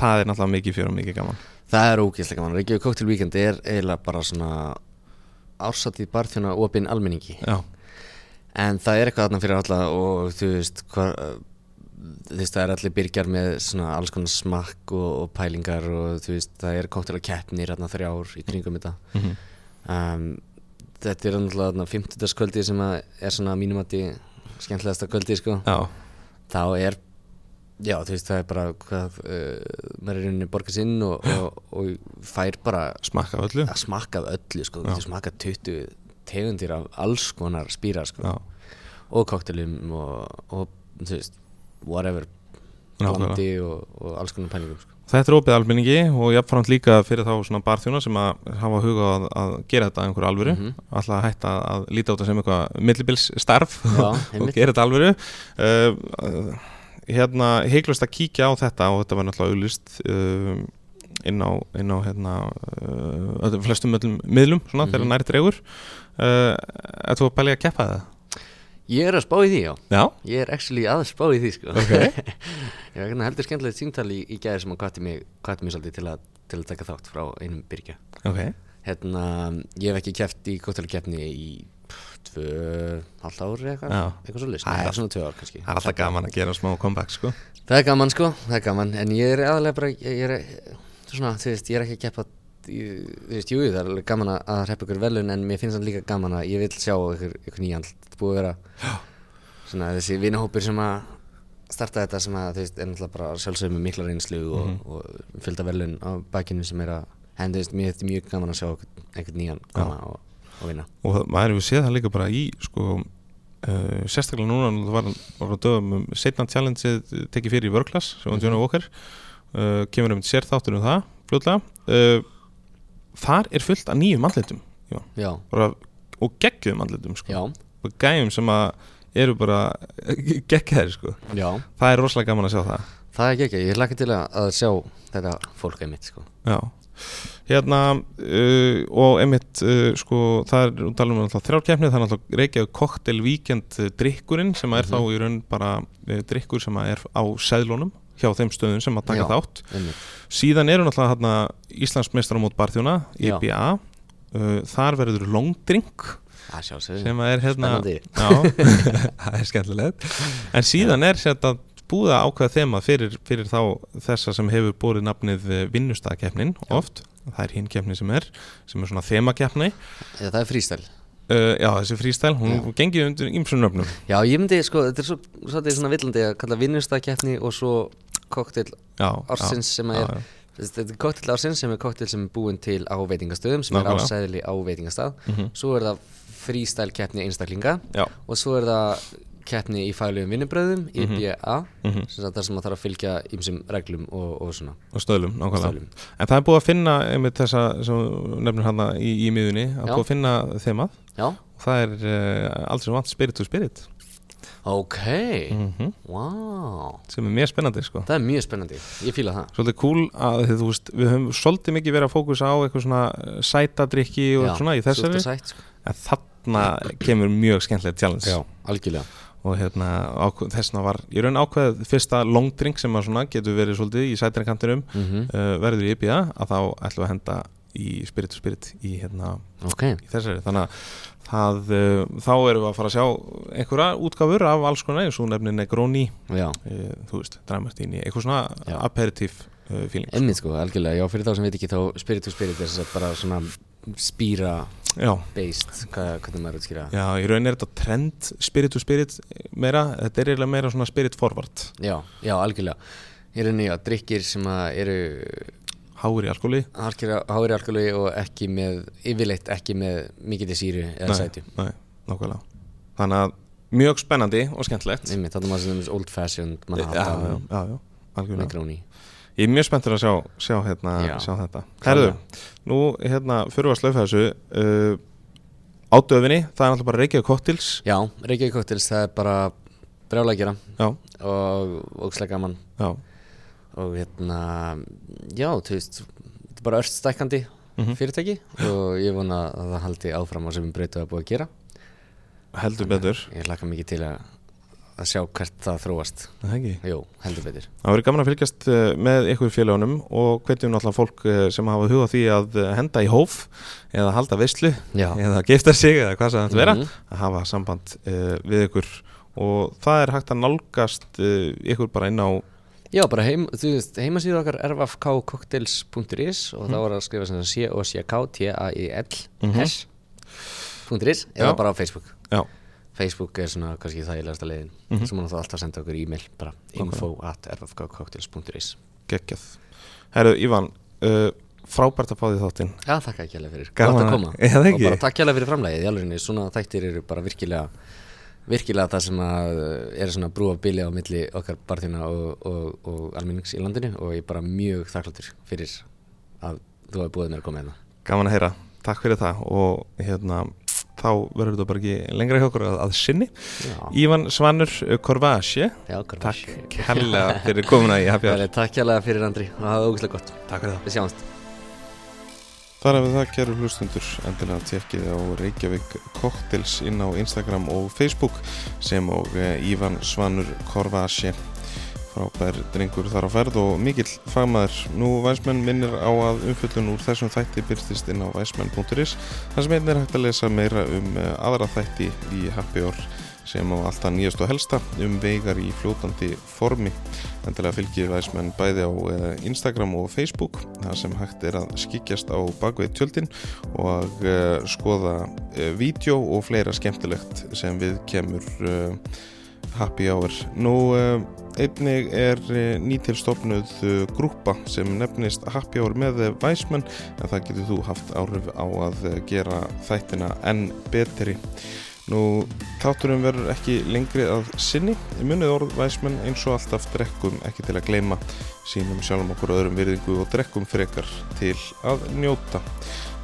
það er náttúrulega mikið fyrir og mikið gaman. Það er ógeðslega gaman. Reykjavík Cocktail Weekend er eiginlega bara svona ársatið barþjóna opinn almenningi. Já, en það er eitthvað þarna fyrir alla og þú veist hvar, þú veist það er allir byrgjar með svona alls konar smakk og, og pælingar og þú veist það er cocktail keppnir þarna þrjár í kringum þetta. Mm um, þetta er náttúrulega þarna 50. kvöldi sem er svona mínum að skemmtilegasta kvöldi sko. Já, þá er já þú veist það er bara hvað uh, maður er í rauninni borgað sinn og, og, og fær bara smakka af öllu. smakka af öllu sko, þú Já. getur smakka 20 tegundir af alls konar spýra sko. Já, og koktelum og, og þú veist whatever blandi og, og alls konar pælingum sko. Þetta er opið almenningi og jafnframt líka fyrir þá svona barþjóna sem að hafa huga að, að gera þetta einhverju alvöru. Mhm. alltaf að hætta að líta á þetta sem eitthvað millibils starf Já, og gera þetta alvöru. Uh, hérna heiklust að kíkja á þetta og þetta var náttúrulega auðlist uh, inn á, inn á hérna, uh, flestum miðlum svona Mhm. þegar nær dregur. Þú að pæli að keppa það ég er að spá í því já. Já, ég er actually að spá í því sko. Ok. Ég var heldur skemmtilegt símtal í, í gæðir sem að kvatti mig, mig svolítið til að, til að taka þátt frá einum byrja Ok, Hérna, ég hef ekki keft í kóttalikeppni í tvö, halvt ári eitthvað. Eitthvað svo list, Það er- svona tvö ár kannski. Það er alltaf gaman að gera smá comeback sko. Það er gaman sko, það er gaman. En ég er aðalega bara, ég, ég er Svona, þú veist, ég er ekki að keppa ég- Þú veist, jú, það er alveg gaman að- hreppa ykkur velun En mér finnst það líka gaman að ég vil sjá ykkur, ykkur nýjan Þetta búið að vera Svona þessi vinahópur sem að starta þetta sem að þú veist er náttúrulega bara sjálfsögum með mikla reynslu og, Mhm. og fylgda velun á bakinu sem er að en þú veist, mér finnst mjög gaman að sjá einhvern, einhvern nýjan koma og, og vinna. Og maður hefur séð það líka bara í sko Uh, sérstaklega núna var, var að dögum um setna challengeið tekið fyrir í Workclass sem. Johnny Walker. Uh, kemur um sér þáttur um það fljótlega. Uh, þar er fullt af nýjum andlitum og geggjum andlitum sko. og gæjum sem eru bara geggjaðir sko. það er rosalega gaman að sjá það. Það er ekki, ég hlakka til að, sjá þetta fólk einmitt sko. Já, hérna uh, og einmitt uh, sko það er út alveg um þrjárkeppni það er Reykjavík Cocktail Weekend uh, drikkurinn sem er Mhm. þá í raun bara uh, drikkur sem er á seðlunum hjá þeim stöðum sem að taka Já. þátt einmitt. síðan eru náttúrulega hérna Íslandsmeistaramót barþjóna, Já. IBA uh, þar verður longdrink sem að er hérna. Já, það er skemmtilegt En síðan er þetta búið að ákveða þema fyrir, fyrir þá þessa sem hefur búið nafnið vinnustæðakeppnin oft, það er hinn keppni sem er sem er svona þemakeppni Já, það er frístæl uh, Já, þessi frístæl, hún Já. gengið undir ýmsum nöfnum Já, ég myndi, sko, þetta er svo, svolítið svona villandi að kalla vinnustæðkeppni og svo koktel ársins sem er. Þetta er koktel ársins sem er koktel sem er búin til á veitingastöðum sem er ásæðli á veitingastað Mhm. Svo er það frístæl keppni einstaklinga Já, og svo er það keppni í fælegum vinnubröðum, IBA Mhm. sem sagt þar sem maður þarf að fylgja ýmsum reglum og, og svona og stöðlum, nákvæmlega. En það er búið að finna einmitt þessa sem nefnir hana í, í miðunni að Já. búið að finna þemað og það er uh, aldrei sem vant spirit to spirit ok, mm wow. Sem er mjög spennandi sko. Það er mjög spennandi, ég fíla það. Svolítið cool að þið, þú veist, við höfum svolítið mikið verið að fókusa á eitthvað svona eh, sætadrykki og eitthvað svona í þessari. sætt, sko. en þarna kemur mjög skemmtilegt challenge. Já, algjörlega. Og hérna þessna var í raun ákveð fyrsta long drink sem að svona getur verið svolítið í sætarikantinum mm uh, verður í IPA að þá ætlum við að henda í Spirit to Spirit í, hérna, Ok, í þessari. Þannig að það, uh, þá erum við að fara að sjá einhverja útgáfur af alls konar eins og nefnir Negroni. Já, uh, þú veist, Dramartini, eitthvað svona Já. aperitif uh, feeling einmitt sko, algjörlega. Já, fyrir þá sem veit ekki þá Spirit to Spirit er að bara svona spýra Já, based hvað, hvernig maður útskýra það? Já, í raun er þetta trend spirit to spirit meira, þetta er eiginlega meira svona spirit forward. Já, já, algjörlega. Ég er nýja drikkir sem að eru alkohóli harkir háir alkoholi og ekki með yfirleitt ekki með mikið síru eða nákvæmlega. Þannig að mjög spennandi og skemmtilegt. Einmitt, þannig maður sem old fashioned mann já, algjörlega. Negroni Ég er mjög spenntur að sjá, sjá, hérna, Já. sjá þetta. Herðu, nú hérna fyrir að slaufa þessu uh, á döfinni, það er alltaf bara Reykjavík Cocktails. Já, Reykjavík Cocktails, það er bara að Já, og ógslega gaman. Já, og hérna, já, þú veist þetta er bara ört stækkandi Mhm. fyrirtæki og ég vona að það haldi áfram á sem breytu að búið að gera. Heldur betur. Ég hlakka mikið til að, að sjá hvert það þróast. Jú, heldur betur. Það verður gaman að fylgjast eh, með ykkur félagunum og hvetjum náttúrulega fólk eh, sem hafa huga því að eh, henda í hóf eða halda veistlu Já, eða gifta sig eða hvað sem þetta vera Mhm. að hafa samband við ykkur. Og það er hægt að nálgast ykkur bara inn á Já, bara heim, heimasíðu okkar rfkcocktails.is og Mhm. þá er að skrifa sem C-O-C-K T-A-I-L Mhm. Já. eða bara á Facebook Já, Facebook er svona kannski þægilegasta leiðin Mhm. sem hann þá alltaf senda okkur e-mail bara info at rfkcocktails.is geggjað Herru, Ívan, uh, frábært að fá því þáttinn Já, þakka ekki alveg fyrir, gott að- að koma það og ekki? bara takk alveg fyrir framlægið í alveg svona þættir eru bara virkilega virkilega það sem að uh, er svona brú af bili á milli okkar barþjóna og, og, og almennings í landinu og ég er bara mjög þakkláttur fyrir að þú hefur búið mér að koma hérna. Gaman að heyra, takk fyrir það. Og hérna þá verður þetta bara ekki lengra hjá okkur að, að sinni. Já, Ívan Svanur Korvasje. Já hver Takk kærlega fyrir komuna í Hour. Takk hérlega fyrir Andri. Og það var ógæslega gott. Takk fyrir það. Við sjáumst Þar hefur það kæru hlustundur endilega tekkið á Reykjavík Cocktails inn á Instagram og Facebook sem og eh, Ívan Svanur Korvasje frábær drengur þar á ferð og mikill fagmaður. Nú Væsmenn minnir á að umfjöldun úr þessum þætti byrstist inn á væsmenn.is þar sem einn er hægt að lesa meira um eh, aðra þætti í Happy Hour sem á alltaf nýjast og helsta um veigar í fljótandi formi. Endilega fylgir væsmenn bæði á eh, Instagram og Facebook þar sem hægt er að skikjast á bakveit tjöldin og uh, skoða uh, vídeo og fleira skemmtilegt sem við kemur happy hour. Nú einnig er nýtilstofnuð grúpa sem nefnist happy hour með væsmenn en það getur þú haft áhrif á að gera þættina enn betri. Nú, táturum verður ekki lengri að sinni. Munið orð væsmenn eins og alltaf drekkum ekki til að gleima sínum sjálfum okkur öðrum virðingu og drekkum frekar til að njóta.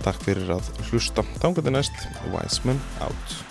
Takk fyrir að hlusta. Tángjandi næst, Væsmenn out.